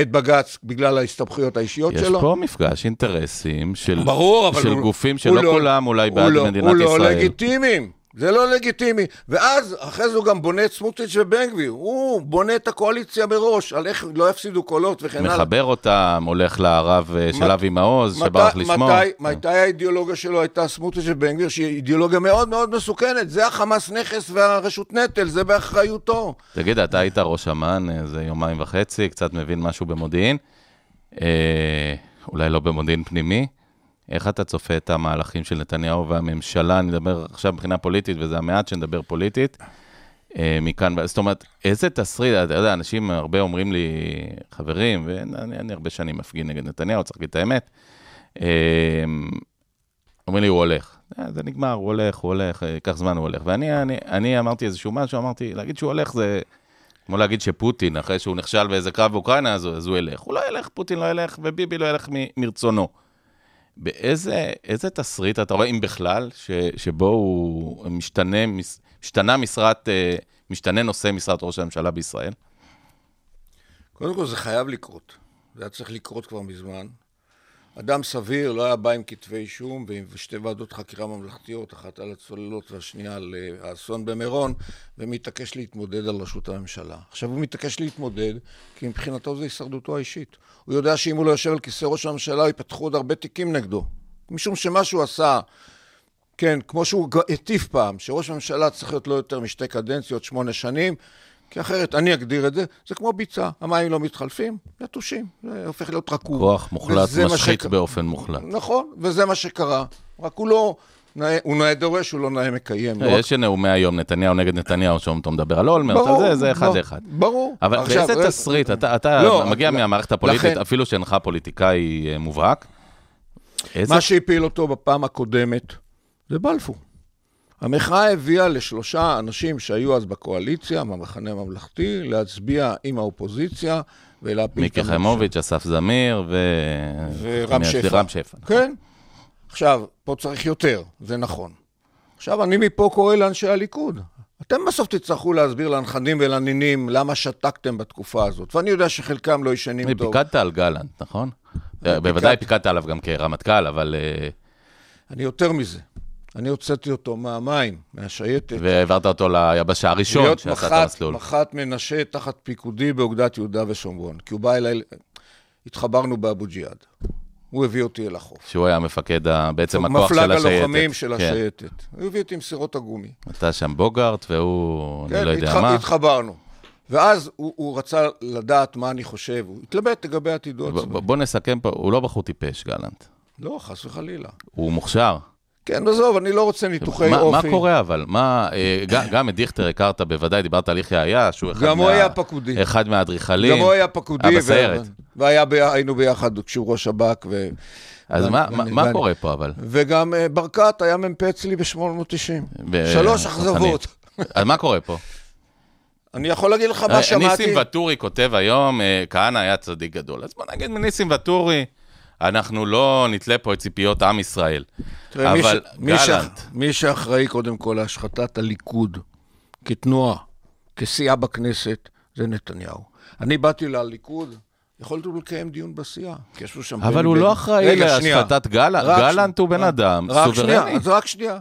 את בג"ץ בגלל ההסתבכויות האישיות יש שלו. פה מפגש אינטרסים של, ברור, של הוא- גופים הוא שלא לא- כולם אולי הוא בעד לא- מדינת הוא לא ישראל. לגיטימיים. זה לא לגיטימי. ואז, אחרי זה הוא גם בונה את סמוטריץ' ובן גביר. הוא בונה את הקואליציה מראש, על איך לא יפסידו קולות וכן הלאה. מחבר אותם, הולך לרב אה, של אבי מעוז, שברח לשמוע. מתי, מתי האידיאולוגיה שלו הייתה סמוטריץ' ובן גביר, שהיא אידיאולוגיה מאוד מאוד מסוכנת. זה החמאס נכס והרשות נטל, זה באחריותו. תגיד, אתה היית ראש אמ"ן איזה יומיים וחצי, קצת מבין משהו במודיעין, אה, אולי לא במודיעין פנימי. איך אתה צופה את המהלכים של נתניהו והממשלה? אני מדבר עכשיו מבחינה פוליטית, וזה המעט שנדבר פוליטית. אה, מכאן, זאת אומרת, איזה תסריט, אתה יודע, אנשים הרבה אומרים לי, חברים, ואני אני הרבה שנים מפגין נגד נתניהו, צריך להגיד את האמת. אה, אומרים לי, הוא הולך. אה, זה נגמר, הוא הולך, הוא הולך, ייקח זמן, הוא הולך. ואני אני, אני אמרתי איזשהו משהו, אמרתי, להגיד שהוא הולך זה כמו להגיד שפוטין, אחרי שהוא נכשל באיזה קרב באוקראינה, אז, אז הוא ילך. הוא לא ילך, פוטין לא ילך, וביבי לא ילך מרצונו. באיזה איזה תסריט אתה רואה, אם בכלל, ש, שבו הוא משתנה, משתנה משרת, אה, משתנה נושא משרת ראש הממשלה בישראל? קודם כל, זה חייב לקרות. זה היה צריך לקרות כבר מזמן. אדם סביר לא היה בא עם כתבי אישום ועם שתי ועדות חקירה ממלכתיות, אחת על הצוללות והשנייה על אה, האסון במירון, ומתעקש להתמודד על ראשות הממשלה. עכשיו, הוא מתעקש להתמודד, כי מבחינתו זה הישרדותו האישית. הוא יודע שאם הוא לא יושב על כיסא ראש הממשלה, ייפתחו עוד הרבה תיקים נגדו. משום שמה שהוא עשה, כן, כמו שהוא הטיף פעם, שראש ממשלה צריך להיות לא יותר משתי קדנציות, שמונה שנים, כי אחרת, אני אגדיר את זה, זה כמו ביצה, המים לא מתחלפים, יתושים, זה הופך להיות רקוב. כוח מוחלט משחית שק- באופן מוחלט. נכון, וזה מה שקרה. רק הוא לא, הוא נאה דורש, הוא לא נאה מקיים. לא יש נאומי היום, נתניהו נגד נתניהו, שם אתה מדבר על אולמרט, על זה, זה אחד לאחד. ברור. אבל באיזה רגע, תסריט, אתה, אתה לא, מגיע מהמערכת הפוליטית, אפילו שאינך פוליטיקאי אה, מובהק. מה שהפיל אותו בפעם הקודמת זה בלפור. המחאה הביאה לשלושה אנשים שהיו אז בקואליציה, מהמחנה הממלכתי, להצביע עם האופוזיציה ולהפיל את מיקי חיימוביץ', אסף זמיר ו... ורם שפע. רם שפע. כן. עכשיו, פה צריך יותר, זה נכון. עכשיו, אני מפה קורא לאנשי הליכוד. אתם בסוף תצטרכו להסביר לנכדים ולנינים למה שתקתם בתקופה הזאת. ואני יודע שחלקם לא ישנים טוב. פיקדת על גלנט, נכון? בוודאי פיקדת עליו גם כרמטכ"ל, אבל... אה, אני יותר מזה. אני הוצאתי אותו מהמים, מהשייטת. והעברת אותו ליבשה הראשון להיות שעשה את מח"ט, המסלול. מח"ט מנשה תחת פיקודי באוגדת יהודה ושומרון. כי הוא בא אליי, התחברנו באבו ג'יהאד. הוא הביא אותי אל החוף. שהוא היה מפקד, בעצם הכוח של מפלג השייטת. הלוחמים של כן. השייטת. הוא הביא אותי עם סירות הגומי. אתה שם בוגארט, והוא, אני כן, לא יודע התח- מה. התחברנו. ואז הוא, הוא רצה לדעת מה אני חושב, הוא התלבט לגבי עתידו. ב- בוא נסכם פה, הוא לא בחור טיפש, גלנט. לא, חס וחלילה. הוא מוכשר. כן, עזוב, אני לא רוצה ניתוחי מה, אופי. מה קורה אבל? מה, אה, גם את דיכטר הכרת בוודאי, דיברת על יחיא עיאש, שהוא אחד גם מה... הוא היה פקודי. אחד מהאדריכלים. גם הוא היה פקודי. היה בסיירת. והיינו ביחד כשהוא ראש שב"כ. ו... אז ואני- מה, מה, ואני- מה ואני- קורה פה אבל? וגם אה, ברקת היה מ"פ אצלי ב-890. ב- שלוש. אכזבות. אז מה קורה פה? אני יכול להגיד לך מה אה, שמעתי. ניסים ואטורי כותב היום, כהנא היה צדיק גדול. אז בוא נגיד מניסים ואטורי, אנחנו לא נתלה פה את ציפיות עם ישראל. תראה, אבל מי ש- גלנט, מי שאחראי קודם כל להשחתת הליכוד כתנועה, כסיעה בכנסת, זה נתניהו. אני באתי לליכוד, יכולתי לקיים דיון בסיעה, כי ישבו שם... אבל הוא בגין. לא אחראי. להשחתת גלנט. גלנט הוא. בן אדם רק שנייה, סוברני. אז רק שנייה.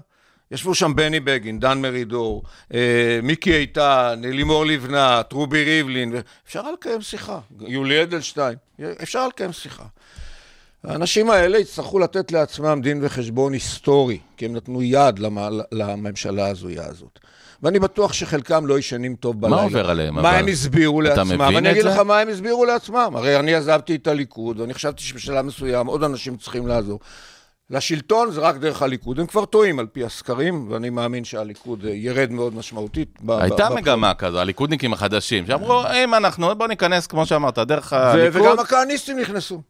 ישבו שם בני בגין, דן מרידור, אה, מיקי איתן, לימור לבנת, רובי ריבלין, אפשר לקיים שיחה. יולי אדלשטיין, אפשר לקיים שיחה. האנשים האלה יצטרכו לתת לעצמם דין וחשבון היסטורי, כי הם נתנו יד למ- לממשלה ההזויה הזאת. ואני בטוח שחלקם לא ישנים טוב בלילה. עובר עליהם, מה אבל? הם הסבירו אתה לעצמם? מבין אני אגיד? לך מה הם הסבירו לעצמם. הרי אני עזבתי את הליכוד, ואני חשבתי שבשלב מסוים עוד אנשים צריכים לעזור. לשלטון זה רק דרך הליכוד. הם כבר טועים על פי הסקרים, ואני מאמין שהליכוד אה, ירד מאוד משמעותית. ב- הייתה ב- מגמה כזו, הליכודניקים החדשים, שאמרו, אם אנחנו, בוא ניכנס, כמו שאמרת, דרך הליכוד. וגם הכהניסטים נכנסו.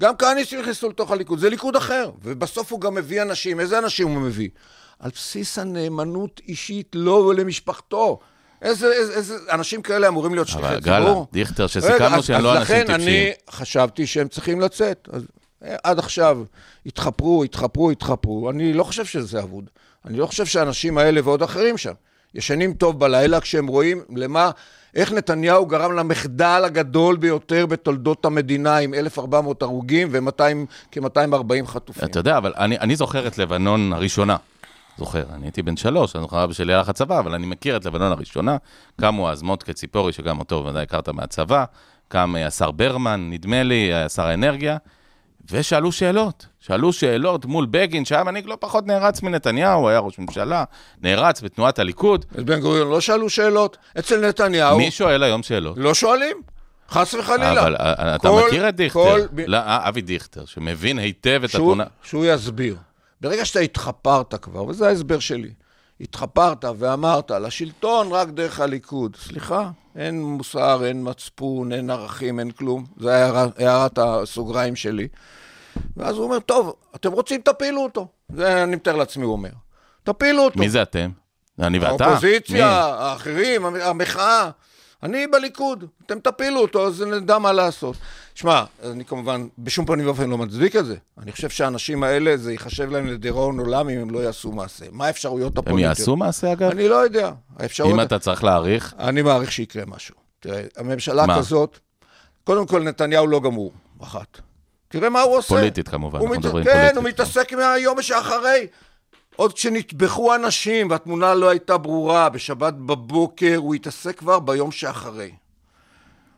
גם כהניסטים נכנסו לתוך הליכוד, זה ליכוד אחר. ובסוף הוא גם מביא אנשים, איזה אנשים הוא מביא? על בסיס הנאמנות אישית לו ולמשפחתו. איזה, איזה, איזה אנשים כאלה אמורים להיות שליחי אבל ציבור? גלנט, דיכטר, רגע, שסיכמנו אז- שהם לא אז אנשים לכן טיפשים. אני חשבתי שהם צריכים לצאת. אז אה, עד עכשיו התחפרו, התחפרו, התחפרו. אני לא חושב שזה אבוד. אני לא חושב שהאנשים האלה ועוד אחרים שם ישנים טוב בלילה כשהם רואים למה, איך נתניהו גרם למחדל הגדול ביותר בתולדות המדינה עם 1,400 הרוגים וכ-240 חטופים. אתה יודע, אבל אני, אני זוכר את לבנון הראשונה. זוכר, אני הייתי בן שלוש, אני זוכר אבא שלי הלך לצבא, אבל אני מכיר את לבנון הראשונה. קמו אז מוטקה ציפורי, שגם אותו ודאי הכרת מהצבא, קם אה, השר ברמן, נדמה לי, אה, שר האנרגיה, ושאלו שאלות. שאלו שאלות מול בגין, שהיה מנהיג לא פחות נערץ מנתניהו, היה ראש ממשלה, נערץ בתנועת הליכוד. את בן גוריון לא שאלו שאלות, אצל נתניהו מי שואל היום שאלות? לא שואלים, חס וחלילה. אבל אה, אתה כל- מכיר את דיכטר, כל- לא, אה, אבי דיכטר, שמבין היטב את שהוא, התמונה. שהוא יסביר. ברגע שאתה התחפרת כבר, וזה ההסבר שלי, התחפרת ואמרת, לשלטון רק דרך הליכוד. סליחה, אין מוסר, אין מצפון, אין ערכים, אין כלום. זו הערת הסוגריים שלי. ואז הוא אומר, טוב, אתם רוצים, תפילו אותו. זה אני מתאר לעצמי, הוא אומר. תפילו אותו. מי זה אתם? אני ואתה? האופוזיציה, מי? האחרים, המ- המחאה. אני בליכוד, אתם תפילו אותו, אז נדע מה לעשות. שמע, אני כמובן בשום פנים ואופן לא מצדיק את זה. אני חושב שהאנשים האלה, זה ייחשב להם לדיראון עולם אם הם לא יעשו מעשה. מה האפשרויות הם הפוליטיות? יעשו מעשה אגב? אני לא יודע. האפשרות... אם אתה צריך להעריך, אני מעריך שיקרה משהו. תראה, הממשלה מה? כזאת, קודם כל נתניהו לא גמור, אחת. תראה מה הוא עושה. פוליטית כמובן, אנחנו מת... מדברים כן, פוליטית. הוא מתעסק מהיום שאחרי. עוד כשנטבחו אנשים והתמונה לא הייתה ברורה, בשבת בבוקר הוא התעסק כבר ביום שאחרי.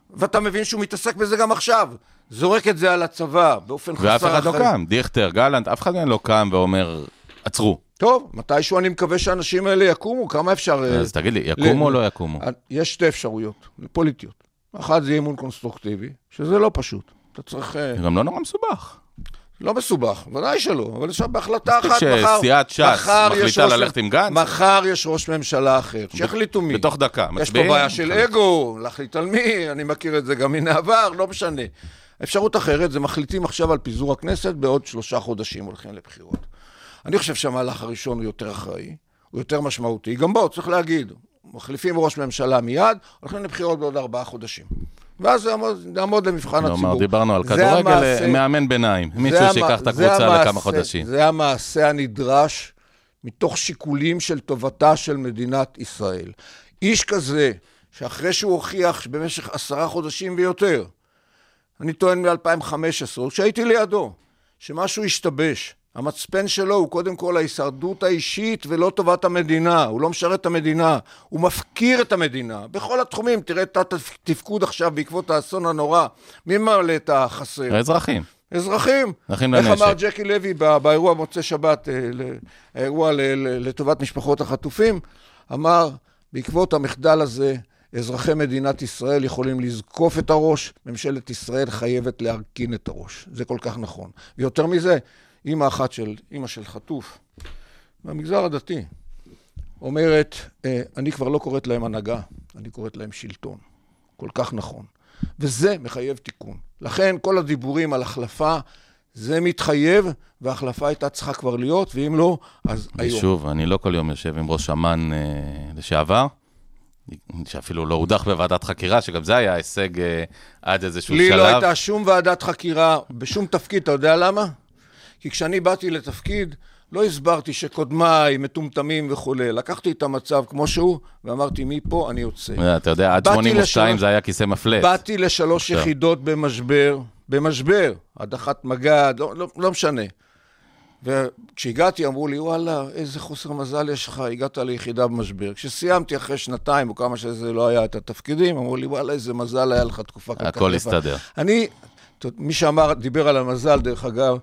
ואתה מבין שהוא מתעסק בזה גם עכשיו. זורק את זה על הצבא, באופן חסר ואף אחד לא אחריות. קם. דיכטר, גלנט, אף אחד מהם לא קם ואומר, עצרו. טוב, מתישהו אני מקווה שהאנשים האלה יקומו, כמה אפשר... אה, אז תגיד לי, יקומו או ל- לא יקומו? יש שתי אפשרויות, פוליטיות. אחת זה אי אמון קונסטרוקטיבי, שזה לא פשוט. אתה צריך... אה, זה גם לא נורא מסובך. לא מסובך, ודאי שלא, אבל עכשיו בהחלטה אחת, מספיק מחר... שסיעת ש"ס יש מחליטה ראש- ללכת עם גנץ? מחר יש ראש ממשלה אחר, שיחליטו מי. בתוך דקה, יש מצביעים? פה בעיה של אגו, להחליט על מי, אני מכיר את זה גם מן העבר, לא משנה. אפשרות אחרת זה מחליטים עכשיו על פיזור הכנסת, בעוד שלושה חודשים הולכים לבחירות. אני חושב שהמהלך הראשון הוא יותר אחראי, הוא יותר משמעותי. גם בו, צריך להגיד, מחליפים ראש ממשלה מיד, הולכים לבחירות בעוד ארבעה חודשים. ואז נעמוד למבחן כלומר, הציבור. דיברנו על כדורגל, מאמן ביניים. מישהו שיקח את הקבוצה לכמה חודשים. זה המעשה הנדרש מתוך שיקולים של טובתה של מדינת ישראל. איש כזה, שאחרי שהוא הוכיח שבמשך עשרה חודשים ויותר, אני טוען מ-2015, כשהייתי לידו, שמשהו השתבש. המצפן שלו הוא קודם כל ההישרדות האישית ולא טובת המדינה. הוא לא משרת את המדינה, הוא מפקיר את המדינה. בכל התחומים, תראה את התפקוד עכשיו בעקבות האסון הנורא. מי ממלא את החסר? האזרחים. אזרחים. אחים איך לנשק. אמר ג'קי לוי בא- באירוע מוצאי שבת, אה, האירוע לטובת משפחות החטופים? אמר, בעקבות המחדל הזה, אזרחי מדינת ישראל יכולים לזקוף את הראש, ממשלת ישראל חייבת להרכין את הראש. זה כל כך נכון. ויותר מזה, אימא אחת של, אימא של חטוף, מהמגזר הדתי, אומרת, אה, אני כבר לא קוראת להם הנהגה, אני קוראת להם שלטון. כל כך נכון. וזה מחייב תיקון. לכן כל הדיבורים על החלפה, זה מתחייב, וההחלפה הייתה צריכה כבר להיות, ואם לא, אז היום. ושוב, אני לא כל יום יושב עם ראש אמ"ן אה, לשעבר, שאפילו לא הודח בוועדת חקירה, שגם זה היה הישג אה, עד איזשהו לי שלב. לא הייתה שום ועדת חקירה בשום תפקיד, אתה יודע למה? כי כשאני באתי לתפקיד, לא הסברתי שקודמיי מטומטמים וכולי. לקחתי את המצב כמו שהוא, ואמרתי, מפה אני יוצא. אתה יודע, עד באתי 82 לשלוש- זה היה כיסא מפלט. באתי לשלוש. יחידות במשבר, במשבר, הדחת מג"ד, לא, לא, לא משנה. וכשהגעתי אמרו לי, וואלה, איזה חוסר מזל יש לך, הגעת ליחידה במשבר. כשסיימתי אחרי שנתיים, או כמה שזה לא היה את התפקידים, אמרו לי, וואלה, איזה מזל היה לך תקופה כל כך הכל יפה." הסתדר. אני, מי שאמר, דיבר על המזל, דרך אגב,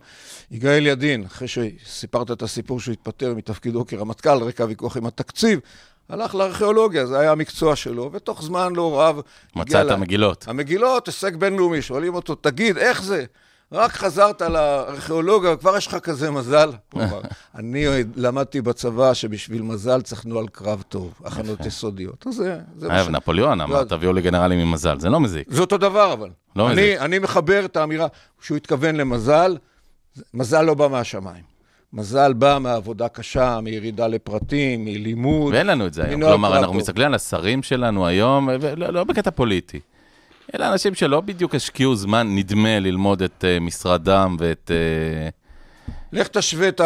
יגאל ידין, אחרי שסיפרת את הסיפור שהוא התפטר מתפקידו כרמטכ"ל, על רקע הוויכוח עם התקציב, הלך לארכיאולוגיה, זה היה המקצוע שלו, ותוך זמן לא רב... מצא את המגילות. המגילות, הישג בינלאומי, שואלים אותו, תגיד, איך זה? רק חזרת לארכיאולוגיה, כבר יש לך כזה מזל? אמר, אני למדתי בצבא שבשביל מזל צריך נוהל קרב טוב, הכנות יסודיות. אז זה, זה מה ש... נפוליאון אמר, לא, תביאו לי גנרלים עם מזל, זה לא מזיק. זה אותו דבר, אבל. לא אני, מזיק. אני מחבר את האמירה שהוא התכוון למזל, מזל לא בא מהשמיים. מזל בא מעבודה קשה, מירידה לפרטים, מלימוד. ואין לנו את זה היום. כלומר, אנחנו. מסתכלים על השרים שלנו היום, ולא לא בקטע פוליטי. אלה אנשים שלא בדיוק השקיעו זמן, נדמה, ללמוד את אה, משרדם ואת... אה, לך תשווה את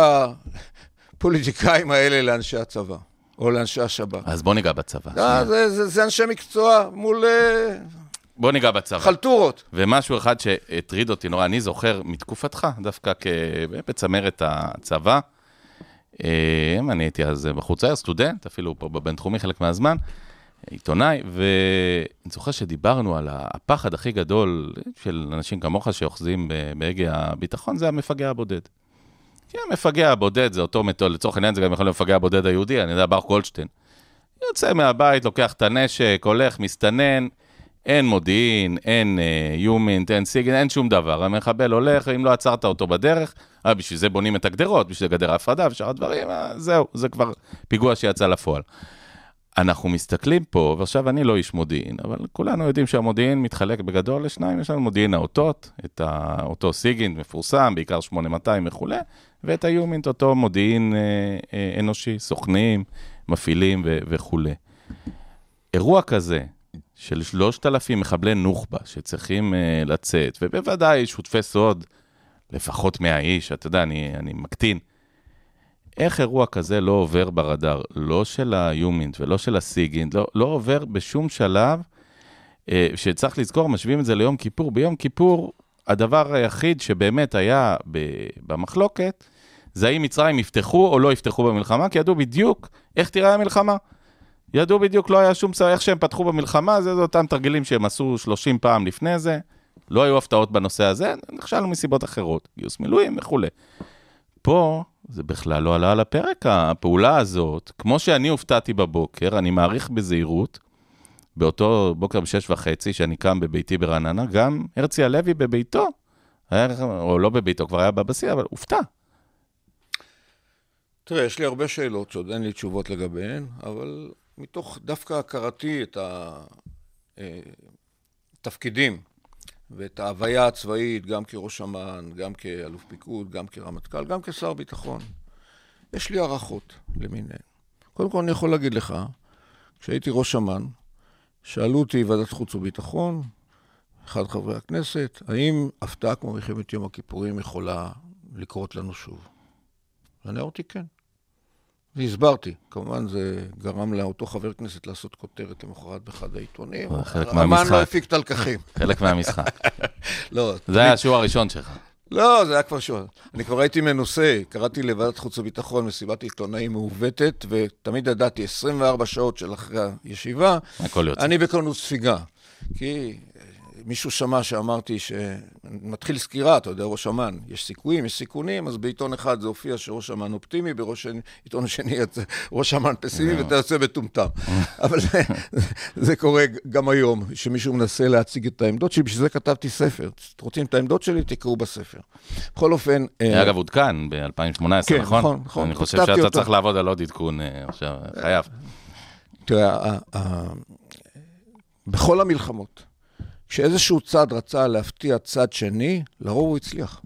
הפוליטיקאים האלה לאנשי הצבא, או לאנשי השב"כ. אז בוא ניגע בצבא. אה, שנייה. זה, זה, זה אנשי מקצוע מול אה, בוא ניגע בצבא. חלטורות. ומשהו אחד שהטריד אותי נורא, אני זוכר מתקופתך, דווקא כ- בצמרת הצבא. אה, אני הייתי אז בחוץ העיר, סטודנט, אפילו פה בבינתחומי חלק מהזמן, עיתונאי, ואני זוכר שדיברנו על הפחד הכי גדול של אנשים כמוך שאוחזים בהגה הביטחון, זה המפגע הבודד. כי המפגע הבודד זה אותו מתוד, לצורך העניין זה גם יכול להיות המפגע הבודד היהודי, אני יודע, ברוך גולדשטיין. יוצא מהבית, לוקח את הנשק, הולך, מסתנן, אין מודיעין, אין אה, יומינט, אין סיגן, אין שום דבר. המחבל הולך, אם לא עצרת אותו בדרך, אה, בשביל זה בונים את הגדרות, בשביל גדר ההפרדה ושאר הדברים, אה, זהו, זה כבר פיגוע שיצא לפועל. אנחנו מסתכלים פה, ועכשיו אני לא איש מודיעין, אבל כולנו יודעים שהמודיעין מתחלק בגדול לשניים, יש לנו מודיעין האותות, את אותו סיגינט מפורסם, בעיקר 8200 וכולי, ואת היומינט, אותו מודיעין אה, אה, אנושי, סוכנים, מפעילים וכולי. אירוע כזה, של 3,000 מחבלי נוח'בה שצריכים uh, לצאת, ובוודאי שותפי סוד, לפחות 100 איש, אתה יודע, אני, אני מקטין. איך אירוע כזה לא עובר ברדאר, לא של היומינט ולא של הסיגינט, לא, לא עובר בשום שלב, uh, שצריך לזכור, משווים את זה ליום כיפור. ביום כיפור, הדבר היחיד שבאמת היה ב- במחלוקת, זה האם מצרים יפתחו או לא יפתחו במלחמה, כי ידעו בדיוק איך תיראה המלחמה. ידעו בדיוק, לא היה שום איך שהם פתחו במלחמה, זה, זה אותם תרגילים שהם עשו 30 פעם לפני זה. לא היו הפתעות בנושא הזה, נכשלנו מסיבות אחרות, גיוס מילואים וכולי. פה זה בכלל לא עלה על הפרק, הפעולה הזאת, כמו שאני הופתעתי בבוקר, אני מעריך בזהירות, באותו בוקר בשש וחצי, שאני קם בביתי ברעננה, גם הרצי הלוי בביתו, היה, או לא בביתו, כבר היה בבסיס, אבל הופתע. תראה, יש לי הרבה שאלות שעוד אין לי תשובות לגביהן, אבל מתוך דווקא הכרתי את התפקידים ואת ההוויה הצבאית, גם כראש אמ"ן, גם כאלוף פיקוד, גם כרמטכ"ל, גם כשר ביטחון, יש לי הערכות למיניהן. קודם כל אני יכול להגיד לך, כשהייתי ראש אמ"ן, שאלו אותי ועדת חוץ וביטחון, אחד חברי הכנסת, האם הפתעה כמו מלחמת יום הכיפורים יכולה לקרות לנו שוב? ואני אמרתי כן. והסברתי, כמובן זה גרם לאותו חבר כנסת לעשות כותרת למחרת באחד העיתונים. חלק אמ"ן מהמשחק. לא הפיק את הלקחים. חלק מהמשחק. לא, זה היה השיעור הראשון שלך. לא, זה היה כבר שואל. אני כבר הייתי מנוסה, קראתי לוועדת חוץ וביטחון מסיבת עיתונאים מעוותת, ותמיד ידעתי 24 שעות של אחרי הישיבה, הכל יוצא. אני בכוננות ספיגה. כי מישהו שמע שאמרתי שמתחיל סקירה, אתה יודע, ראש אמ"ן, יש סיכויים, יש סיכונים, אז בעיתון אחד זה הופיע שראש אמ"ן אופטימי, בעיתון השני יצא ראש אמ"ן פסימי, ואתה יוצא מטומטם. אבל זה, זה קורה גם היום, שמישהו מנסה להציג את העמדות שלי, בשביל זה כתבתי ספר. רוצים את העמדות שלי, תקראו בספר. בכל אופן... אה, אגב, עודכן ב-2018, כן, נכון? נכון, נכון. אני חושב שאתה. צריך לעבוד על עוד עדכון אה, עכשיו, חייב. תראה, בכל המלחמות, כשאיזשהו צד רצה להפתיע צד שני, לרוב הוא הצליח.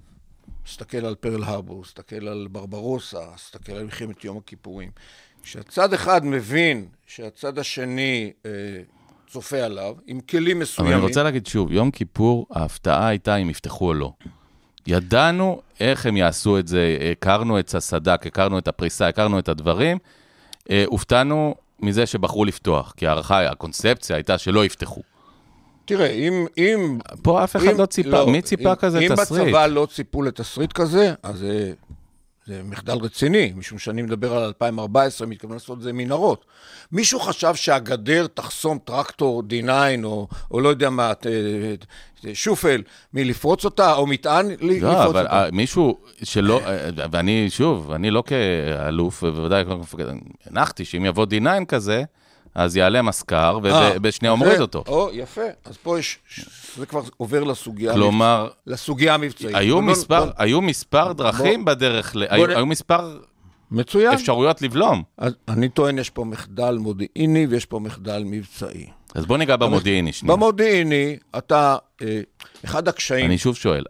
תסתכל על פרל הרבור, תסתכל על ברברוסה, תסתכל על מלחמת יום הכיפורים. כשהצד אחד מבין שהצד השני אה, צופה עליו, עם כלים אבל מסוימים... אני רוצה להגיד שוב, יום כיפור, ההפתעה הייתה אם יפתחו או לא. ידענו איך הם יעשו את זה, הכרנו את הסד"כ, הכרנו את הפריסה, הכרנו את הדברים. אה, הופתענו מזה שבחרו לפתוח, כי ההערכה, הקונספציה הייתה שלא יפתחו. תראה, אם... אם פה אף אחד אם- לא ציפה, מי ציפה אם- כזה אם תסריט? בצבא לא ציפו לתסריט כזה, אז זה, זה מחדל רציני, משום שאני מדבר על 2014, מתכוון לעשות את זה מנהרות. מישהו חשב שהגדר תחסום טרקטור D9, או, או לא יודע מה, ת- ת- שופל, מלפרוץ אותה, או מטען לפרוץ לא, אבל אותה. אה, מישהו שלא, אה, ואני, שוב, אני לא כאלוף, ובוודאי לא הנחתי שאם יבוא D9 כזה, אז יעלה מזכר, אה, ובשנייה זה- מוריד אותו. או, יפה. אז פה יש, זה כבר עובר לסוגיה, כלומר, המבצ- לסוגיה המבצעית. היו בוא- מספר, בוא- היו מספר דרכים בדרך, ל- היו נ- היו מספר מצוין. אפשרויות לבלום. אז אני טוען, יש פה מחדל מודיעיני ויש פה מחדל מבצעי. אז בוא ניגע במודיעיני שנייה. במודיעיני, אתה, אה, אחד הקשיים, אני שוב שואל,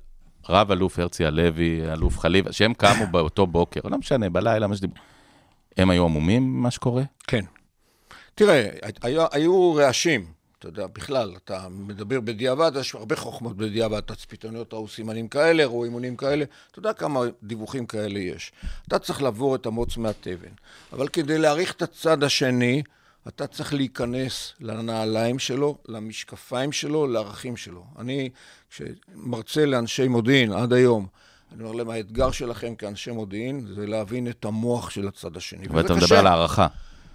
רב אלוף הרצי הלוי, אלוף חליבה, שהם קמו באותו בוקר, לא משנה, בלילה, מה שדיברו, הם היו עמומים ממה שקורה? כן. תראה, היו, היו רעשים, אתה יודע, בכלל, אתה מדבר בדיעבד, יש הרבה חוכמות בדיעבד, תצפיתניות ראו סימנים כאלה, ראו אימונים כאלה, אתה יודע כמה דיווחים כאלה יש. אתה צריך לעבור את המוץ מהתבן. אבל כדי להעריך את הצד השני, אתה צריך להיכנס לנעליים שלו, למשקפיים שלו, לערכים שלו. אני, כשמרצה לאנשי מודיעין עד היום, אני אומר להם, האתגר שלכם כאנשי מודיעין זה להבין את המוח של הצד השני. ואתה מדבר קשה.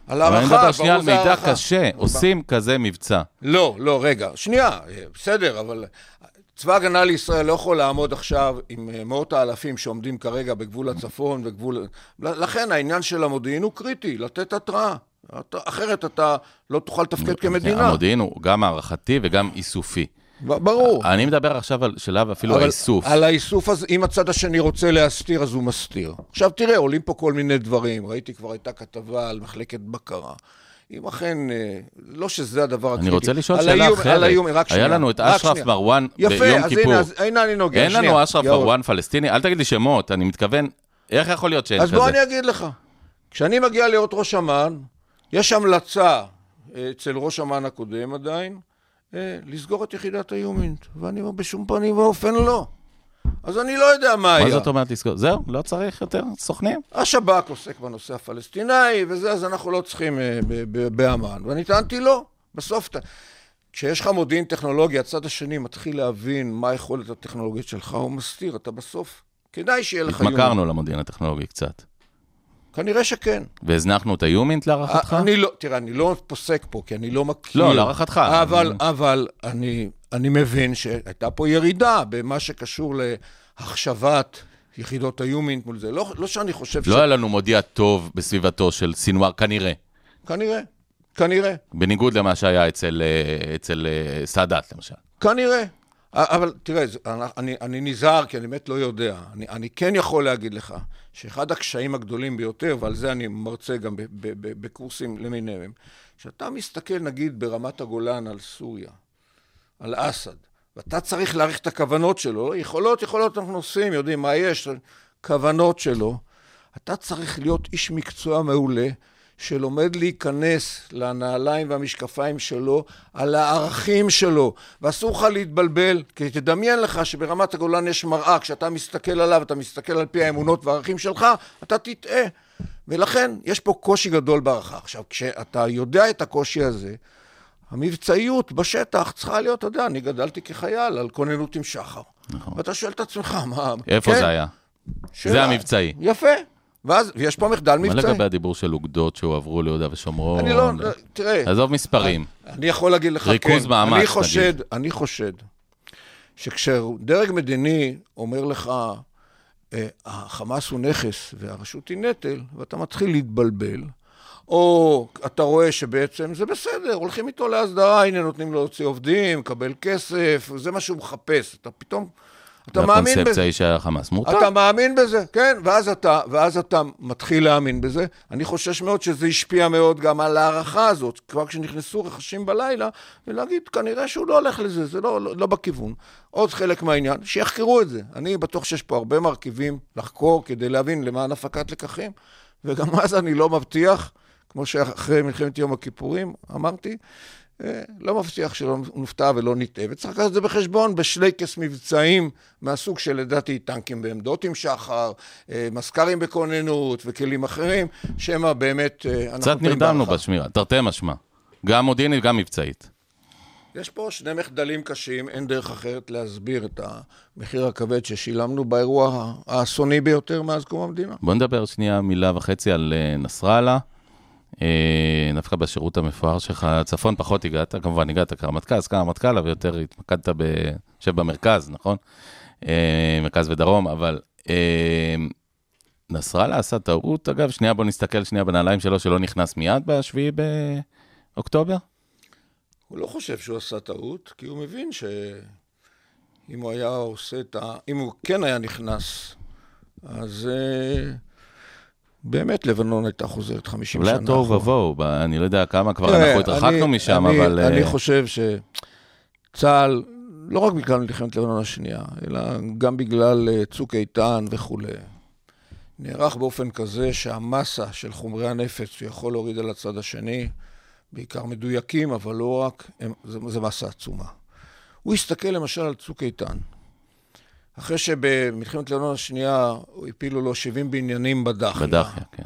על הערכה. על אבל אני הערכה, מדבר שנייה על ברור זה מידע הערכה. קשה, עושים כזה מבצע. לא, לא, רגע, שנייה, אה, בסדר, אבל צבא הגנה לישראל לא יכול לעמוד עכשיו עם אה, מאות האלפים שעומדים כרגע בגבול הצפון וגבול... לכן העניין של המודיעין הוא קריטי, לתת התראה. אחרת אתה לא תוכל לתפקד כמדינה. המודיעין הוא גם הערכתי וגם איסופי. ברור. אני מדבר עכשיו על שלב אפילו אבל האיסוף. על האיסוף הזה, אם הצד השני רוצה להסתיר, אז הוא מסתיר. עכשיו תראה, עולים פה כל מיני דברים. ראיתי כבר הייתה כתבה על מחלקת בקרה. אם אכן, אה, לא שזה הדבר הקריטי. אני רוצה לשאול על שאלה האיום- על אחרת. האיום, רק היה שנייה, לנו את אשרף. מרואן יפה, ביום אז כיפור. הנה, אז הנה אני נוגע. אין שנייה. לנו אשרף. מרואן פלסטיני, אל תגיד לי שמות, אני מתכוון, איך יכול להיות שאין אז כזה? בוא אני אגיד לך. כשאני מגיע להיות ראש אמ"ן, יש המלצה אה, אצל ראש אמ"ן הקודם עדיין, לסגור את יחידת היומינט. ואני אומר, בשום פנים ואופן לא. אז אני לא יודע מה היה. מה זאת אומרת לסגור? זהו, לא צריך יותר סוכנים? השב"כ עוסק בנושא הפלסטיני וזה, אז אנחנו לא צריכים אה, באמ"ן. ואני טענתי לא. בסוף, אתה- כשיש לך מודיעין טכנולוגי, הצד השני מתחיל להבין מה היכולת הטכנולוגית שלך, הוא מסתיר. אתה בסוף, כדאי שיהיה לך. התמכרנו למודיעין הטכנולוגי קצת. כנראה שכן. והזנחנו את היומינט להערכתך? אני לא, תראה, אני לא פוסק פה, כי אני לא מכיר. לא, להערכתך. אבל, אני- אבל אני, אני מבין שהייתה פה ירידה במה שקשור להחשבת יחידות היומינט מול זה. לא, לא שאני חושב ש... לא היה לנו מודיע טוב בסביבתו של סינואר, כנראה. כנראה, כנראה, בניגוד למה שהיה אצל, אה, אצל אה, סאדאת, למשל. כנראה. אבל תראה, אני, אני נזהר, כי אני באמת לא יודע. אני, אני כן יכול להגיד לך שאחד הקשיים הגדולים ביותר, ועל זה אני מרצה גם בקורסים למיניהם, כשאתה מסתכל נגיד ברמת הגולן על סוריה, על אסד, ואתה צריך להעריך את הכוונות שלו, יכולות, יכולות אנחנו עושים, יודעים מה יש, כוונות שלו, אתה צריך להיות איש מקצוע מעולה, שלומד להיכנס לנעליים והמשקפיים שלו, על הערכים שלו, ואסור לך להתבלבל, כי תדמיין לך שברמת הגולן יש מראה, כשאתה מסתכל עליו, אתה מסתכל על פי האמונות והערכים שלך, אתה תטעה. ולכן יש פה קושי גדול בהערכה. עכשיו, כשאתה יודע את הקושי הזה, המבצעיות בשטח צריכה להיות, אתה יודע, אני גדלתי כחייל על כוננות עם שחר. נכון. ואתה שואל את עצמך, מה... איפה כן, זה היה? שאלה. זה המבצעי. יפה. ואז, ויש פה מחדל מה מבצעי. לגבי הדיבור של אוגדות שהועברו ליהודה ושומרון? אני לא, תראה, עזוב מספרים. אני יכול להגיד לך, ריכוז כן, מאמץ, אני חושד, אני חושד, שכשדרג מדיני אומר לך, אה, החמאס הוא נכס והרשות היא נטל, ואתה מתחיל להתבלבל, או אתה רואה שבעצם זה בסדר, הולכים איתו להסדרה, הנה נותנים לו להוציא עובדים, לקבל כסף, זה מה שהוא מחפש. אתה פתאום, אתה מאמין בזה. והקונספציה היא שהחמאס מורתע. אתה מאמין בזה, כן, ואז אתה, ואז אתה מתחיל להאמין בזה. אני חושש מאוד שזה השפיע מאוד גם על ההערכה הזאת, כבר כשנכנסו רכשים בלילה, ולהגיד, כנראה שהוא לא הולך לזה, זה לא, לא, לא בכיוון. עוד חלק מהעניין, שיחקרו את זה. אני בטוח שיש פה הרבה מרכיבים לחקור כדי להבין למען הפקת לקחים, וגם אז אני לא מבטיח, כמו שאחרי מלחמת יום הכיפורים אמרתי, לא מבטיח שלא נופתע ולא נטעה, וצריך לקחת את זה בחשבון בשלייקס מבצעים מהסוג שלדעתי טנקים בעמדות עם שחר, אה, מזכ"רים בכוננות וכלים אחרים, שמא באמת אה, אנחנו קצת נרדמנו. בשמירה, תרתי משמע. גם מודיעינית, גם מבצעית. יש פה שני מחדלים קשים, אין דרך אחרת להסביר את המחיר הכבד ששילמנו באירוע האסוני ביותר מאז קום המדינה. בוא נדבר שנייה מילה וחצי על אה, נסראללה. אה, דווקא בשירות המפואר שלך, צפון פחות הגעת, כמובן הגעת כרמטכ"ל, סגן רמטכ"ל, אבל יותר התמקדת ב... יושב במרכז, נכון? אה, מרכז ודרום, אבל אה, נסראללה עשה טעות, אגב, שנייה בוא נסתכל שנייה בנעליים שלו, שלא נכנס מיד ב-7 באוקטובר? הוא לא חושב שהוא עשה טעות, כי הוא מבין שאם הוא היה עושה את ה... אם הוא כן היה נכנס, אז uh, באמת לבנון הייתה חוזרת 50 שנה. אולי התוהו אחורה. ובוהו, אני לא יודע כמה כבר אנחנו התרחקנו משם, אני- אבל... אני אה, חושב שצה"ל, לא רק בגלל מלחמת לבנון השנייה, אלא גם בגלל אה, צוק איתן וכולי, נערך באופן כזה שהמסה של חומרי הנפץ שהוא יכול להוריד על הצד השני, בעיקר מדויקים, אבל לא רק, הם, זה, זה מסה עצומה. הוא הסתכל למשל על צוק איתן. אחרי שבמלחמת לבנון השנייה הפילו לו 70 בניינים בדחיה. בדחיה, כן.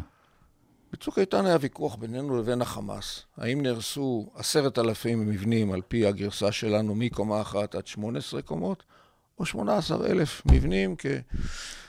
בצוק איתן היה ויכוח בינינו לבין החמאס. האם נהרסו עשרת אלפים מבנים על פי הגרסה שלנו מקומה אחת עד 18 קומות, או 18 אלף מבנים כ...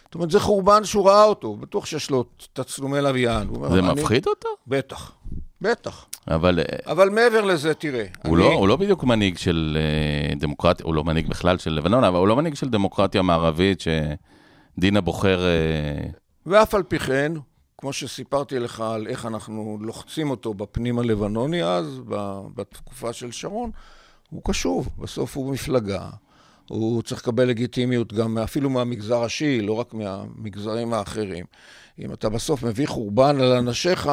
זאת אומרת, זה חורבן שהוא ראה אותו, בטוח שיש לו תצלומי לוויין. הוא אומר, זה "אני-" מפחיד אותו? בטח, בטח. אבל אבל מעבר לזה, תראה. הוא לא, הוא לא בדיוק מנהיג של אה, דמוקרטיה, הוא לא מנהיג בכלל של לבנון, אבל הוא לא מנהיג של דמוקרטיה מערבית שדין הבוחר... אה, ואף על פי כן, כמו שסיפרתי לך על איך אנחנו לוחצים אותו בפנים הלבנוני אז, בתקופה של שרון, הוא קשוב, בסוף הוא מפלגה. הוא צריך לקבל לגיטימיות גם אפילו מהמגזר השיעי, לא רק מהמגזרים האחרים. אם אתה בסוף מביא חורבן על אנשיך,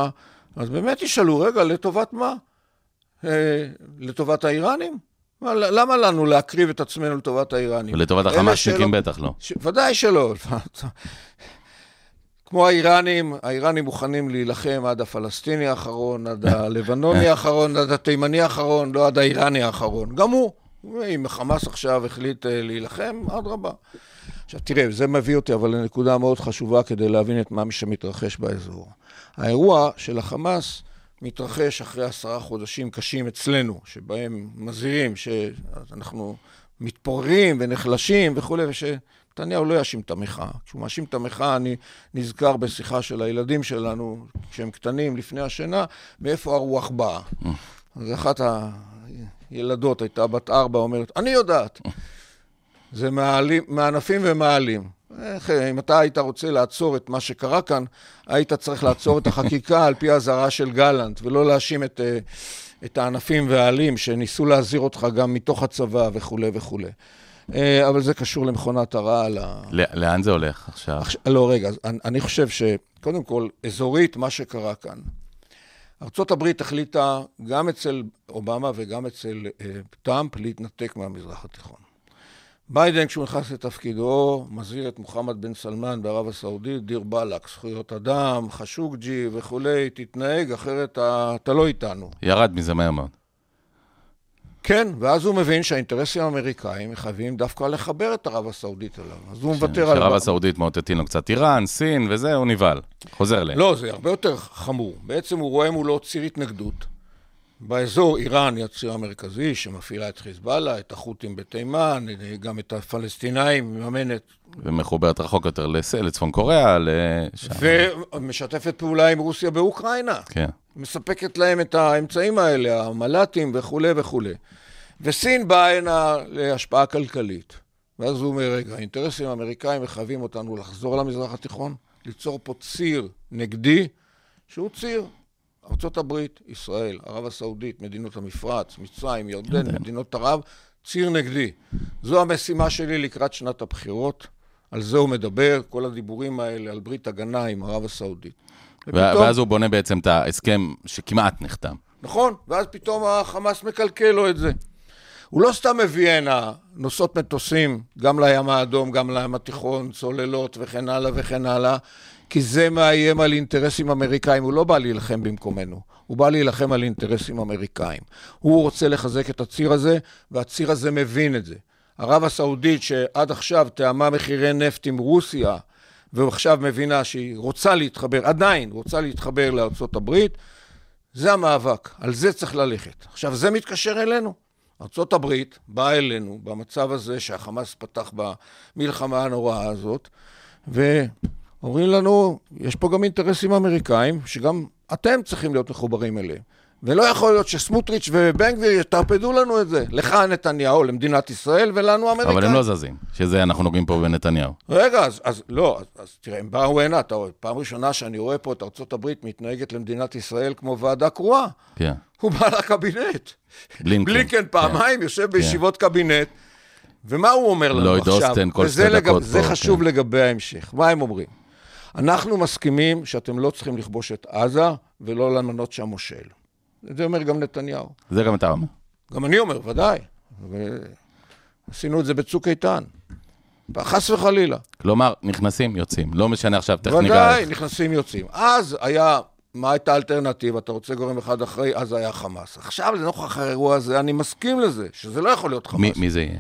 אז באמת ישאלו, רגע, לטובת מה? אה, לטובת האיראנים? מה, למה לנו להקריב את עצמנו לטובת האיראנים? ולטובת החמאסניקים בטח לא. ש... ודאי שלא. כמו האיראנים, האיראנים מוכנים להילחם עד הפלסטיני האחרון, עד הלבנוני האחרון, עד התימני האחרון, לא עד האיראני האחרון. גם הוא. אם חמאס עכשיו החליט אה, להילחם, אדרבה. עכשיו תראה, זה מביא אותי אבל לנקודה מאוד חשובה כדי להבין את מה שמתרחש באזור. האירוע של החמאס מתרחש אחרי עשרה חודשים קשים אצלנו, שבהם מזהירים שאנחנו מתפוררים ונחלשים וכולי, ושנתניהו לא יאשים את המחאה. כשהוא מאשים את המחאה, אני נזכר בשיחה של הילדים שלנו, כשהם קטנים, לפני השינה, מאיפה הרוח באה. אז אחת הילדות הייתה בת ארבע, אומרת, אני יודעת. זה מעלים, מענפים ומעלים. איך, אם אתה היית רוצה לעצור את מה שקרה כאן, היית צריך לעצור את החקיקה על פי האזהרה של גלנט, ולא להאשים את, אה, את הענפים והעלים שניסו להזהיר אותך גם מתוך הצבא וכולי וכולי. אה, אבל זה קשור למכונת הרעל. לאן זה הולך עכשיו? עכשיו, לא, רגע, אני, אני חושב שקודם כל, אזורית, מה שקרה כאן. ארה"ב החליטה גם אצל אובמה וגם אצל אה, טראמפ להתנתק מהמזרח התיכון. ביידן, כשהוא נכנס לתפקידו, מזהיר את מוחמד בן סלמן בערב הסעודית, דיר באלק, זכויות אדם, חשוקג'י וכולי, תתנהג, אחרת אתה, לא איתנו. ירד מזה מהר מאוד. כן, ואז הוא מבין שהאינטרסים האמריקאים מחייבים דווקא לחבר את ערב הסעודית אליו. אז הוא מוותר על... שערב הסעודית מאותתים לו קצת איראן, סין וזה, הוא נבהל. חוזר אליהם. לא, זה הרבה יותר חמור. בעצם הוא רואה מולו ציר התנגדות. באזור איראן היא הציר המרכזי שמפעילה את חיזבאללה, את החות'ים בתימן, גם את הפלסטינאים, מממנת. ומחוברת רחוק יותר לס- לצפון קוריאה, לשם. ומשתפת פעולה עם רוסיה באוקראינה. כן. מספקת להם את האמצעים האלה, המל"טים וכולי וכולי. וסין באה הנה להשפעה כלכלית. ואז הוא אומר, רגע, האינטרסים האמריקאים מחייבים אותנו לחזור למזרח התיכון, ליצור פה ציר נגדי, שהוא ציר ארה"ב, ישראל, ערב הסעודית, מדינות המפרץ, מצרים, ירדן, מדינות ערב, ציר נגדי. זו המשימה שלי לקראת שנת הבחירות. על זה הוא מדבר, כל הדיבורים האלה על ברית הגנה עם ערב הסעודית. ופתאום- ואז הוא בונה בעצם את ההסכם שכמעט נחתם. נכון, ואז פתאום החמאס מקלקל לו את זה. הוא לא סתם מביא הנה נושאות מטוסים, גם לים האדום, גם לים התיכון, צוללות וכן הלאה וכן הלאה, כי זה מאיים על אינטרסים אמריקאים. הוא לא בא להילחם במקומנו, הוא בא להילחם על אינטרסים אמריקאים. הוא רוצה לחזק את הציר הזה, והציר הזה מבין את זה. ערב הסעודית, שעד עכשיו תאמה מחירי נפט עם רוסיה, ועכשיו מבינה שהיא רוצה להתחבר, עדיין רוצה להתחבר לארצות הברית, זה המאבק, על זה צריך ללכת. עכשיו, זה מתקשר אלינו. ארה"ב באה אלינו במצב הזה שהחמאס פתח במלחמה הנוראה הזאת, ואומרים לנו, יש פה גם אינטרסים אמריקאים, שגם אתם צריכים להיות מחוברים אליהם. ולא יכול להיות שסמוטריץ' ובן גביר יטרפדו לנו את זה. לך נתניהו, למדינת ישראל, ולנו האמריקאים. אבל הם לא זזים, שזה אנחנו נוגעים פה בנתניהו. רגע, אז, אז לא, אז, אז תראה, הם באו הנה, אתה רואה, פעם ראשונה שאני רואה פה את ארצות הברית מתנהגת למדינת ישראל כמו ועדה קרואה. כן. הוא בא לקבינט. בלינקן. בלינקן פעמיים יושב בישיבות קבינט, ומה הוא אומר לנו לויד עכשיו? אוסטן כל שתי דקות זה פה, חשוב כן. לגבי ההמשך. מה הם אומרים? אנחנו מסכימים שאתם לא צריכים לכבוש את עזה ולא למנות שם מושל. את זה אומר גם נתניהו. זה גם אתה אומר. גם אני אומר, ודאי. ועשינו את זה בצוק איתן. חס וחלילה. כלומר, נכנסים, יוצאים. לא משנה עכשיו, ניגע. ודאי, נכנסים יוצאים. אז היה, מה הייתה האלטרנטיבה? אתה רוצה גורם אחד אחרי, אז היה חמאס. עכשיו, לנוכח האירוע הזה, אני מסכים לזה, שזה לא יכול להיות מי, חמאס. מי זה יהיה?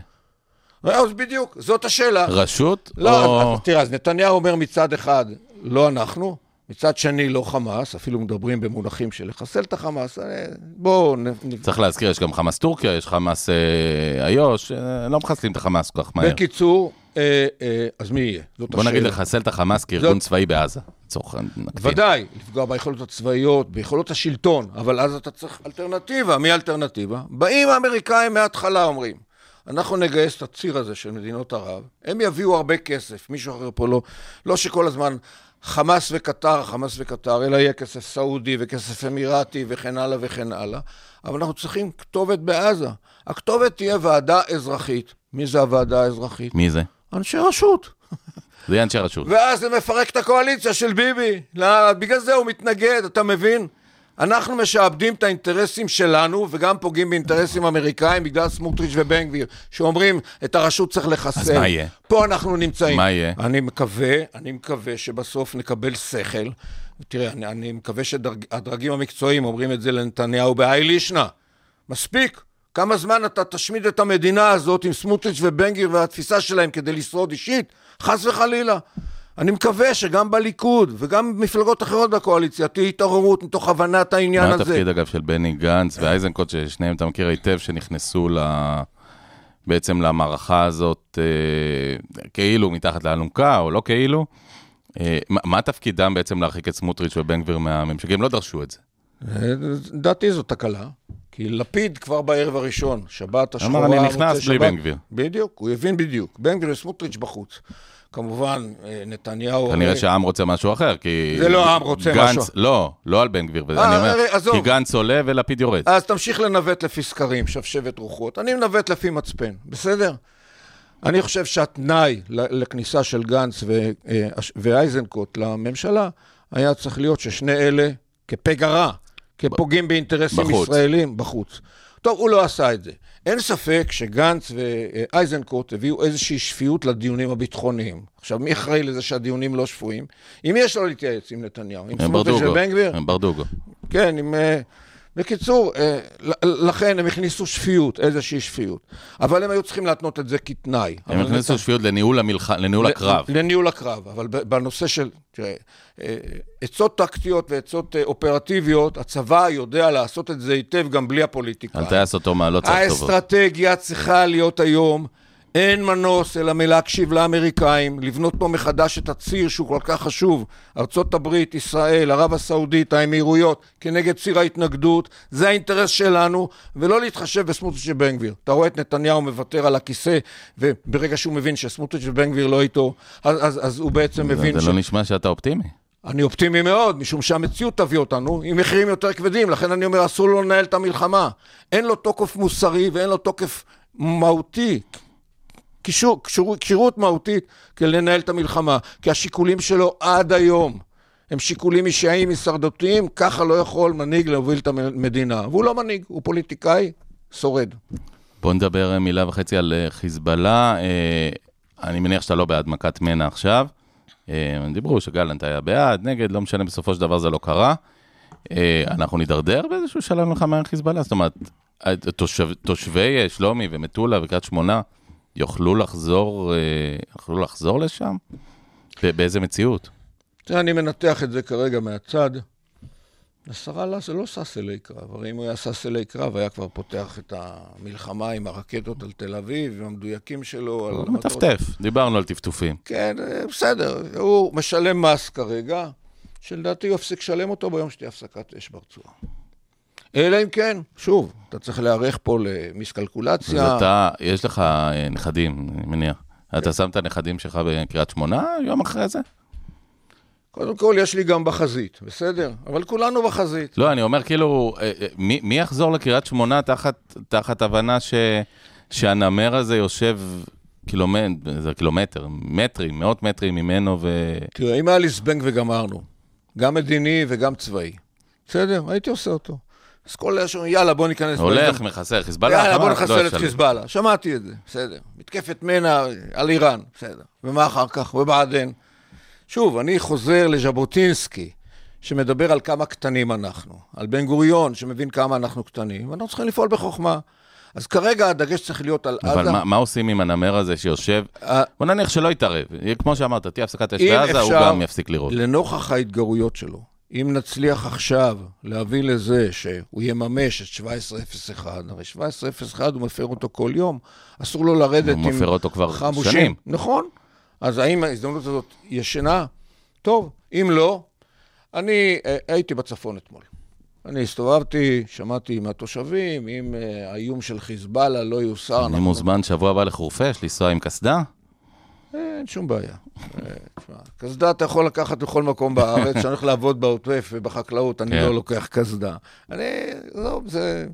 אז בדיוק, זאת השאלה. רשות? לא, או... אז תראה, אז נתניהו אומר מצד אחד, לא אנחנו, מצד שני, לא חמאס, אפילו מדברים במונחים של לחסל את החמאס. אה, בואו... צריך להזכיר, יש גם חמאס טורקיה, יש חמאס אה, איו"ש, אה, לא מחסלים את החמאס כל כך מהר. בקיצור, אה, אה, אז מי יהיה? זאת בוא נגיד השאלה. לחסל את החמאס כארגון זאת- צבאי בעזה. לצורך. ודאי, לפגוע ביכולות הצבאיות, ביכולות השלטון, אבל אז אתה צריך אלטרנטיבה. מי האלטרנטיבה? באים האמריקאים מההתחלה, אומרים, אנחנו נגייס את הציר הזה של מדינות ערב, הם יביאו הרבה כסף, מישהו אחר פה לא, לא שכל הזמן חמאס וקטר, חמאס וקטר, אלא יהיה כסף סעודי וכסף אמירתי וכן הלאה וכן הלאה, אבל אנחנו צריכים כתובת בעזה. הכתובת תהיה ועדה אזרחית. מי זה הוועדה האזרחית? מי זה? אנשי רשות. זה יהיה אנשי רשות. ואז זה מפרק את הקואליציה של ביבי. לא, בגלל זה הוא מתנגד, אתה מבין? אנחנו משעבדים את האינטרסים שלנו, וגם פוגעים באינטרסים אמריקאים בגלל סמוטריץ' ובן גביר, שאומרים, את הרשות צריך לחסל. אז מה יהיה? פה אנחנו נמצאים. מה יהיה? אני מקווה, אני מקווה שבסוף נקבל שכל. תראה, אני, אני מקווה שהדרגים המקצועיים אומרים את זה לנתניהו בהאי לישנא. מספיק. כמה זמן אתה תשמיד את המדינה הזאת עם סמוטריץ' ובן גביר והתפיסה שלהם כדי לשרוד אישית? חס וחלילה. אני מקווה שגם בליכוד וגם במפלגות אחרות בקואליציה תהיה התעוררות מתוך הבנת העניין מה הזה. התפקיד, אגב, של בני גנץ ואייזנקוט, ששניהם אתה מכיר היטב, שנכנסו ל... בעצם למערכה הזאת, אה, כאילו מתחת לאלונקה, או לא כאילו. אה, מה- מה תפקידם בעצם להרחיק את סמוטריץ' ובן גביר מהממשלה? הם לא דרשו את זה. לדעתי זו תקלה, כי לפיד כבר בערב הראשון, שבת השחורה, אמר, "אני נכנס בלי שבת." בן גביר. בדיוק, הוא הבין בדיוק. בן גביר וסמוטריץ' בחוץ. כמובן, אה, נתניהו... כנראה הרי- שהעם רוצה משהו אחר, כי... זה לא העם רוצה גנץ, משהו. לא, לא על בן גביר, אה, אני אומר, הרי, עזוב. כי גנץ עולה ולפיד יורד. אז תמשיך לנווט לפי סקרים, שבשבת רוחות. אני מנווט לפי מצפן, בסדר? אני חושב שהתנאי לכניסה של גנץ ו- אה, ואייזנקוט לממשלה היה צריך להיות ששני אלה, כפגרה, כפוגעים באינטרסים בחוץ. ישראלים, בחוץ. טוב, הוא לא עשה את זה. אין ספק שגנץ ואייזנקוט הביאו איזושהי שפיות לדיונים הביטחוניים. עכשיו, מי אחראי לזה שהדיונים לא שפויים? מי יש לו להתייעץ? עם נתניהו? עם סמוטריץ'. ובן גביר? ברדוגו. כן, עם... בקיצור, אה, לכן הם הכניסו שפיות, איזושהי שפיות. אבל הם היו צריכים להתנות את זה כתנאי. הם הכניסו נת- שפיות לניהול המלח... לניהול הקרב. לניהול הקרב, אבל בנושא של, תראה, אה, עצות טקטיות ועצות אה, אופרטיביות, הצבא יודע לעשות את זה היטב גם בלי הפוליטיקה. על טייס אותו מעלות צריך טובות. האסטרטגיה צריכה להיות היום, אין מנוס אלא מלהקשיב לאמריקאים, לבנות פה מחדש את הציר שהוא כל כך חשוב, ארצות הברית, ישראל, ערב הסעודית, האמירויות, כנגד ציר ההתנגדות, זה האינטרס שלנו, ולא להתחשב בסמוטריץ' ובן גביר. אתה רואה את נתניהו מוותר על הכיסא, וברגע שהוא מבין שסמוטריץ' ובן גביר לא איתו, אז, אז, אז הוא בעצם מבין זה לא נשמע שאתה אופטימי. אני אופטימי מאוד, משום שהמציאות תביא אותנו עם מחירים יותר כבדים, לכן אני אומר, אסור לו לנהל את המלחמה. אין לו תוקף מוסרי ואין לו תוקף מהותי, קישור, קשור, כשירות מהותית כדי לנהל את המלחמה, כי השיקולים שלו עד היום הם שיקולים אישיים, הישרדותיים, ככה לא יכול מנהיג להוביל את המדינה. והוא לא מנהיג, הוא פוליטיקאי שורד. בוא נדבר אה, מילה וחצי על אה, חיזבאללה. אה, אני מניח שאתה לא בעד מכת מנע עכשיו. דיברו שגלנט היה בעד, נגד, לא משנה, בסופו של דבר זה לא קרה. אנחנו נידרדר באיזשהו שלב מלחמה עם חיזבאללה? זאת אומרת, התושב- תושבי שלומי ומטולה וקריית שמונה יוכלו לחזור, אה, יוכלו לחזור לשם? באיזה מציאות? תראה, אני מנתח את זה כרגע מהצד. נסראללה זה לא שש אלי קרב, הרי אם הוא היה שש אלי קרב, היה כבר פותח את המלחמה עם הרקטות על תל אביב, עם המדויקים שלו. הוא. מטפטף, דיברנו על טפטופים. כן, אה, בסדר, הוא משלם מס כרגע, שלדעתי הוא יפסיק לשלם אותו ביום שתהיה הפסקת אש ברצועה. אלא אם כן, שוב, אתה צריך להיערך פה אז למיסקלקולציה. אתה, יש לך אה, נכדים, אני מניח. אתה שם את הנכדים שלך בקריית שמונה יום אחרי זה? קודם כל, יש לי גם בחזית, בסדר? אבל כולנו בחזית. לא, אני אומר כאילו, אה, אה, מי, מי יחזור לקריית שמונה תחת, תחת הבנה ש, שהנמר הזה יושב קילומטר, זה קילומטר, מטרים, מאות מטרים ממנו, ו... תראה, אם היה לי זבנג וגמרנו, גם מדיני וגם צבאי, בסדר? הייתי עושה אותו. אז כל אלה שאומרים, יאללה, בוא ניכנס... הולך, מחסר, חיזבאללה, יאללה, בוא לא נחסל את ישלם. חיזבאללה. שמעתי את זה, בסדר. מתקפת מנע על איראן, בסדר. ומה אחר כך? ובעדין. שוב, אני חוזר לז'בוטינסקי, שמדבר על כמה קטנים אנחנו. על בן גוריון, שמבין כמה אנחנו קטנים, ואנחנו צריכים לפעול בחוכמה. אז כרגע הדגש צריך להיות על אבל עזה. מה, מה עושים עם הנמר הזה שיושב? בוא נניח שלא יתערב. כמו שאמרת, תהיה הפסקת אש בעזה, הוא גם יפסיק לירות. לנוכח ההתגרויות שלו, אם נצליח עכשיו להביא לזה שהוא יממש את 1701, הרי 1701 הוא מפר אותו כל יום, אסור לו לרדת הוא עם מפר אותו כבר חמושים. שנים. נכון. אז האם ההזדמנות הזאת ישנה? טוב. אם לא, אני אה, הייתי בצפון אתמול. אני הסתובבתי, שמעתי מהתושבים, אם אה, האיום של חיזבאללה לא יוסר, אני אנחנו- מוזמן שבוע הבא לחורפיש, לנסוע עם קסדה? אין שום בעיה. אה, תשמע, קסדה אתה יכול לקחת בכל מקום בארץ, כשאני הולך לעבוד בעוטף ובחקלאות, אני כן. לא לוקח קסדה. אני, לא, זה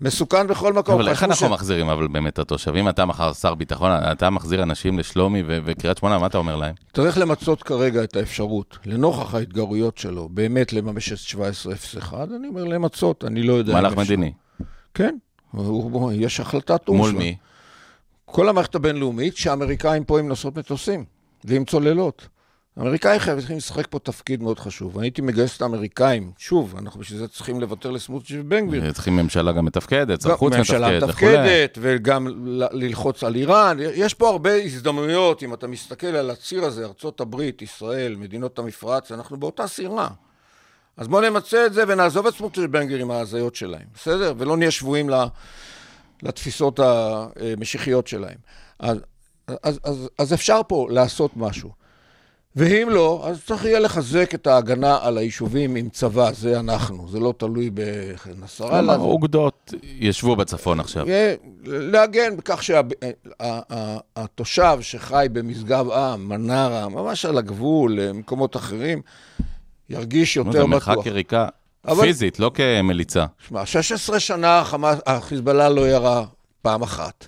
מסוכן בכל מקום. אבל איך אנחנו ש- מחזירים אבל באמת התושבים? אתה מחר שר ביטחון, אתה מחזיר אנשים לשלומי ו- וקריית שמונה, מה אתה אומר להם? צריך למצות כרגע את האפשרות, לנוכח ההתגרויות שלו, באמת לממש את 1701, אני אומר למצות, אני לא יודע... מהלך. מדיני. כן, הוא- הוא- יש החלטת או"ם. מול. מי? כל המערכת הבינלאומית שהאמריקאים פה עם נושאות מטוסים ועם צוללות. האמריקאים חייבים לשחק פה תפקיד מאוד חשוב. אני הייתי מגייס את האמריקאים, שוב, אנחנו בשביל זה צריכים לוותר לסמוטריץ' ובן גביר. צריכים ממשלה גם מתפקדת, שר גם חוץ ממשלה מתפקד וכולי. מתפקדת, וגם ללחוץ על איראן. יש פה הרבה הזדמנויות, אם אתה מסתכל על הציר הזה, הברית, ישראל, מדינות המפרץ, אנחנו באותה סירה. אז בואו נמצה את זה ונעזוב את סמוטריץ' ובן גביר עם ההזיות שלהם, בסדר? ולא נהיה שבויים ל- לתפיסות המשיחיות שלהם. אז, אז, אז, אז אפשר פה לעשות משהו. ואם לא, אז צריך יהיה לחזק את ההגנה על היישובים עם צבא, זה אנחנו, זה לא תלוי בנסראללה. כלומר, אוגדות ישבו בצפון עכשיו. יהיה להגן בכך שהתושב שחי במשגב עם, מנרה, ממש על הגבול, למקומות אחרים, ירגיש יותר זה מרחק בטוח. יריקה אבל- פיזית, לא כמליצה. שמע, 16 שנה החמאס- החיזבאללה לא ירה פעם אחת.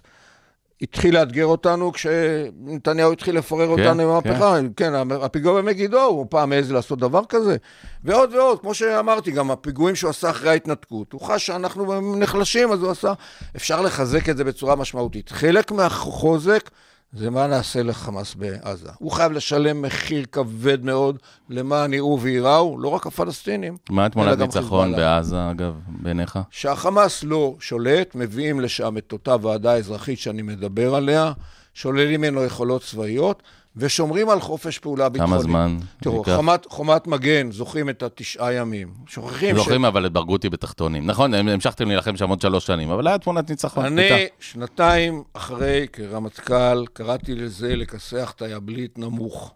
התחיל לאתגר אותנו כשנתניהו התחיל לפורר אותנו עם המהפכה. כן, הפיגוע במגידו, הוא פעם העז לעשות דבר כזה. ועוד ועוד, כמו שאמרתי, גם הפיגועים שהוא עשה אחרי ההתנתקות. הוא חש שאנחנו נחלשים, אז הוא עשה... אפשר לחזק את זה בצורה משמעותית. חלק מהחוזק זה מה נעשה לחמאס בעזה. הוא חייב לשלם מחיר כבד מאוד למען יראו וייראו, לא רק הפלסטינים. מה תמונת ניצחון בעזה, אגב, בעיניך? שהחמאס לא שולט, מביאים לשם את אותה ועדה אזרחית שאני מדבר עליה, שוללים ממנו יכולות צבאיות, ושומרים על חופש פעולה ביטחוני. כמה זמן? תראו, חומת, חומת מגן, זוכרים את התשעה ימים. שוכחים זוכרים ש... אבל את ברגותי בתחתונים. נכון, המשכתם להילחם שם עוד שלוש שנים, אבל היה תמונת ניצחון. אני, איתה. שנתיים אחרי, כרמטכ"ל, קראתי לזה לכסח את היבלית נמוך.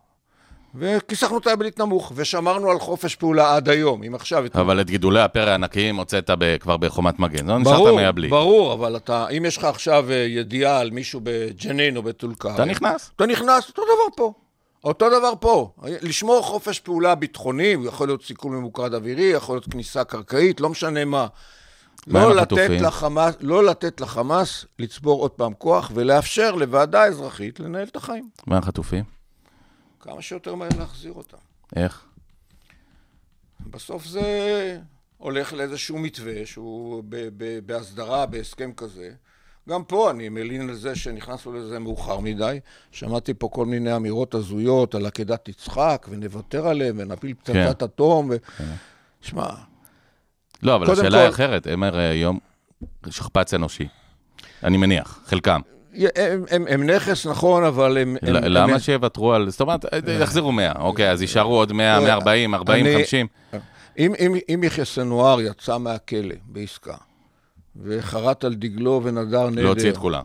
וכיסחנו את היבלית נמוך, ושמרנו על חופש פעולה עד היום, אם עכשיו... אבל את גידולי הפרא הענקיים הוצאת כבר בחומת מגן, לא נשארת מייבלי. ברור, אבל אתה, אם יש לך עכשיו אה, ידיעה על מישהו בג'נין או בטול כרם... אתה נכנס. אתה נכנס, אותו דבר פה. אותו דבר פה. לשמור חופש פעולה ביטחוני, יכול להיות סיכול ממוקד אווירי, יכול להיות כניסה קרקעית, לא משנה מה. לא לתת, לחמאס, לא לתת לחמאס לצבור עוד פעם כוח ולאפשר לוועדה אזרחית לנהל את החיים. מה החטופים? כמה שיותר מהר להחזיר אותם. איך? בסוף זה הולך לאיזשהו מתווה שהוא בהסדרה, בהסכם כזה. גם פה אני מלין על זה שנכנסנו לזה מאוחר מדי. שמעתי פה כל מיני אמירות הזויות על עקדת יצחק, ונוותר עליהם, ונפיל פצצת כן. אטום. ו... כן. שמע... לא, אבל השאלה כל... היא אחרת. הם הרי היום שכפ"ץ אנושי. אני מניח, חלקם. הם, הם, הם נכס, נכון, אבל הם... הם למה הם... שיוותרו על... זאת אומרת, יחזירו 100, אוקיי, אז יישארו עוד 100, 140, 40, 50. אם, אם, אם יחיא סנואר יצא מהכלא בעסקה, וחרט על דגלו ונדר נדר... להוציא את כולם.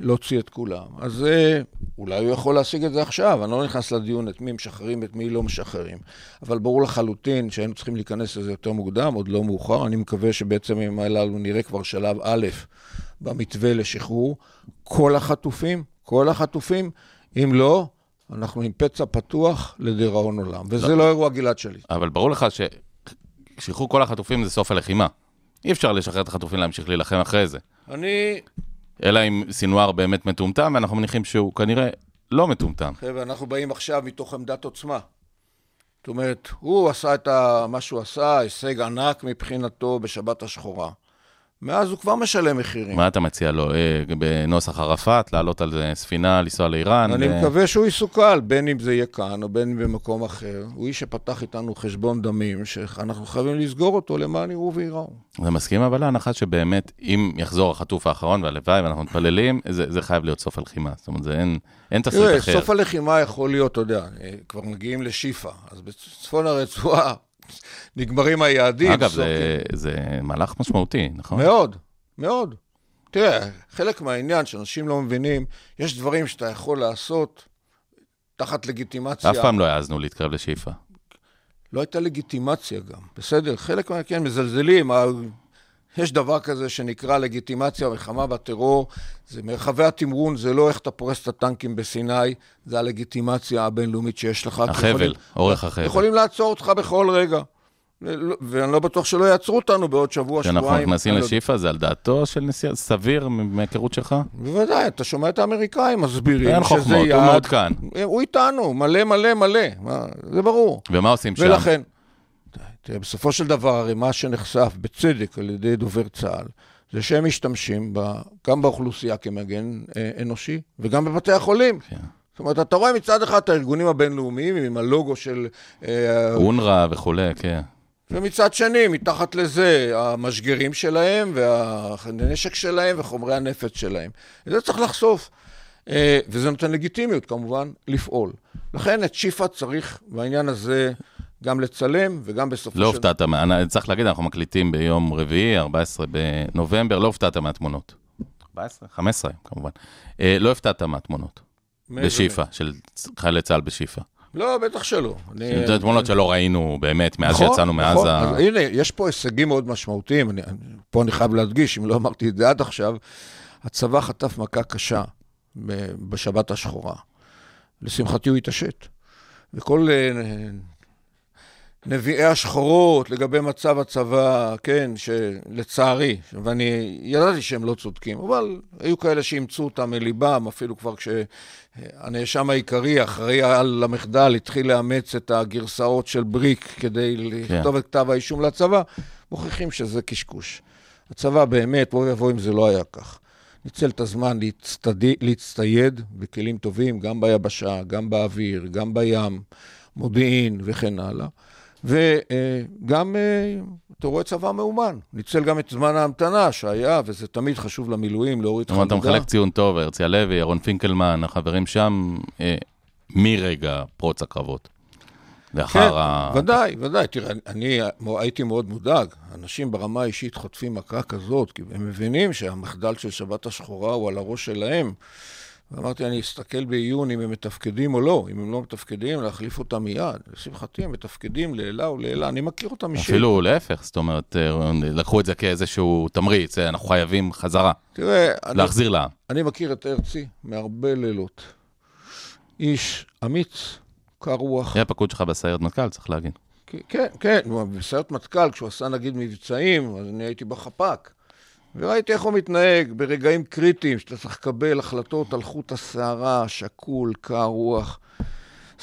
להוציא את כולם. אז אה, אולי הוא יכול להשיג את זה עכשיו, אני לא נכנס לדיון את מי משחררים, את מי לא משחררים. אבל ברור לחלוטין שהיינו צריכים להיכנס לזה יותר מוקדם, עוד לא מאוחר. אני מקווה שבעצם עם הללו נראה כבר שלב א' במתווה לשחרור. כל החטופים, כל החטופים, אם לא, אנחנו עם פצע פתוח לדיראון עולם. וזה לא, לא אירוע גלעד שליט. אבל ברור לך ששחרור כל החטופים זה סוף הלחימה. אי אפשר לשחרר את החטופים להמשיך להילחם אחרי זה. אני... אלא אם סינואר באמת מטומטם, ואנחנו מניחים שהוא כנראה לא מטומטם. חבר'ה, אנחנו באים עכשיו מתוך עמדת עוצמה. זאת אומרת, הוא עשה את מה שהוא עשה, הישג ענק מבחינתו בשבת השחורה. מאז הוא כבר משלם מחירים. מה אתה מציע לו? אה, בנוסח ערפאת, לעלות על ספינה, לנסוע לאיראן? אני ו... מקווה שהוא יסוכל, בין אם זה יהיה כאן או בין אם במקום אחר. הוא איש שפתח איתנו חשבון דמים, שאנחנו חייבים לסגור אותו למען יראו וייראו. זה מסכים אבל להנחה שבאמת, אם יחזור החטוף האחרון, והלוואי, ואנחנו מתפללים, זה, זה חייב להיות סוף הלחימה. זאת אומרת, זה אין, אין תסריט אחר. סוף הלחימה יכול להיות, אתה יודע, אה, כבר מגיעים לשיפא, אז בצפון הרצועה נגמרים היעדים. אגב, זה, זה מהלך משמעותי, נכון? מאוד, מאוד. תראה, חלק מהעניין שאנשים לא מבינים, יש דברים שאתה יכול לעשות תחת לגיטימציה. אף פעם לא העזנו להתקרב לשאיפה. לא הייתה לגיטימציה גם, בסדר? חלק מה... כן, מזלזלים. יש דבר כזה שנקרא לגיטימציה מלחמה בטרור, זה מרחבי התמרון, זה לא איך אתה פורס את הטנקים בסיני, זה הלגיטימציה הבינלאומית שיש לך. החבל, יכולים, אורך החבל. יכולים לעצור אותך בכל רגע. ואני לא בטוח שלא יעצרו אותנו בעוד שבוע, שבועיים. כשאנחנו נכנסים לשיפא, זה על דעתו של נשיא, סביר מהיכרות שלך? בוודאי, אתה שומע את האמריקאים מסבירים שזה יעד. אין חוכמות, הוא מעודכן. הוא איתנו, מלא מלא מלא, זה ברור. ומה עושים שם? ולכן, תראה, בסופו של דבר, הרי מה שנחשף בצדק על ידי דובר צה"ל, זה שהם משתמשים ב, גם באוכלוסייה כמגן אה, אנושי, וגם בבתי החולים. כן. זאת אומרת, אתה רואה מצד אחד את הארגונים הבינלאומיים עם הלוגו של... אה, אונר"א וכולי, כן. ומצד שני, מתחת לזה, המשגרים שלהם והנשק שלהם וחומרי הנפץ שלהם. זה צריך לחשוף. אה, וזה נותן לגיטימיות, כמובן, לפעול. לכן את שיפא צריך, בעניין הזה, גם לצלם וגם בסופו לא של... לא הופתעת, צריך להגיד, אנחנו מקליטים ביום רביעי, 14 בנובמבר, לא הופתעת מהתמונות. 14? 15, כמובן. אה, לא הפתעת מהתמונות. בשיפא, של חיילי צה"ל בשיפא. לא, בטח שלא. זה תמונות שלא ראינו באמת מאז נכון, שיצאנו מעזה. נכון, הנה, יש פה הישגים מאוד משמעותיים. פה אני חייב להדגיש, אם לא אמרתי את זה עד עכשיו, הצבא חטף מכה קשה בשבת השחורה. לשמחתי הוא התעשת. וכל נביאי השחורות לגבי מצב הצבא, כן, שלצערי, ואני ידעתי שהם לא צודקים, אבל היו כאלה שאימצו אותם מליבם, אפילו כבר כשהנאשם העיקרי, אחראי על המחדל, התחיל לאמץ את הגרסאות של בריק כדי לכתוב את כתב האישום לצבא, מוכיחים שזה קשקוש. הצבא באמת, בואי יבוא אם זה לא היה כך. ניצל את הזמן להצטד... להצטייד בכלים טובים, גם ביבשה, גם באוויר, גם בים, מודיעין וכן הלאה. וגם, אה, אתה רואה צבא מאומן. ניצל גם את זמן ההמתנה שהיה, וזה תמיד חשוב למילואים, להוריד. חלודה. אתה מחלק ציון טוב, הרצי הלוי, ירון פינקלמן, החברים שם, אה, מרגע פרוץ הקרבות. לאחר כן, ה... ודאי, ודאי. תראה, אני הייתי מאוד מודאג. אנשים ברמה האישית חוטפים מכה כזאת, כי הם מבינים שהמחדל של שבת השחורה הוא על הראש שלהם. ואמרתי, אני אסתכל בעיון אם הם מתפקדים או לא. אם הם לא מתפקדים, להחליף אותם מיד. לשמחתי, הם מתפקדים לעילה ולעילה. אני מכיר אותם אישית. אפילו להפך, זאת אומרת, אה, לקחו את זה כאיזשהו תמריץ, אה, אנחנו חייבים חזרה, תראה, להחזיר לעם. אני מכיר את הרצי מהרבה לילות. איש אמיץ, קר רוח. היה פקוד שלך בסיירת מטכ"ל, צריך להגיד. כן, כן, בסיירת מטכ"ל, כשהוא עשה נגיד מבצעים, אז אני הייתי בחפ"ק. וראיתי איך הוא מתנהג ברגעים קריטיים, שאתה צריך לקבל החלטות על חוט השערה, שקול, קר רוח.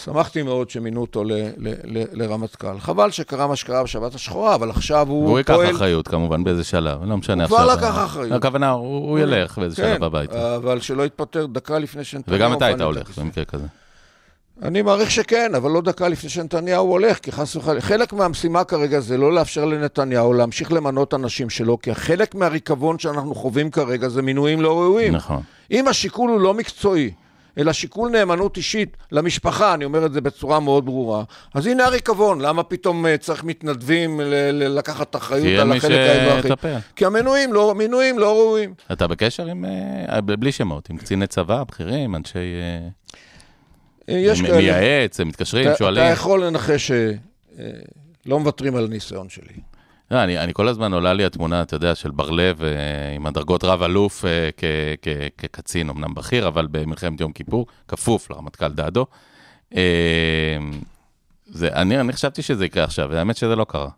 שמחתי מאוד שמינו אותו ל- ל- ל- לרמטכ"ל. חבל שקרה מה שקרה בשבת השחורה, אבל עכשיו הוא והוא ייקח פועל... אחריות כמובן באיזה שלב, לא משנה הוא עכשיו. כבר לקח אחריות. הכוונה, הוא הוא ילך באיזה כן, שלב הביתה. אבל שלא יתפטר דקה לפני שנתניהו... וגם אתה היית הולך. במקרה כזה. אני מעריך שכן, אבל לא דקה לפני שנתניהו הולך, כי חס וחלילה. חלק מהמשימה כרגע זה לא לאפשר לנתניהו להמשיך למנות אנשים שלו, כי חלק מהריקבון שאנחנו חווים כרגע זה מינויים לא ראויים. נכון. אם השיקול הוא לא מקצועי, אלא שיקול נאמנות אישית למשפחה, אני אומר את זה בצורה מאוד ברורה, אז הנה הריקבון, למה פתאום אה, צריך מתנדבים ל- ל- לקחת אחריות על החלק האזרחי? כי המינויים לא, מינויים לא ראויים. אתה בקשר עם, אה, בלי שמות, עם קציני צבא, בכירים, אנשי... אה, אה, יש כאלה. מייעץ, הם מתקשרים, אתה, שואלים. אתה יכול לנחש שלא מוותרים על הניסיון שלי. לא, אני, אני כל הזמן עולה לי התמונה, אתה יודע, של בר-לב אה, עם הדרגות רב-אלוף אה, כקצין, אמנם בכיר, אבל במלחמת יום כיפור, כפוף לרמטכ"ל דדו. אה, זה, אני, אני חשבתי שזה יקרה עכשיו, והאמת שזה לא קרה.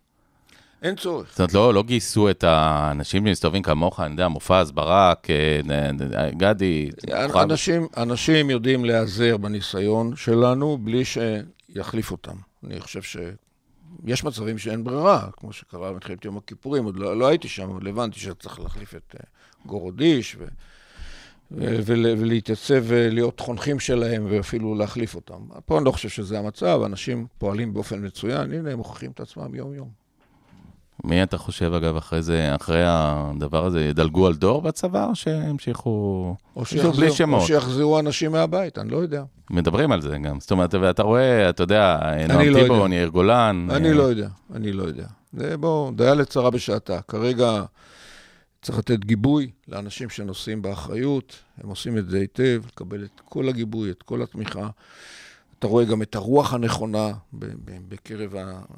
אין צורך. זאת אומרת, לא, לא גייסו את האנשים שמסתובבים כמוך, אני יודע, מופז, ברק, אה, נ- גדי. אנשים, אנשים יודעים להיעזר בניסיון שלנו בלי שיחליף אותם. אני חושב שיש מצבים שאין ברירה, כמו שקרה במלחמת יום הכיפורים, עוד לא, לא הייתי שם, אבל הבנתי שצריך להחליף את אה, גורודיש ו, ו, ול, ולהתייצב ולהיות חונכים שלהם ואפילו להחליף אותם. פה אני לא חושב שזה המצב, אנשים פועלים באופן מצוין, הנה הם מוכיחים את עצמם יום-יום. מי אתה חושב, אגב, אחרי זה, אחרי הדבר הזה, ידלגו על דור בצבא, או שהמשיכו... או שוב, בלי שיחזרו, שמות. או שיחזרו אנשים מהבית, אני לא יודע. מדברים על זה גם. זאת אומרת, ואתה רואה, אתה יודע, נועם לא טיבון, יודע. יאיר גולן. אני אה, לא יודע, אני לא יודע. זה בואו, דיה לצרה בשעתה. כרגע צריך לתת גיבוי לאנשים שנושאים באחריות, הם עושים את זה היטב, לקבל את כל הגיבוי, את כל התמיכה. אתה רואה גם את הרוח הנכונה בקרב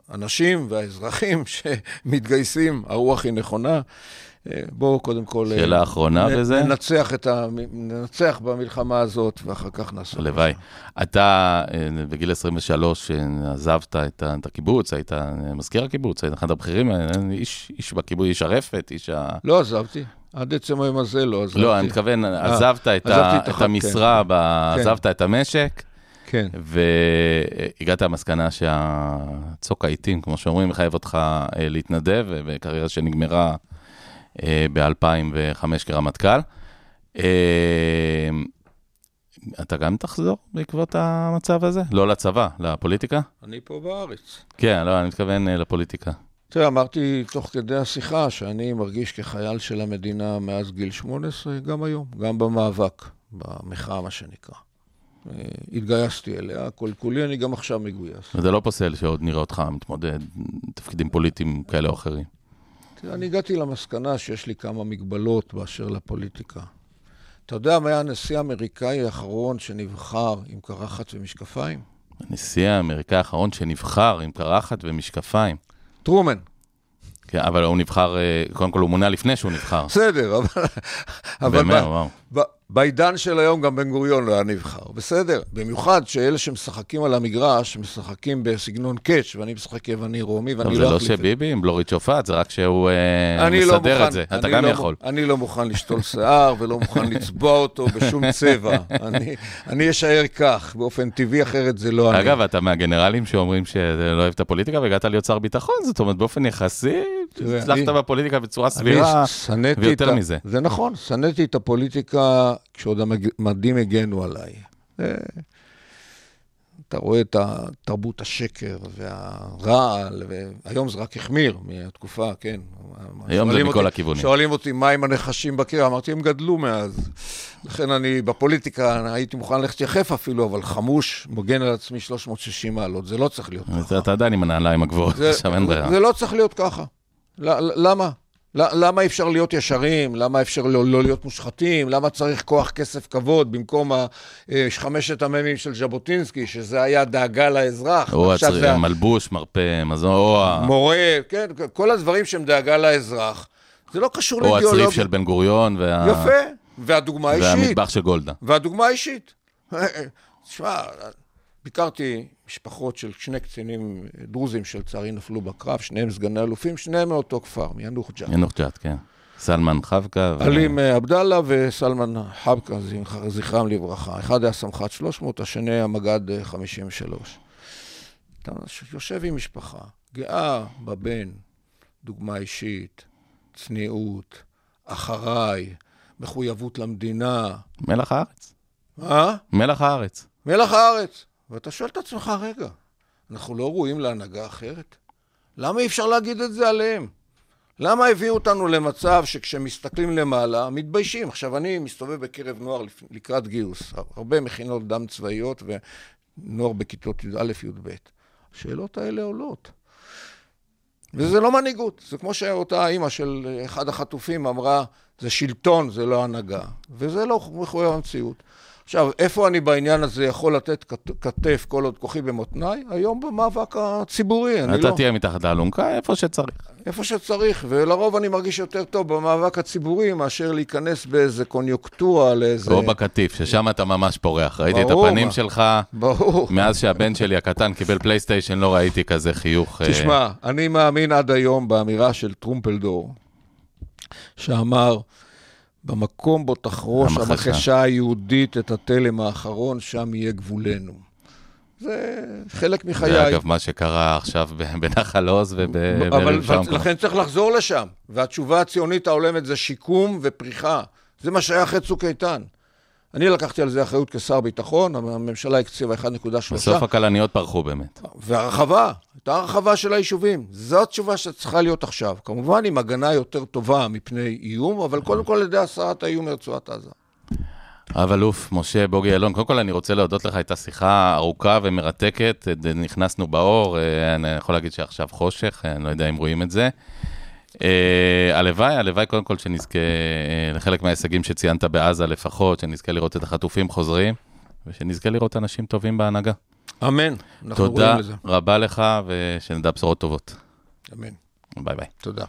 האנשים והאזרחים שמתגייסים, הרוח היא נכונה. אה, בואו קודם כל... אה, שאלה אחרונה נ- בזה? ננצח, את ה... ננצח במלחמה הזאת, ואחר כך נעשה... הלוואי. אתה אה, בגיל 23 אה, עזבת את את הקיבוץ, היית מזכיר הקיבוץ, היית אחד הבכירים, איש איש בקיבוץ, איש הרפת, איש ה... לא עזבתי. עד עצם היום הזה לא עזבתי. לא, אני מתכוון, עזבת את ה- עזבתי את החוק, המשרה, כן. ב- כן. עזבת את המשק, כן. והגעת למסקנה שהצוק העיתים, כמו שאומרים, מחייב אותך אה, להתנדב, בקריירה שנגמרה ב-2005 כרמטכ"ל. אה, אתה גם תחזור בעקבות המצב הזה? לא לצבא, לפוליטיקה? אני פה בארץ. כן, לא, אני מתכוון אה, לפוליטיקה. תראה, אמרתי תוך כדי השיחה שאני מרגיש כחייל של המדינה מאז גיל 18, גם היום, גם במאבק, במחאה, מה שנקרא. אה, התגייסתי אליה, כל כולי, אני גם עכשיו מגויס. וזה לא פוסל שעוד נראה אותך מתמודד תפקידים פוליטיים כאלה או אחרים. תראה, אני הגעתי למסקנה שיש לי כמה מגבלות באשר לפוליטיקה. אתה יודע מי היה הנשיא האמריקאי האחרון שנבחר עם קרחת ומשקפיים? הנשיא האמריקאי האחרון שנבחר עם קרחת ומשקפיים. טרומן. כן, אבל הוא נבחר, אה, קודם כל הוא מונה לפני שהוא נבחר. בסדר, אבל... אבל באמת, וואו. בעידן של היום גם בן גוריון לא היה נבחר, בסדר. במיוחד שאלה שמשחקים על המגרש, משחקים בסגנון קאץ', ואני משחק יווני רומי, ואני טוב, לא זה לא אחליף את שביבי עם בלורית שופט, זה רק שהוא אה, אני לא מסדר מוכן, את זה. אתה גם לא, יכול. אני לא מוכן לשתול שיער ולא מוכן לצבוע אותו בשום צבע. אני, אני אשאר כך, באופן טבעי, אחרת זה לא אני. אגב, אתה מהגנרלים שאומרים שלא אוהב את הפוליטיקה והגעת להיות שר ביטחון, זאת אומרת, באופן יחסי, הצלחת בפוליטיקה בצורה סבירה, ויותר מזה. זה נכון, שנאתי את הפוליטיקה כשעוד המדים הגנו עליי. אתה רואה את תרבות השקר והרעל, והיום זה רק החמיר מהתקופה, כן. היום זה מכל אותי- הכיוונים. שואלים אותי מה עם הנחשים בקיר, אמרתי, הם גדלו מאז. לכן אני בפוליטיקה הייתי מוכן ללכת יחף אפילו, אבל חמוש, מוגן על עצמי 360 מעלות, זה לא צריך להיות ככה. אתה עדיין עם הנעליים הגבוהות, עכשיו אין ברירה. זה לא צריך להיות ככה. למה? למה אי אפשר להיות ישרים? למה אפשר לא, לא להיות מושחתים? למה צריך כוח, כסף, כבוד, במקום אה, חמשת המ"מים של ז'בוטינסקי, שזה היה דאגה לאזרח? או עכשיו זה מלבוש, מרפא, מזון, או מורה, כן, כל הדברים שהם דאגה לאזרח. זה לא קשור או הצריף לאידיאולוגיה. של בן גוריון, וה- יפה, והדוגמה האישית. והמטבח של גולדה. והדוגמה האישית. תשמע, ביקרתי משפחות של שני קצינים דרוזים שלצערי נפלו בקרב, שניהם סגני אלופים, שניהם מאותו כפר, מיאנוח ג'ת. ינוח ג'ת, כן. סלמן חבקה. עלים אה, עבדאללה וסלמן חבקה, זכר- זכרם לברכה. אחד היה סמח"ט 300, השני היה מג"ד אה, 53. אתה יושב עם משפחה, גאה בבן, דוגמה אישית, צניעות, אחריי, מחויבות למדינה. מלח הארץ. מה? מלח הארץ. מלח הארץ. ואתה שואל את עצמך, רגע, אנחנו לא ראויים להנהגה אחרת? למה אי אפשר להגיד את זה עליהם? למה הביאו אותנו למצב שכשמסתכלים למעלה, מתביישים? עכשיו, אני מסתובב בקרב נוער לקראת גיוס, הרבה מכינות דם צבאיות ונוער בכיתות י"א-י"ב. השאלות האלה עולות. וזה לא מנהיגות, זה כמו שאותה אימא של אחד החטופים אמרה, זה שלטון, זה לא הנהגה. וזה לא מחויב המציאות. עכשיו, איפה אני בעניין הזה יכול לתת כת- כתף כל עוד כוחי במותניי? היום במאבק הציבורי, אני אתה לא. תהיה מתחת לאלונקה, איפה שצריך. איפה שצריך, ולרוב אני מרגיש יותר טוב במאבק הציבורי מאשר להיכנס באיזה קוניוקטורה לאיזה... או בקטיף, ששם אתה ממש פורח. ראיתי את ברור, הפנים מה. שלך, ברור. מאז שהבן שלי הקטן קיבל פלייסטיישן, לא ראיתי כזה חיוך. אה, תשמע, אני מאמין עד היום באמירה של טרומפלדור, שאמר, במקום בו תחרוש המחשה. המחשה היהודית את התלם האחרון, שם יהיה גבולנו. זה חלק מחיי. זה אגב מה שקרה עכשיו בנחל עוז אבל ובשאר המקומות. לכן צריך לחזור לשם. והתשובה הציונית ההולמת זה שיקום ופריחה. זה מה שהיה אחרי צוק איתן. אני לקחתי על זה אחריות כשר ביטחון, הממשלה הקציבה 1.3. בסוף הכלניות פרחו באמת. והרחבה, הייתה הרחבה של היישובים. זו התשובה שצריכה להיות עכשיו. כמובן עם הגנה יותר טובה מפני איום, אבל קודם כל על ידי הסרת האיום מרצועת עזה. רב אלוף משה בוגי יעלון, קודם כל אני רוצה להודות לך, הייתה שיחה ארוכה ומרתקת, נכנסנו באור, אה, אני יכול להגיד שעכשיו חושך, אה, אני לא יודע אם רואים את זה. אה, הלוואי, הלוואי קודם כל שנזכה אה, לחלק מההישגים שציינת בעזה לפחות, שנזכה לראות את החטופים חוזרים, ושנזכה לראות אנשים טובים בהנהגה. אמן. אנחנו תודה רואים לזה. רבה לך, ושנדע בשורות טובות. אמן. ביי ביי. תודה.